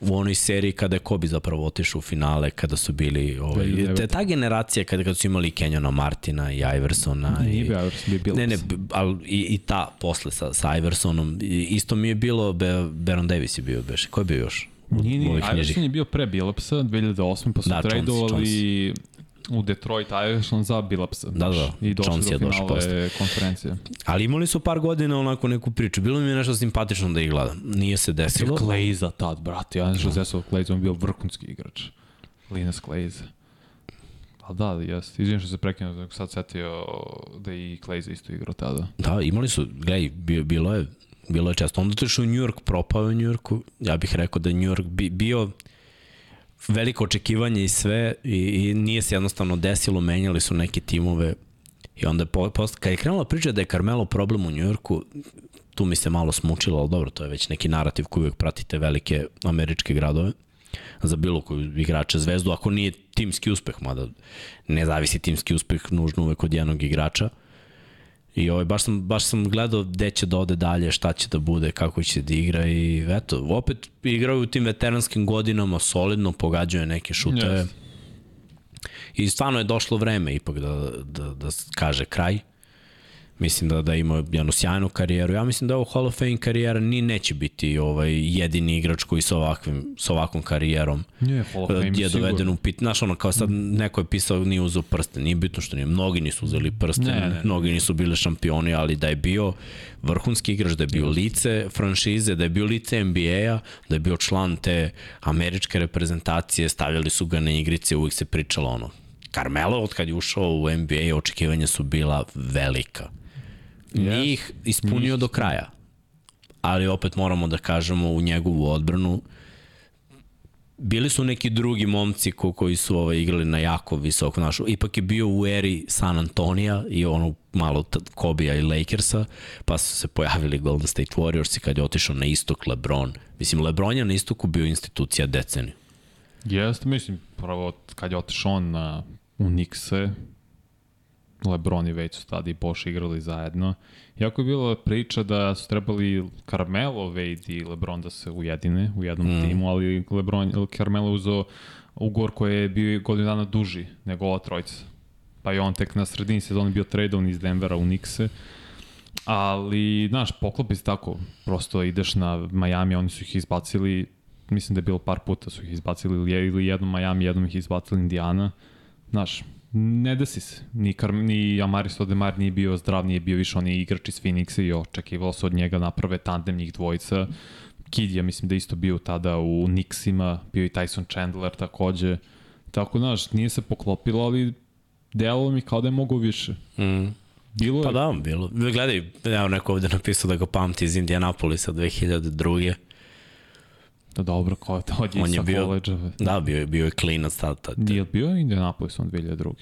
u onoj seriji kada je Kobe zapravo otišao u finale, kada su bili ovaj, 2009. te, ta generacija kada, kada su imali Kenjona Martina i Iversona Nije i, bio Iverson, bio Billups. Ne, ne, ali i, i ta posle sa, sa Iversonom, i, isto mi je bilo, Be, Baron Davis je bio, beš, ko je bio još? Nije, nije, Iverson je bio pre Billupsa 2008, pa su Da, tradeovali u Detroit Iverson za Billupsa. Da, da, I došli je do došao finale posle. konferencije. Ali imali su par godina onako neku priču. Bilo mi je nešto simpatično da ih gledam. Nije se desilo. Glaze tad, brate. Ja nešto zesao Glaze, on je bio vrhunski igrač. Linus Glaze. Pa da, jeste. Izvijem što se prekinuo, da sad setio da je i Glaze isto igrao tada. Da, imali su, gledaj, bilo je bilo je često. Onda otišao u New York, propao u New Yorku. Ja bih rekao da je New York bi, bio veliko očekivanje i sve i, i nije se jednostavno desilo, menjali su neke timove i onda po, post, kad je krenula priča da je Carmelo problem u Njujorku, tu mi se malo smučilo, ali dobro, to je već neki narativ koji uvek pratite velike američke gradove za bilo koju igrača zvezdu, ako nije timski uspeh, mada ne zavisi timski uspeh nužno uvek od jednog igrača. I ovaj, baš, sam, baš sam gledao gde će da ode dalje, šta će da bude, kako će da igra i eto, opet igraju u tim veteranskim godinama solidno, pogađaju neke šuteve. Yes. I stvarno je došlo vreme ipak da, da, da kaže kraj. Mislim da da ima jednu sjajnu karijeru. Ja mislim da ovo Hall of Fame karijera ni neće biti ovaj jedini igrač koji sa ovakvim sa ovakvom karijerom Nije, Hall of Fame je sigurno. doveden u pit. Znaš, ono, kao sad neko je pisao nije uzeo prsten, nije bitno što nije. Mnogi nisu uzeli prsten, Ne, ne, ne. mnogi nisu bili šampioni, ali da je bio vrhunski igrač, da je bio lice franšize, da je bio lice NBA-a, da je bio član te američke reprezentacije, stavljali su ga na igrice, uvijek se pričalo ono. Carmelo, od kad je ušao u NBA, očekivanja su bila velika. Nije Yes. ih ispunio do kraja. Ali opet moramo da kažemo u njegovu odbranu, bili su neki drugi momci ko, koji su ovaj, igrali na jako visoko našu. Ipak je bio u eri San Antonija i ono malo Kobija i Lakersa, pa su se pojavili Golden State Warriors i kad je otišao na istok LeBron. Mislim, LeBron je na istoku bio institucija deceniju. Jeste, mislim, prvo kad je otišao on na, u Nixe, Lebron i Wade su tada i Boš igrali zajedno. Jako je bila priča da su trebali Carmelo, Wade i Lebron da se ujedine u jednom mm. timu, ali Lebron, Carmelo uzeo ugovor koji je bio godinu dana duži nego ova trojica. Pa je on tek na sredini sezoni bio tradovan iz Denvera u Nixe. Ali, znaš, poklopi se tako, prosto ideš na Miami, oni su ih izbacili, mislim da je bilo par puta su ih izbacili ili, ili jednom Miami, jednom ih izbacili Indiana. Znaš, ne desi se. Ni, Kar, ni Amaris Odemar nije bio zdrav, nije bio više oni igrač iz Phoenixa i očekivalo se od njega naprave tandem njih dvojica. Kid je, mislim da isto bio tada u Knicksima, bio i Tyson Chandler takođe. Tako, znaš, nije se poklopilo, ali delalo mi kao da je mogo više. Mm. Bilo je, Pa da, bilo. Gledaj, evo neko ovde napisao da ga pamti iz Indianapolisa 2002. da dobro, kao je to od On je bio- koleđa. Da, bio je, bio je klinac tad, tad. Nije bio Indianapolis on 2002.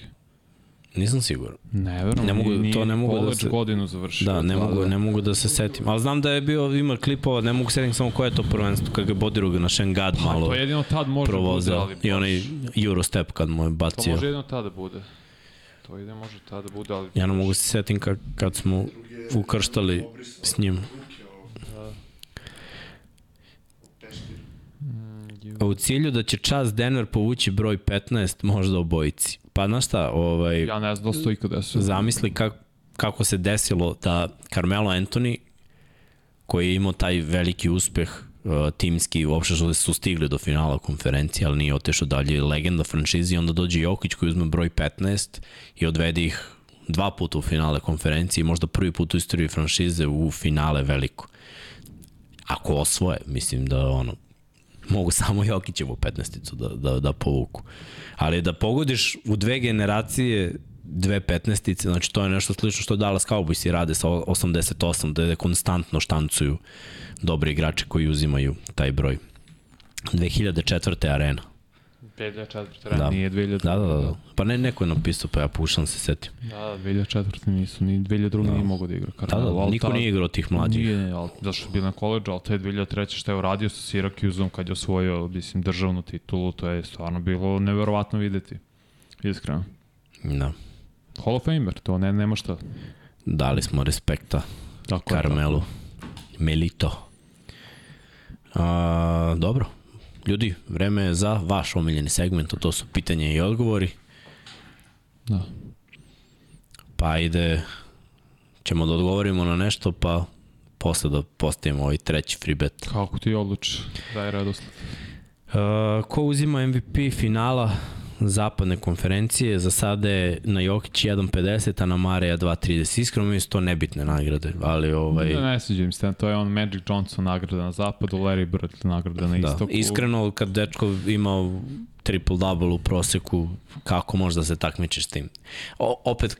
Nisam siguran. Ne verujem, Ne mogu- nije, to ne mogu da se- godinu završio. Da, ne mogu, ne mogu da se setim. Ali znam da je bio, ima klipova, ne mogu setim samo koje je to prvenstvo, kad ga Bodiruga na Šengad malo Pa To jedino tad može bude, provozao. ali I onaj Eurostep kad mu je To bacio. može jedino tada bude. To jedino može tada bude, ali... Ja ne mogu se setim kad, kad smo ukrštali s njim. Ruke, ovo, tešti. A u cilju da će čas Denver povući broj 15, možda obojici. Pa znaš šta, ovaj, Ja ne znam da to ikada desilo. zamisli kako, kako se desilo da Carmelo Anthony, koji je imao taj veliki uspeh uh, timski, uopšte što su stigli do finala konferencije, ali nije otešao dalje, legenda franšizi, onda dođe Jokić koji uzme broj 15 i odvede ih dva puta u finale konferencije i možda prvi put u istoriji franšize u finale veliko. Ako osvoje, mislim da ono, mogu samo Jokićevu 15-icu da, da, da povuku. Ali da pogodiš u dve generacije dve 15-ice, znači to je nešto slično što Dallas Cowboys i rade sa 88, da je konstantno štancuju dobri igrači koji uzimaju taj broj. 2004. arena. 2004. Da. Da. Nije 2000. Da, da, da. Pa ne, neko je napisao, pa ja pušam se setim. Da, da, 2004. nisu, ni 2002. Da. nije mogo da igra Da, da, ali niko ta- nije igrao tih mlađih. Nije, ali zašto je bio na koleđu, ali to je 2003. što je uradio sa Syracuseom kad je osvojio, mislim, državnu titulu, to je stvarno bilo neverovatno videti. Iskreno. Da. Hall of Famer, to ne, nema šta. Dali smo respekta Tako Carmelu. Melito. A, dobro. Ljudi, vreme je za vaš omiljeni segment, to su pitanja i odgovori. Da. Pa ide, ćemo da odgovorimo na nešto, pa posle da postavimo ovaj treći free bet. Kako ti odlučiš? Daj redosled. Uh, ko uzima MVP finala zapadne konferencije, za sada je na Jokić 1.50, a na Mareja 2.30. Iskreno mi su to nebitne nagrade, ali ovaj... Ne, ne sviđa mi se, to je on Magic Johnson nagrada na zapadu, Larry Bird nagrada na Da, istoku. iskreno kad dečko ima triple double u proseku, kako možda se takmičiš s tim? O, opet,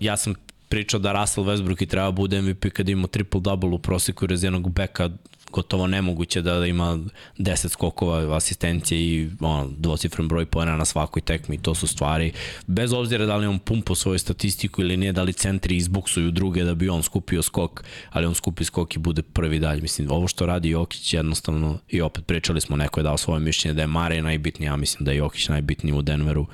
ja sam pričao da Russell Westbrook i treba bude MVP kad ima triple double u proseku jer je iz jednog beka gotovo nemoguće da, da ima 10 skokova, asistencije i ono, dvocifren broj pojena na svakoj tekmi. To su stvari, bez obzira da li on pumpo svoju statistiku ili nije, da li centri izbuksuju druge da bi on skupio skok, ali on skupi skok i bude prvi dalje. Mislim, ovo što radi Jokić jednostavno, i opet pričali smo, neko je dao svoje mišljenje da je Mare najbitniji, ja mislim da je Jokić najbitniji u Denveru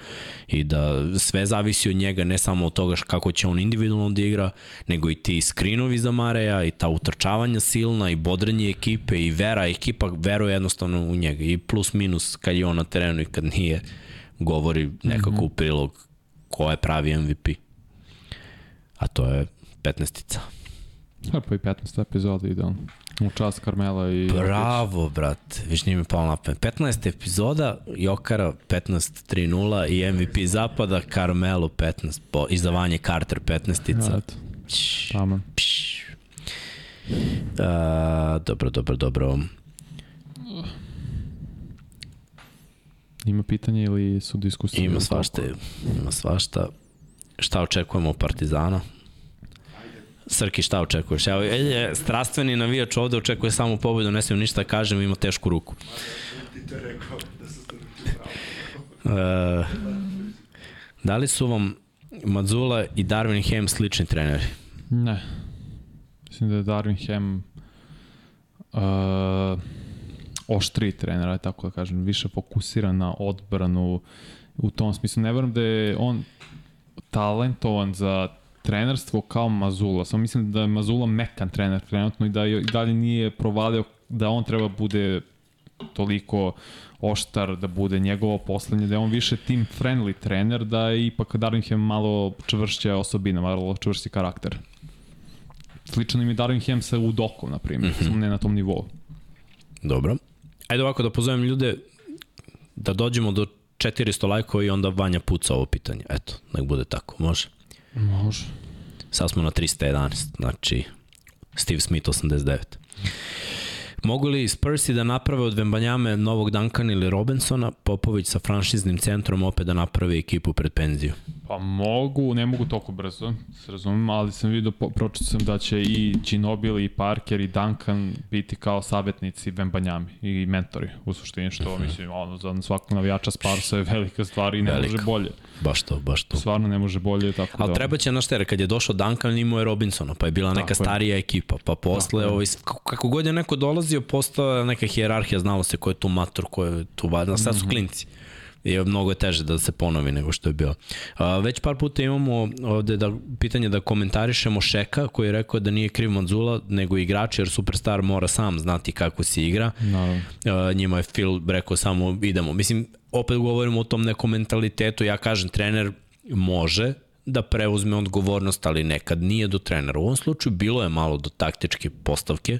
i da sve zavisi od njega, ne samo od toga kako će on individualno da igra, nego i ti skrinovi za Mareja i ta utrčavanja silna i bodrenje ekipe i vera, ekipa veruje jednostavno u njega i plus minus kad je on na terenu i kad nije, govori nekako mm -hmm. u prilog ko je pravi MVP. A to je 15-tica. Ja, pa i 15 epizoda ide on. U čast Karmela i... Bravo, brat. Viš nije mi palo na 15 epizoda, Jokara 15-3-0 i MVP zapada, Carmelo 15, po, izdavanje Carter 15-tica. Ja, Taman. Uh, dobro, dobro, dobro. Ima pitanje ili su diskusije? Ima svašta, ima svašta. Šta očekujemo od Partizana? Srki, šta očekuješ? Evo, je, strastveni navijač ovde očekuje samo pobedu, ne smijem ništa da kažem, ima tešku ruku. Ti te rekao da su uh, Da li su vam Mazula i Darwin Ham slični treneri? Ne. Mislim da je Darwin Ham uh, oštri trener, aj tako da kažem, više fokusiran na odbranu u tom smislu. Ne verujem da je on talentovan za trenerstvo kao Mazula. Samo mislim da je Mazula mekan trener trenutno i da i dalje nije provalio da on treba bude toliko oštar, da bude njegovo poslednje, da je on više team friendly trener, da je ipak Darwin Ham malo čvršća osobina, malo čvršći karakter. Slično im je Darwin sa Udokom, na primjer, mm -hmm. ne na tom nivou. Dobro. Ajde ovako da pozovem ljude da dođemo do 400 lajkova i onda Vanja puca ovo pitanje. Eto, nek bude tako, može? Može. Sad smo na 311, znači Steve Smith 89. Mogu li Spursi da naprave od Vembanjame novog Duncana ili Robinsona, Popović sa franšiznim centrom opet da naprave ekipu pred penziju? Pa mogu, ne mogu toliko brzo, se razumem, ali sam vidio, pročito sam da će i Ginobili, i Parker, i Duncan biti kao savjetnici Vembanjami i mentori, u suštini, što uh mhm. -huh. mislim, ono, za svakog navijača Sparsa je velika stvar i ne Velika. može bolje. Baš to, baš to. Stvarno ne može bolje, tako Ali da... treba će, znaš kad je došao Duncan, imao je Robinsona, pa je bila neka tako starija je. ekipa, pa posle, ovaj, kako god je neko dolazio, postala neka hijerarhija, znalo se ko je tu mator, ko je tu vadan, sad su mhm. klinci je mnogo teže da se ponovi nego što je bilo. A, već par puta imamo ovde da, pitanje da komentarišemo Šeka koji je rekao da nije kriv Manzula nego igrač jer Superstar mora sam znati kako se igra. Naravno. A, njima je Phil rekao samo idemo. Mislim, opet govorimo o tom nekom mentalitetu, ja kažem trener može da preuzme odgovornost, ali nekad nije do trenera. U ovom slučaju bilo je malo do taktičke postavke,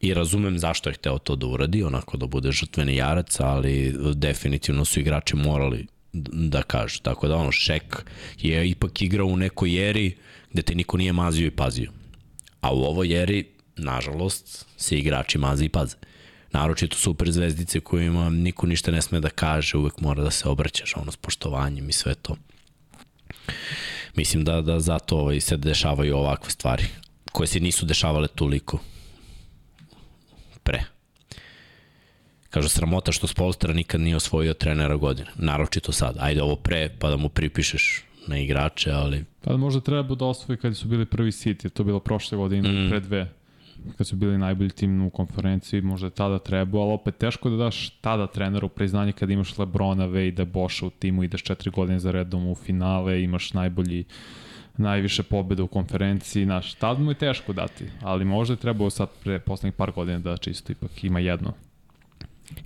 i razumem zašto je hteo to da uradi, onako da bude žrtveni jarac, ali definitivno su igrači morali da kažu. Tako da ono, Šek je ipak igrao u nekoj eri gde te niko nije mazio i pazio. A u ovoj eri, nažalost, se igrači mazi i paze. Naročito super zvezdice kojima niko ništa ne sme da kaže, uvek mora da se obraćaš ono s poštovanjem i sve to. Mislim da, da zato ovaj, se dešavaju ovakve stvari koje se nisu dešavale toliko pre. Kažu, sramota što Spolstra nikad nije osvojio trenera godine. Naročito sad. Ajde ovo pre, pa da mu pripišeš na igrače, ali... Pa možda treba da osvoji kad su bili prvi jer to bilo prošle godine, mm. pre dve kad su bili najbolji tim u konferenciji, možda je tada trebao, ali opet teško da daš tada treneru priznanje kad imaš Lebrona, Vejda, Boša u timu, ideš četiri godine za redom u finale, imaš najbolji najviše pobjede u konferenciji, naš, tad mu je teško dati, ali možda je trebao sad pre poslednjih par godina da čisto ipak ima jedno.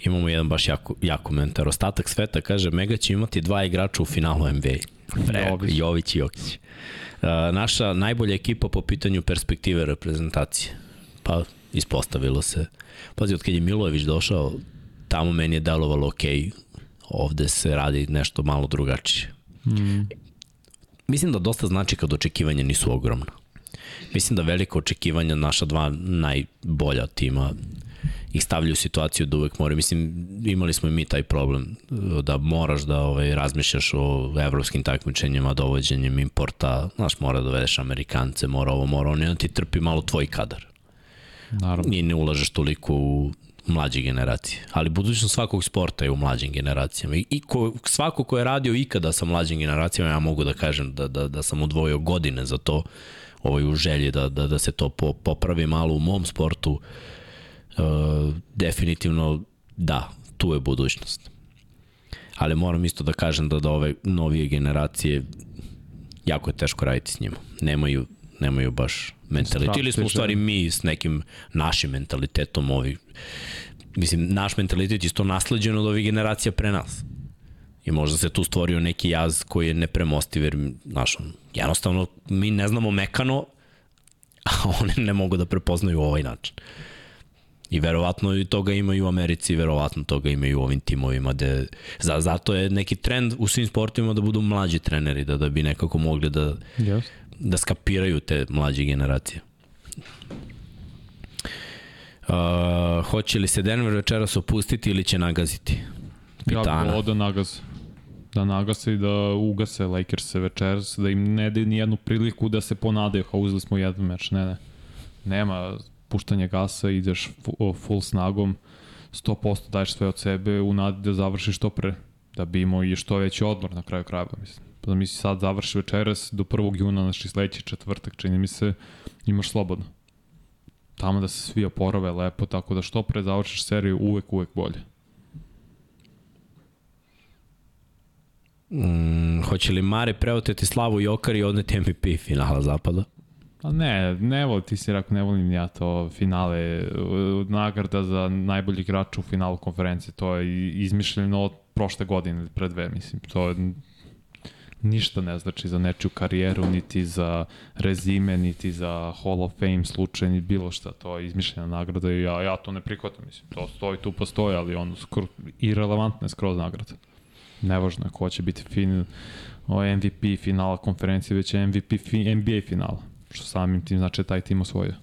Imamo jedan baš jako, jako komentar. Ostatak sveta kaže, Mega će imati dva igrača u finalu NBA. Jović. Jović i Jokić. Uh, naša najbolja ekipa po pitanju perspektive reprezentacije. Pa, ispostavilo se. Pazi, od kad je Milojević došao, tamo meni je delovalo ok, ovde se radi nešto malo drugačije. Mm. Mislim da dosta znači kad očekivanja nisu ogromna. Mislim da veliko očekivanja naša dva najbolja tima ih stavljaju u situaciju da uvek mora. Mislim, imali smo i mi taj problem da moraš da ovaj, razmišljaš o evropskim takmičenjima, dovođenjem importa, znaš, mora da dovedeš Amerikance, mora ovo, mora ono, ti trpi malo tvoj kadar. Naravno. i ne ulažeš toliko u mlađe generacije. Ali budućnost svakog sporta je u mlađim generacijama. I, ko, svako ko je radio ikada sa mlađim generacijama, ja mogu da kažem da, da, da sam odvojio godine za to, ovaj, u želji da, da, da se to po, popravi malo u mom sportu, uh, definitivno da, tu je budućnost. Ali moram isto da kažem da da ove novije generacije jako je teško raditi s njima. Nemaju, nemaju baš mentalitet. Ili smo u stvari mi s nekim našim mentalitetom ovi. Mislim, naš mentalitet je isto nasleđen od ovih generacija pre nas. I možda se tu stvorio neki jaz koji je nepremostiv, jer, znaš, jednostavno, mi ne znamo mekano, a oni ne mogu da prepoznaju ovaj način. I verovatno i toga ima i u Americi, verovatno toga ima i u ovim timovima. De, za, zato je neki trend u svim sportovima da budu mlađi treneri, da, da bi nekako mogli da, Yes. Da skapiraju te mlađe generacije. Uh, hoće li se Denver večeras opustiti ili će nagaziti? Ja Pitana. bih volao da nagaze. Da nagase i da ugase Lakers večeras, da im ne daju ni jednu priliku da se ponadaju, kao uzeli smo jedan meč, ne, ne. Nema puštanje gasa, ideš fu- full snagom, 100% daješ sve od sebe u nadi da završiš što pre, da bi imao i što veći odmor na kraju krajeva, mislim. Da mi si sad završi večeras do 1. juna, znači sledeći četvrtak, čini mi se, imaš slobodno. Tamo da se svi oporave lepo, tako da što pre završiš seriju, uvek, uvek bolje. Mm, hoće li Mare preoteti Slavu Jokar i odneti MVP finala zapada? Pa ne, ne volim, ti si rekao, ne volim ja to finale, nagrada za najbolji igrač u finalu konferencije, to je izmišljeno od prošle godine ili pre dve, mislim, to je ništa ne znači za nečiju karijeru, niti za rezime, niti za Hall of Fame slučaj, ni bilo šta, to je izmišljena nagrada i ja, ja to ne prihvatam, mislim, to stoji tu postoji, ali ono, skoro, irrelevantna je skroz nagrada. Nevažno je ko će biti fin, MVP finala konferencije, već je MVP fi, NBA finala što samim tim znači taj tim osvojio.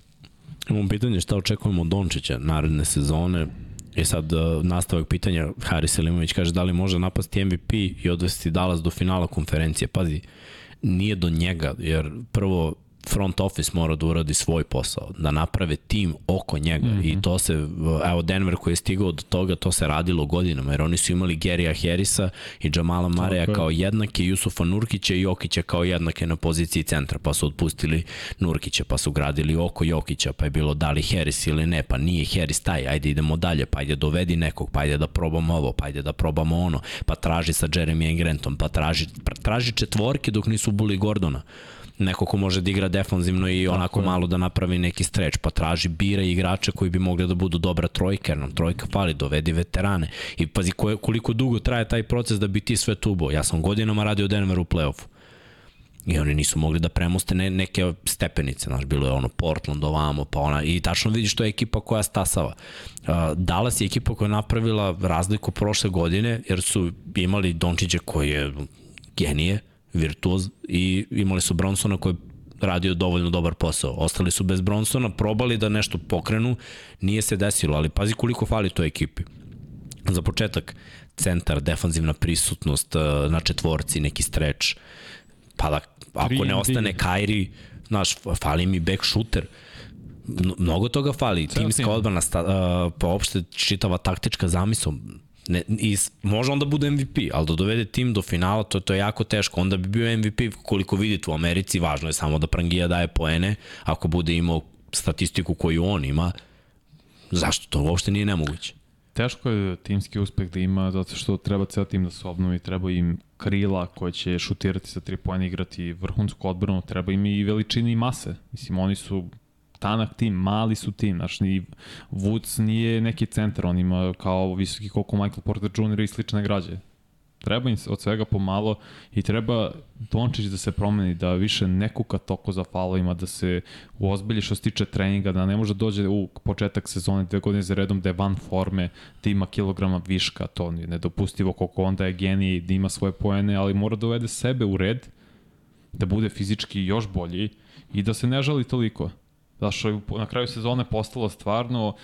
Imamo pitanje šta očekujemo od Dončića naredne sezone. E sad, uh, nastavak pitanja, Haris Selimović kaže da li može napasti MVP i odvesti Dallas do finala konferencije. Pazi, nije do njega, jer prvo front office mora da uradi svoj posao, da naprave tim oko njega mm -hmm. i to se, evo Denver koji je stigao do toga, to se radilo godinama, jer oni su imali Gerija Harrisa i Jamala Mareja je. kao jednake, Jusufa Nurkića i Jokića kao jednake na poziciji centra, pa su otpustili Nurkića, pa su gradili oko Jokića, pa je bilo da li Harris ili ne, pa nije Harris taj, ajde idemo dalje, pa ajde dovedi nekog, pa ajde da probamo ovo, pa ajde da probamo ono, pa traži sa Jeremy Grantom, pa traži, traži četvorke dok nisu buli Gordona neko ko može da igra defanzivno i onako malo da napravi neki streč, pa traži bira igrače koji bi mogli da budu dobra trojka, jer nam trojka fali, dovedi veterane. I pazi koje, koliko dugo traje taj proces da bi ti sve tubo. Ja sam godinama radio u Denveru u play-offu. I oni nisu mogli da premoste ne, neke stepenice, znaš, bilo je ono Portland ovamo, pa ona, i tačno vidiš to je ekipa koja stasava. Uh, Dallas je ekipa koja je napravila razliku prošle godine, jer su imali Dončića koji je genije, virtuoz, i imali su Bronsona koji je radio dovoljno dobar posao. Ostali su bez Bronsona, probali da nešto pokrenu, nije se desilo, ali pazi koliko fali toj ekipi. Za početak, centar, defanzivna prisutnost uh, na četvorci, neki streč, pa da ako ne 3D. ostane Kairi, znaš, fali mi back shooter, Mno- mnogo toga fali, timska tim. odbrana, sta, uh, pa uopšte čitava taktička zamisao, ne, i, može onda bude MVP, ali da dovede tim do finala, to, to je jako teško. Onda bi bio MVP koliko vidite u Americi, važno je samo da Prangija daje poene, ako bude imao statistiku koju on ima, zašto to uopšte nije nemoguće? Teško je timski uspeh da ima, zato što treba ceo tim da se obnovi, treba im krila koje će šutirati sa tri pojene, igrati vrhunsku odbranu, treba im i veličine i mase. Mislim, oni su tanak tim, mali su tim, znaš, ni Woods nije neki centar, on ima kao visoki koliko Michael Porter Jr. i slične građe. Treba im od svega pomalo i treba Dončić da se promeni, da više ne kuka toko za falovima, da se uozbilji što se tiče treninga, da ne može da dođe u početak sezone dve godine za redom da je van forme, da ima kilograma viška, to je nedopustivo koliko onda je genij, da ima svoje poene, ali mora da uvede sebe u red, da bude fizički još bolji i da se ne žali toliko. Što je na kraju sezone postalo stvarno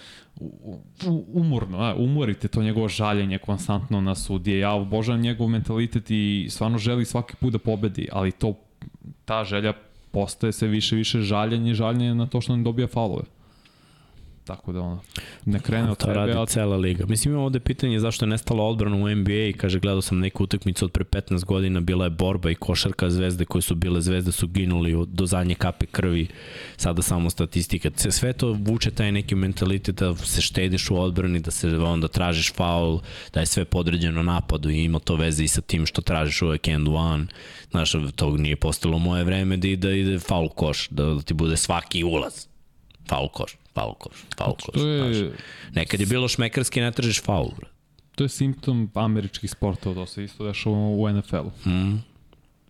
umorno, a, umorite to njegovo žaljenje konstantno na sudije. Ja obožavam njegov mentalitet i stvarno želi svaki put da pobedi, ali to ta želja postaje sve više više žaljenje žaljenje na to što ne dobija faulove. Tako da ono, ne krene od To tebe, radi a cela liga. Mislim, imamo ovde pitanje zašto je nestala odbrana u NBA i kaže, gledao sam neku utakmicu od pre 15 godina, bila je borba i košarka zvezde koje su bile zvezde su ginuli do zadnje kape krvi, sada samo statistika. Se- Sve to vuče taj neki mentalitet da se štediš u odbrani, da se onda tražiš faul, da je sve podređeno napadu i ima to veze i sa tim što tražiš uvek end one. Znaš, to nije postalo moje vreme da ide, ide faul koš, da, da ti bude svaki ulaz. Faul koš, faul koš, faul koš. to znaš. je, Nekad je bilo šmekarski, ne tražiš faul. to je simptom američkih sportova, to se isto dešava u NFL-u. Mm.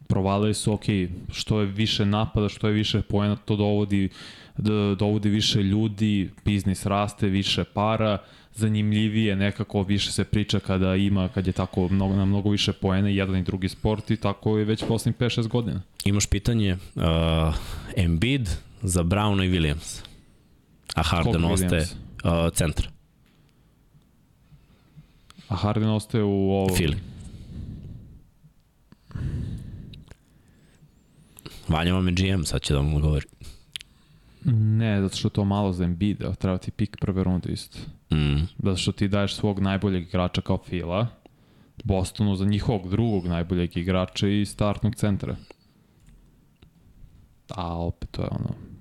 provalili su, ok, što je više napada, što je više poena, to dovodi, dovodi više ljudi, biznis raste, više para, zanimljivije nekako više se priča kada ima, kad je tako mnogo, na mnogo više poena jedan i drugi sport i tako je već poslednjih 5-6 godina. Imaš pitanje uh, Embiid za Browna i Williams. A Harden ostaje uh, centar. A Harden ostaje u ovo... Fili. Vanja vam je GM, sad će da vam odgovori. Ne, zato što je to malo za Embiida, treba ti pik prve runde isto. Mm. Zato što ti daješ svog najboljeg igrača kao Fila, Bostonu za njihovog drugog najboljeg igrača i startnog centra. A opet to je ono...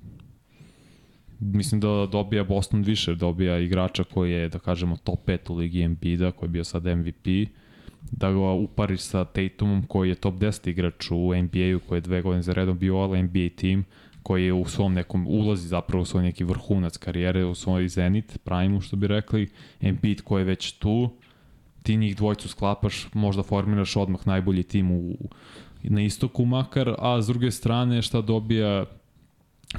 Mislim da dobija Boston više, dobija igrača koji je, da kažemo, top 5 u ligi Embiida, koji je bio sad MVP, da ga upariš sa Tatumom koji je top 10 igrač u NBA-u, koji je dve godine za redom bio all NBA tim, koji je u svom nekom ulazi zapravo u svoj neki vrhunac karijere, u svoj zenit, prime što bi rekli, Embiid koji je već tu, ti njih dvojcu sklapaš, možda formiraš odmah najbolji tim u, na istoku makar, a s druge strane šta dobija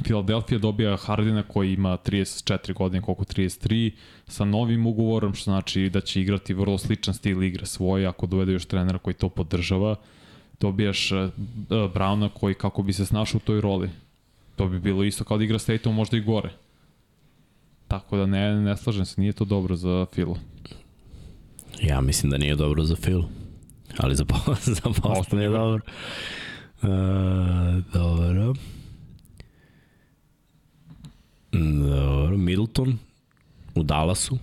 Philadelphia dobija Hardina koji ima 34 godine, koliko 33, sa novim ugovorom, što znači da će igrati vrlo sličan stil igre svoje, ako dovede još trenera koji to podržava. Dobijaš uh, Browna koji kako bi se snašao u toj roli. To bi bilo isto kao da igra s Tatum, možda i gore. Tako da ne, ne slažem se, nije to dobro za Phil. Ja mislim da nije dobro za Phil. Ali za, za Boston je dobro. Uh, dobro. Dobro, Middleton u Dallasu.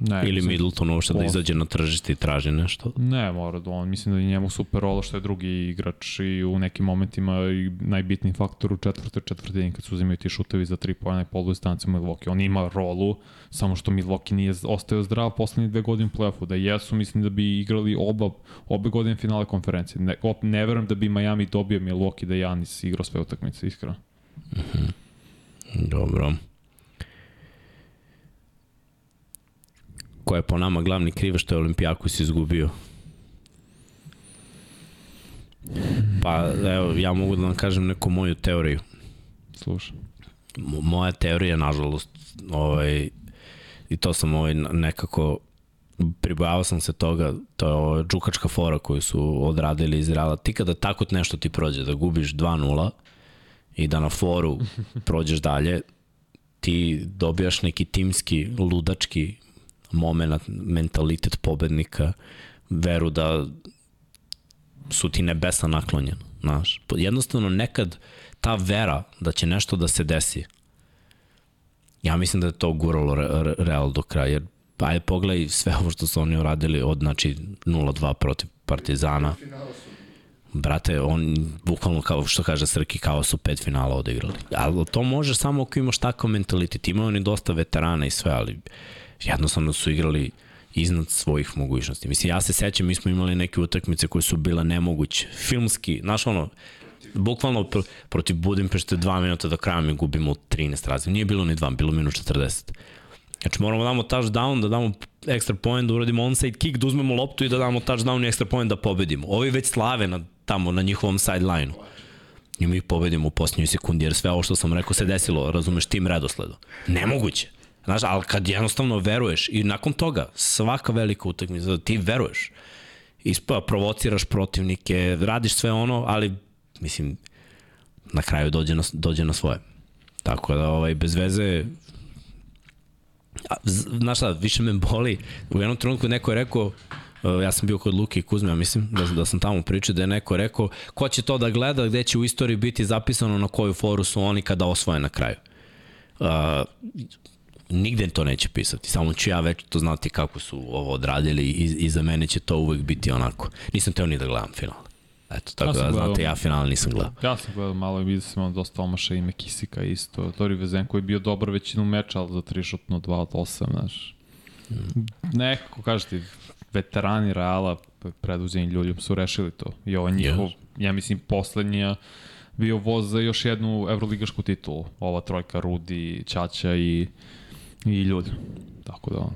Ne, Ili mislim- Middleton uopšte da izađe na tržište i traži nešto. Ne, mora da on, mislim da je njemu super rola što je drugi igrač i u nekim momentima i najbitniji faktor u četvrtoj četvrtini kad su uzimaju ti šutevi za tri pojene polu distanci Milwaukee. On ima rolu, samo što Milwaukee nije ostao zdrav poslednje dve godine u play-offu. Da jesu, mislim da bi igrali oba, obe godine finale konferencije. Ne, op, ne verujem da bi Miami dobio Milwaukee da Janis igrao sve utakmice, iskreno. Dobro. Ko je po nama glavni kriv što je Olimpijakos izgubio? Pa, evo, ja mogu da vam kažem neku moju teoriju. Slušaj. Mo- moja teorija, nažalost, ovaj, i to sam ovaj, nekako pribojavao sam se toga, to je ova džukačka fora koju su odradili iz Reala. Ti kada tako nešto ti prođe, da gubiš 2-0 i da na foru prođeš dalje, ti dobijaš neki timski, ludački moment, mentalitet pobednika, veru da su ti nebesa naklonjena. Znaš, jednostavno nekad ta vera da će nešto da se desi, ja mislim da je to guralo Re- Re- Real do kraja, jer ajde pogledaj sve ovo što su oni uradili od znači 0-2 protiv Partizana. Su Brate, on bukvalno kao što kaže Srki, kao su pet finala odigrali. Ali to može samo ako imaš takav mentalitet. Imaju oni dosta veterana i sve, ali jednostavno su igrali iznad svojih mogućnosti. Mislim, ja se sećam, mi smo imali neke utakmice koje su bile nemoguće. Filmski, znaš ono, bukvalno pr protiv Budimpešte dva minuta do kraja mi gubimo 13 razlika. Nije bilo ni dva, bilo minut 40. Znači moramo da damo touchdown, da damo extra point, da uradimo onside kick, da uzmemo loptu i da damo touchdown i extra point da pobedimo. Ovi već slave na, tamo na njihovom sideline-u. I mi pobedimo u posljednjoj sekundi, jer sve ovo što sam rekao se desilo, razumeš, tim redosledu. Nemoguće. Znaš, ali kad jednostavno veruješ i nakon toga, svaka velika utakmica, ti veruješ. Ispa, provociraš protivnike, radiš sve ono, ali, mislim, na kraju dođe na, dođe na svoje. Tako da, ovaj, bez veze, A, znaš šta, više me boli. U jednom trenutku neko je rekao, ja sam bio kod Luke i Kuzme, ja mislim, da, da sam tamo pričao, da je neko rekao, ko će to da gleda, gde će u istoriji biti zapisano na koju foru su oni kada osvoje na kraju. Uh, nigde to neće pisati, samo ću ja već to znati kako su ovo odradili i, i za mene će to uvek biti onako. Nisam teo ni da gledam final. Eto, tako Ja da, gledao. znate, ja final nisam gledao. Ja sam gledao malo i vidio sam ono dosta omaša ime Kisika isto. Tori Vezenko je bio dobar većinu meča, ali za tri šutno 2 od 8, znaš. Nekako, kažeš ti, veterani Reala preduzeni ljuljom su rešili to. I ovo je njihov, Yes. ja mislim, poslednja bio voz za još jednu evroligašku titulu. Ova trojka Rudi, Ćaća i, i Ljulj. Tako da,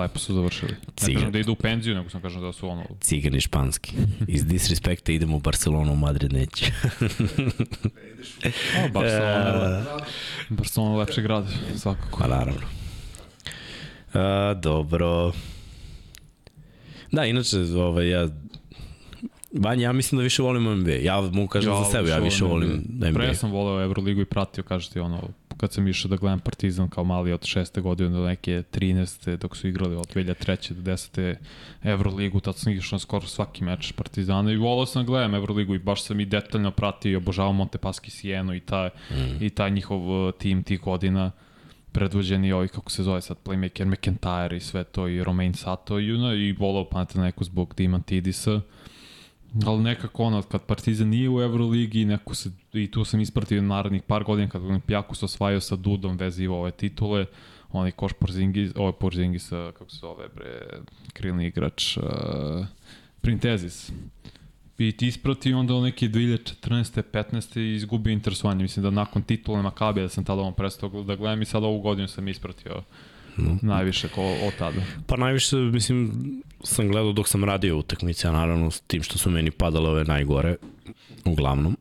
lepo su završili. Ne Cigan. kažem da idu u penziju, nego sam kažem da su ono, Cigani španski. Iz disrespekta idemo u Barcelonu, u Madrid neće. o, Barcelona, Barcelona lepši grad, svakako. Pa naravno. A, dobro. Da, inače, ovaj, ja Vanja, ja mislim da više volim NBA. Ja mogu kažem za sebe, ja više volim NBA. Pre sam voleo Euroligu i pratio, kažete, ono, kad sam išao da gledam Partizan kao mali od šeste godine do neke 13. dok su igrali od 2003. do 10. Euroligu, tad sam išao na skoro svaki meč Partizana i volao sam da gledam Euroligu i baš sam i detaljno pratio i obožavao Montepaski Sijenu i taj, mm. i taj njihov uh, tim tih godina predvođeni ovi, kako se zove sad, playmaker McIntyre i sve to, i Romain Sato i, ono, i volao Panathinaikos zbog Dimantidisa. Ali nekako ono, kad Partizan nije u Euroligi, neko se, i tu sam ispratio narednih par godina kad Olimpijakos osvajao sa Dudom vezivo ove titule, onaj koš Porzingis, ovo je Porzingis, kako se zove, bre, krilni igrač, uh, Printezis. I ti isprati onda u neke 2014. 15. i izgubio interesovanje. Mislim da nakon titule Makabija da sam tada on prestao da gledam i sad ovu godinu sam ispratio No. najviše ko, od tada. Pa najviše, mislim, sam gledao dok sam radio utakmice, a naravno s tim što su meni padale ove najgore, uglavnom.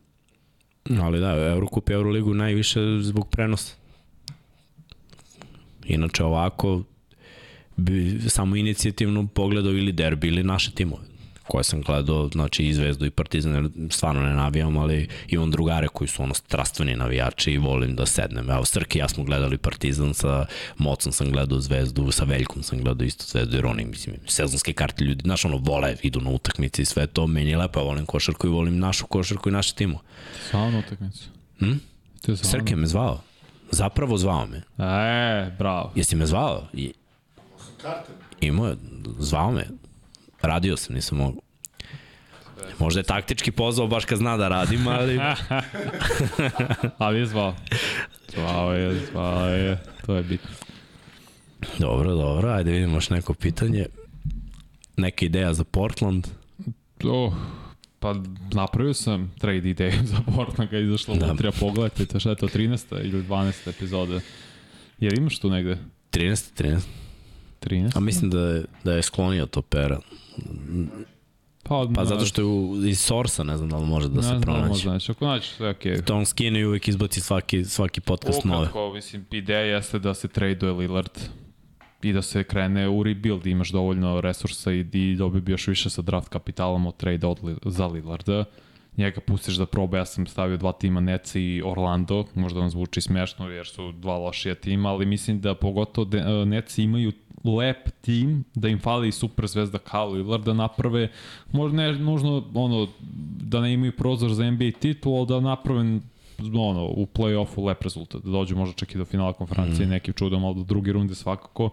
Ali da, Eurocup i Euroligu najviše zbog prenosa. Inače ovako, bi samo inicijativno pogledao ili derbi ili naše timove koje sam gledao, znači i Zvezdu i Partizan, jer stvarno ne navijam, ali imam drugare koji su ono strastveni navijači i volim da sednem. Evo, Srki i ja smo gledali Partizan, sa Mocom sam gledao Zvezdu, sa Veljkom sam gledao isto Zvezdu, jer oni, mislim, sezonske karte ljudi, znaš, ono, vole, idu na utakmice i sve to, meni je lepo, ja volim košarku i volim našu košarku i naše timo. Zvao na utakmicu. Hm? Te zvao Srke me zvao. Zapravo zvao me. E, bravo. Jesi me zvao? I, Karte. imao je, zvao me. Radio sam, nisam mogu. Možda je taktički pozvao baš kad zna da radim, ali... Ali je zvao. Zvao je, zvao je. To je bitno. Dobro, dobro, ajde vidimo još neko pitanje. Neka ideja za Portland? Oh, pa napravio sam trade ideju za Portland kad je izašla Da. unutra, pogledajte, šta je to, 13. ili 12. epizode. Jer imaš tu negde? 13, 13. 13? A mislim da je, da je sklonio to pera. Pa, Pa zato što je u, iz Sorsa, ne znam da li može da ne se znam, pronaći. možda neće. Ako naći, sve okej. Okay. Tom Skinny uvek izbaci svaki, svaki podcast nove. Ukratko, mislim, ideja jeste da se traduje Lillard i da se krene u rebuild, imaš dovoljno resursa i, i dobio bi još više sa draft kapitalom od trade od, Li- za Lillarda. Njega pustiš da proba, ja sam stavio dva tima Nets i Orlando, možda vam zvuči smešno jer su dva lošija tima, ali mislim da pogotovo de, Nets imaju lep tim, da im fali i super zvezda kao Lillard da naprave, možda ne nužno ono, da ne imaju prozor za NBA titul, ali da naprave ono, u play-offu lep rezultat, da dođu možda čak i do finala konferencije mm. nekim čudom, ali do druge runde svakako.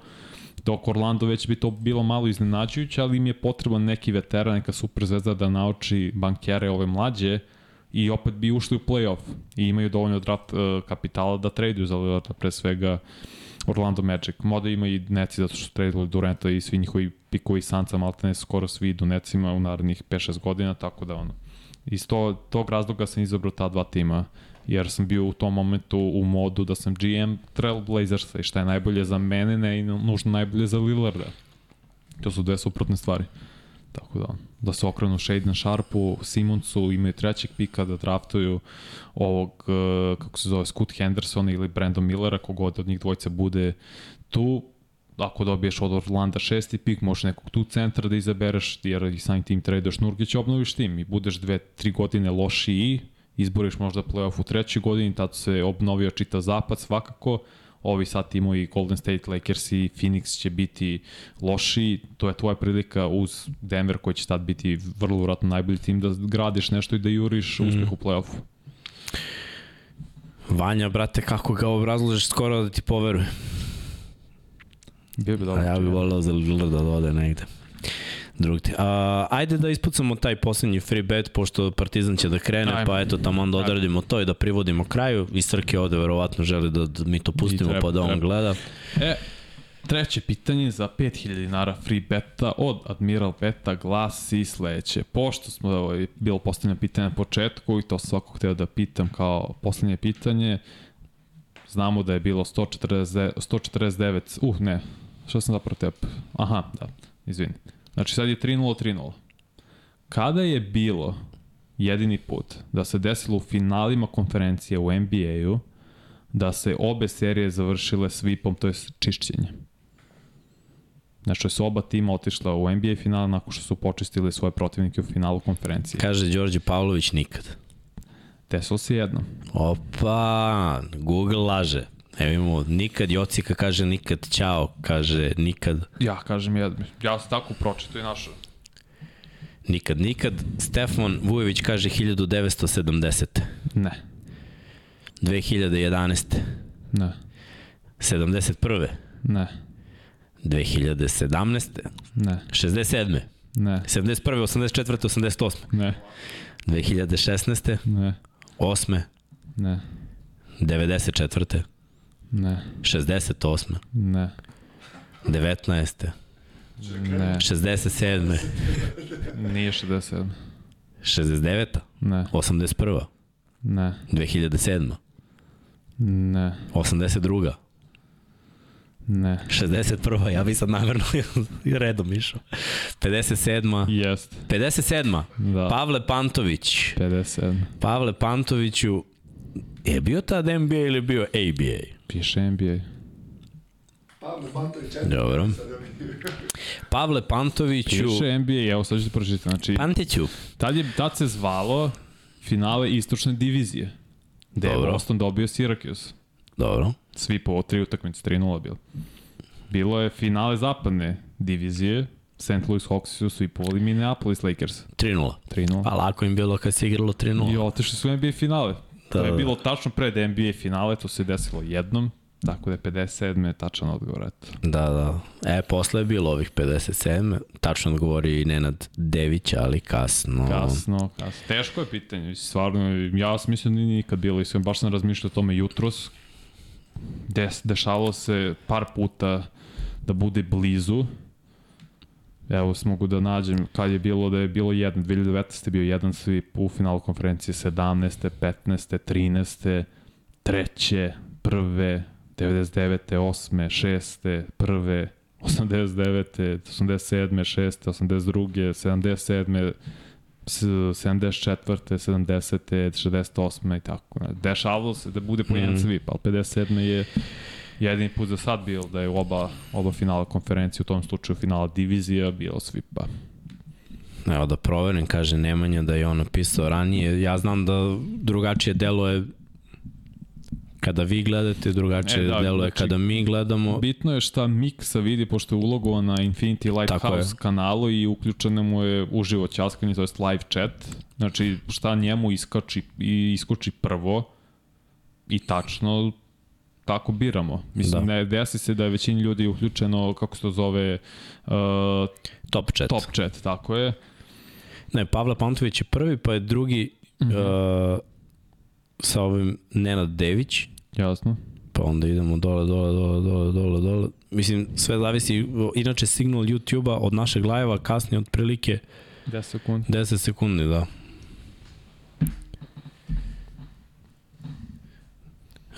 Dok Orlando već bi to bilo malo iznenađujuće, ali im je potreban neki veteran, neka super zvezda da nauči bankere ove mlađe i opet bi ušli u play-off i imaju dovoljno draft uh, kapitala da traduju za Lillarda pre svega Orlando Magic. Moda ima i Neci zato što su tradili Durenta i svi njihovi pikovi Sanca, maltene skoro svi idu Necima u narednih 5-6 godina, tako da ono. Iz to, tog razloga sam izabrao ta dva tima jer sam bio u tom momentu u modu da sam GM Trailblazersa i šta je najbolje za mene, ne i nužno najbolje za Lillarda. To su dve suprotne stvari. Tako da, da se okrenu Shade na Sharpu, Simonsu, imaju trećeg pika da draftuju ovog, uh, kako se zove, Scoot Hendersona ili Brandon Millera, kogod od njih dvojca bude tu, ako dobiješ od Orlanda šesti pik, možeš nekog tu centra da izabereš, jer i samim tim tradeš Nurkić, obnoviš tim i budeš dve, tri godine lošiji, izboriš možda playoff u trećoj godini, tad se obnovio čita zapad svakako, ovi sad timovi i Golden State Lakers i Phoenix će biti loši, to je tvoja prilika uz Denver koji će tad biti vrlo vratno najbolji tim da gradiš nešto i da juriš mm. uspeh u playoffu. Vanja, brate, kako ga obrazložiš skoro da ti poverujem. Bio bi A dobro. ja bih volao za Lillard da ode negde. Drugde. A, ajde da ispucamo taj poslednji free bet, pošto Partizan će da krene, Ajmo. pa eto tamo onda odradimo to i da privodimo kraju. I Srke ovde verovatno želi da, da mi to pustimo treba, pa da on treba. gleda. E, treće pitanje za 5000 dinara free beta od Admiral Beta glasi sledeće. Pošto smo ovo, bilo postavljeno pitanje na početku i to svakog hteo da pitam kao poslednje pitanje, znamo da je bilo 140, 149, uh ne, što sam zapravo tep, aha, da, izvini. Znači sad je 3-0, 3-0. Kada je bilo jedini put da se desilo u finalima konferencije u NBA-u da se obe serije završile svipom, to je čišćenje. Znači, su oba tima otišla u NBA final nakon što su počistili svoje protivnike u finalu konferencije. Kaže Đorđe Pavlović nikad. Desilo se jedno. Opa, Google laže. Evo imamo nikad, Jocika kaže nikad, ćao, kaže nikad, Ja kažem jedno. Ja sam tako pročito i našao. nikad, nikad. Stefan Vujović kaže 1970. Ne. 2011. Ne. 71. Ne. 2017. Ne. 67. Ne. 71. 84. 88. Ne. 2016. Ne. 8. Ne. 94. Ne. 68. Ne. 19. Ne. 67. Nije 67. 69. Ne. 81. Ne. 2007. Ne. 82. Ne. 61. Ja bi sad namerno redom išao. 57. Jest. 57. Da. Pavle Pantović. 57. Pavle Pantoviću je bio tad NBA ili bio ABA? Piše NBA. Pavle Pantović, četiri. Dobro. Pavle Pantoviću... Piše NBA, evo sad ću ti pročitati. Znači, Pantiću. Tad, je, tad se zvalo finale istočne divizije. Gde je Dobro. Boston dobio Syracuse. Dobro. Svi po tri utakmice, 3-0 bilo. Bilo je finale zapadne divizije. St. Louis Hawks su svi povoli Minneapolis Lakers. 3-0. 3-0. Pa lako im bilo kad se igralo 3-0. I otišli su u NBA finale. Da, to je da. bilo tačno pred NBA finale, to se desilo jednom. Tako da je 57. tačan odgovor, eto. Da, da. E, posle je bilo ovih 57. Tačno odgovori i Nenad Dević, ali kasno. Kasno, kasno. Teško je pitanje, stvarno, ja sam mislim da nije nikad bilo, iskreno, baš sam razmišljao o tome jutros, Des, dešavalo se par puta da bude blizu, Evo, mogu da nađem kad je bilo da je bilo jedan, 2019. je bio jedan svi u finalu konferencije, 17. 15. 13. treće, prve, 99. 8. 6. prve, 89. 87. 6. 82. 77. s- 74. 70. 68. i tako. Dešavalo se da bude po jedan Mhm. svip, ali 57. je jedini put za sad bio da je u oba, oba finala konferencije, u tom slučaju finala divizija, bilo svipa. Evo da proverim, kaže Nemanja da je on napisao ranije. Ja znam da drugačije deluje kada vi gledate, drugačije E, da, deluje znači, kada mi gledamo. Bitno je šta Miksa vidi, pošto je ulogovan na Infinity Lighthouse je. kanalu i uključeno mu je uživo ćaskanje, to je live chat. Znači, šta njemu iskači, iskoči prvo i tačno tako biramo. Mislim, Da. ne desi se da je većini ljudi uključeno, kako se to zove, uh, Top chat. top chat, tako je. Ne, Pavle Pantović je prvi, pa je drugi Mhm. uh, sa ovim Nenad Dević, Jasno. pa onda idemo dole, dole, dole, dole, dole, dole. Mislim, sve zavisi, inače signal YouTube-a od našeg live-a kasnije otprilike 10 sekundi. 10 sekundi, da.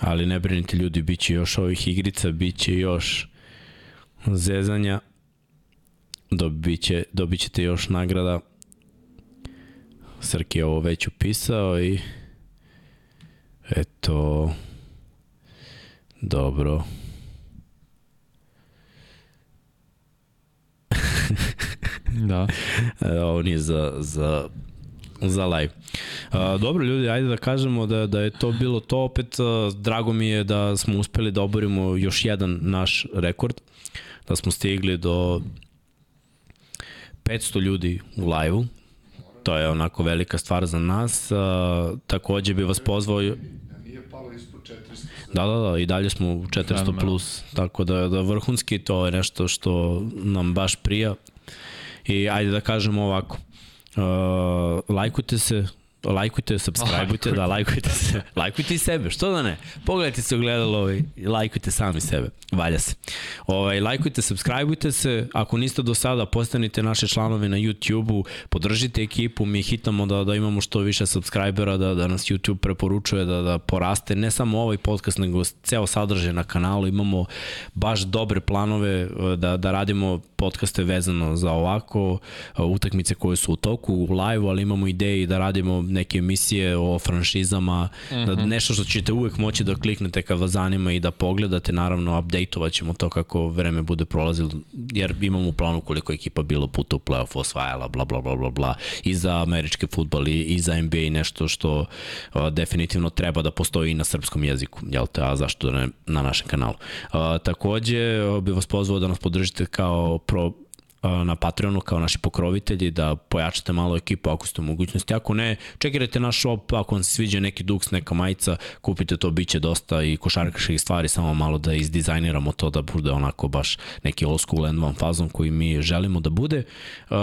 Ali ne brinite ljudi, bit će još ovih igrica, bit će još zezanja, dobit, će, dobit ćete još nagrada. Srki je ovo već upisao i eto, dobro. Da. Ovo nije za, za, za live. A, dobro ljudi, ajde da kažemo da, da je to bilo to. Opet, a, drago mi je da smo uspeli da oborimo još jedan naš rekord. Da smo stigli do 500 ljudi u live-u. To je onako velika stvar za nas. A, takođe bi vas pozvao... Nije nije palo ispod 400. Da, da, da, i dalje smo u 400 Fenomenalno. plus, tako da, da vrhunski to je nešto što nam baš prija. I ajde da kažemo ovako, uh, lajkujte se, lajkujte, subscribeujte, da, lajkujte se, lajkujte i sebe, što da ne? Pogledajte se ogledalo i lajkujte sami sebe, valja se. Ovaj, lajkujte, subscribeujte se, ako niste do sada, postanite naše članove na YouTube-u, podržite ekipu, mi hitamo da, da imamo što više subscribera, da, da nas YouTube preporučuje, da, da poraste, ne samo ovaj podcast, nego ceo sadržaj na kanalu, imamo baš dobre planove eh, da, da radimo podcaste vezano za ovako, eh, utakmice koje su u toku, u live ali imamo ideje da radimo neke emisije o franšizama, mm -hmm. da nešto što ćete uvek moći da kliknete kad vas zanima i da pogledate, naravno update-ovat ćemo to kako vreme bude prolazilo, jer imamo u planu koliko ekipa bilo puta u playoff osvajala, bla bla bla bla bla, i za američki futbol i, i za NBA nešto što a, definitivno treba da postoji i na srpskom jeziku, jel te, a zašto ne na našem kanalu. A, takođe, a, bi vas pozvao da nas podržite kao pro, na Patreonu kao naši pokrovitelji, da pojačate malo ekipu ako ste u mogućnosti. Ako ne, čekirajte naš shop, ako vam se sviđa neki duks, neka majica, kupite to, bit će dosta i košarkaških stvari, samo malo da izdizajniramo to da bude onako baš neki old school and one fazon koji mi želimo da bude. Uh,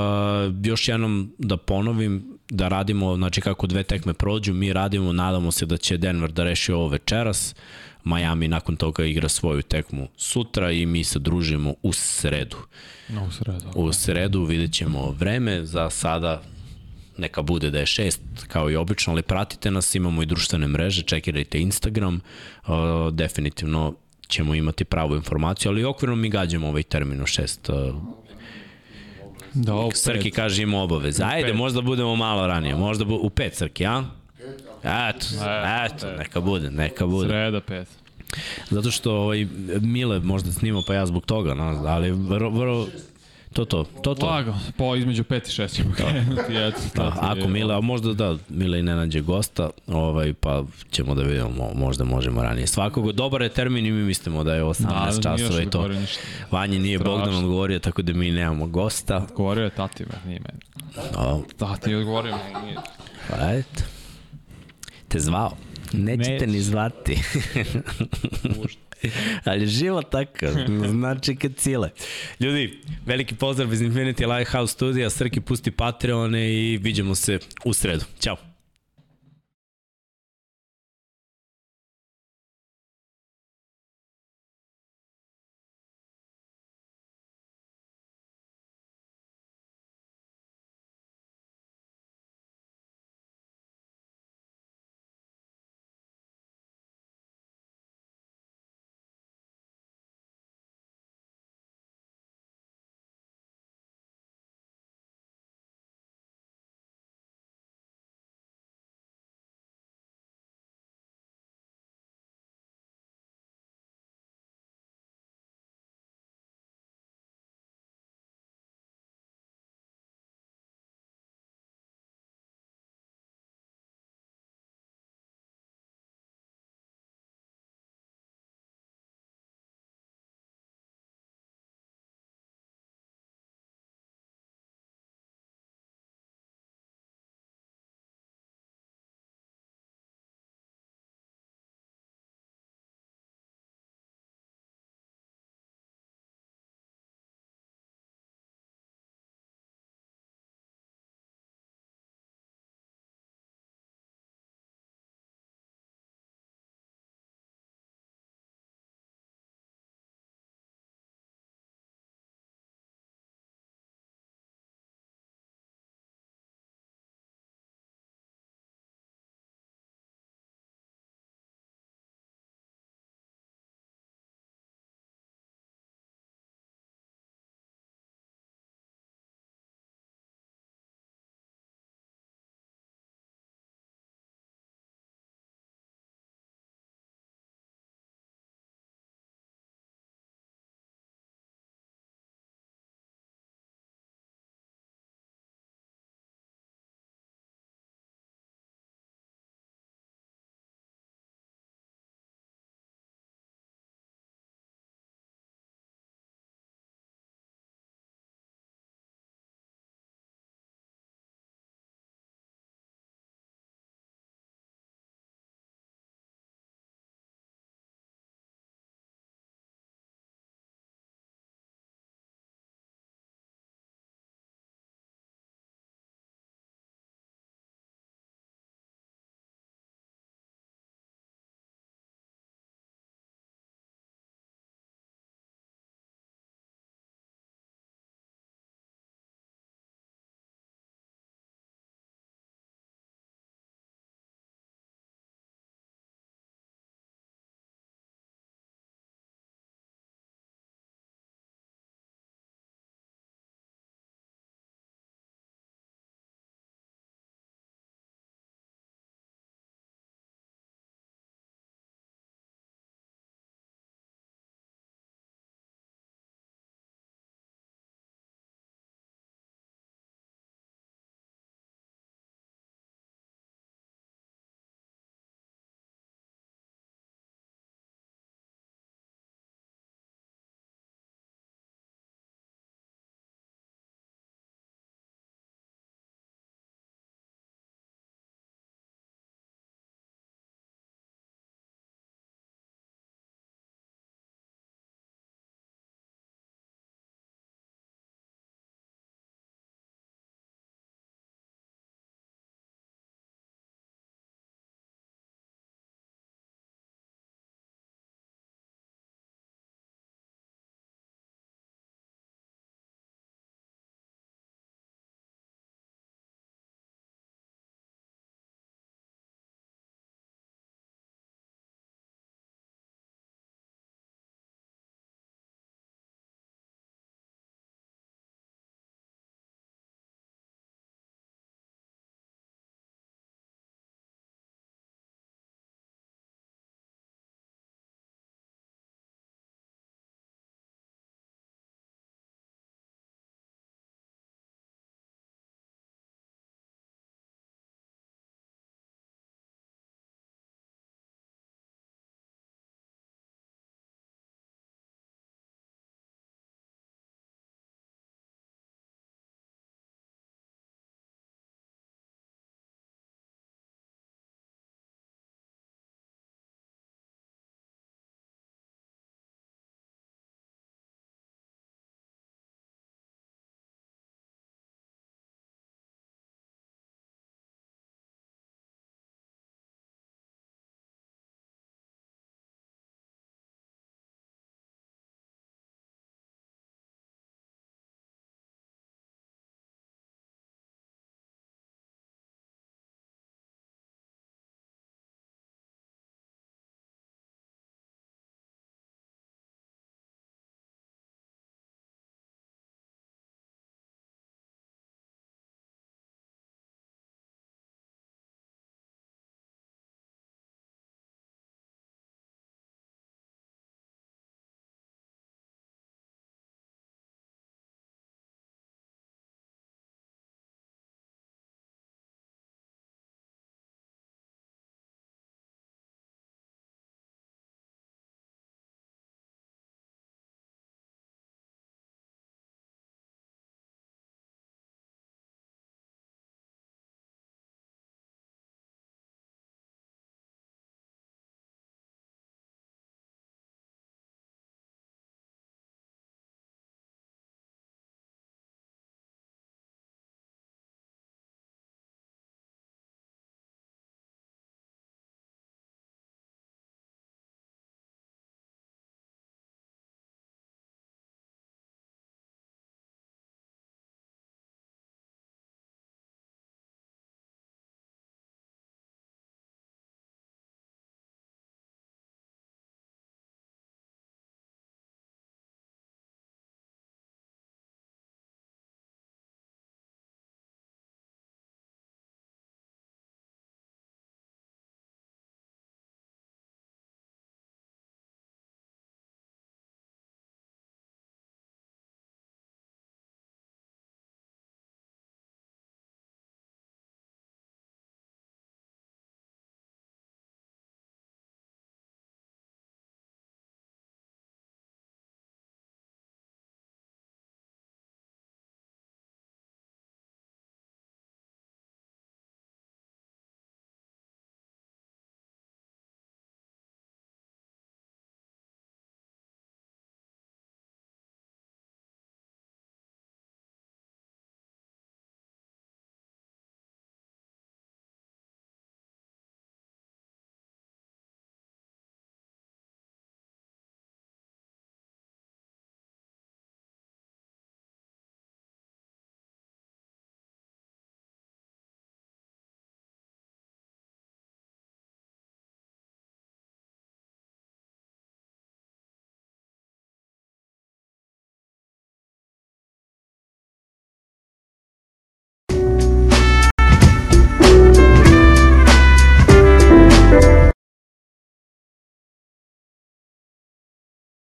još jednom da ponovim, da radimo, znači kako dve tekme prođu, mi radimo, nadamo se da će Denver da reši ovo večeras, Miami nakon toga igra svoju tekmu sutra i mi se družimo u sredu. No, u sredu. U sredu vidjet ćemo vreme, za sada neka bude da je šest kao i obično, ali pratite nas, imamo i društvene mreže, čekirajte Instagram, uh, definitivno ćemo imati pravu informaciju, ali okvirno mi gađamo ovaj termin u šest. Uh, Da, Srki pet. kaže ima obaveze. Ajde, možda budemo malo ranije, možda bu, u pet Srki, a? Eto, eto, neka bude, neka bude. Sreda, pet. Zato što ovaj, Mile možda snima pa ja zbog toga, no, ali vrlo, vrlo, to to, to to. Lago, po između 5 i 6 ćemo krenuti. Eto, Da, ako Mile, a možda da, Mile i ne nađe gosta, ovaj, pa ćemo da vidimo, mo- možda možemo ranije. Svakog, dobar je termin i mi mislimo da je 18 Da, časova i to. odgovorio. Vanje nije Strašno. Bogdan odgovorio, tako da mi nemamo gosta. Govorio je tati, me, nije meni. O, Tati je odgovorio, nije. pa eto. Te zvao. Neće. ni zvati. Ali život takav, znači kad cile. Ljudi, veliki pozdrav iz Infinity Lighthouse studija, Srki pusti Patreone i vidimo se u sredu. Ćao.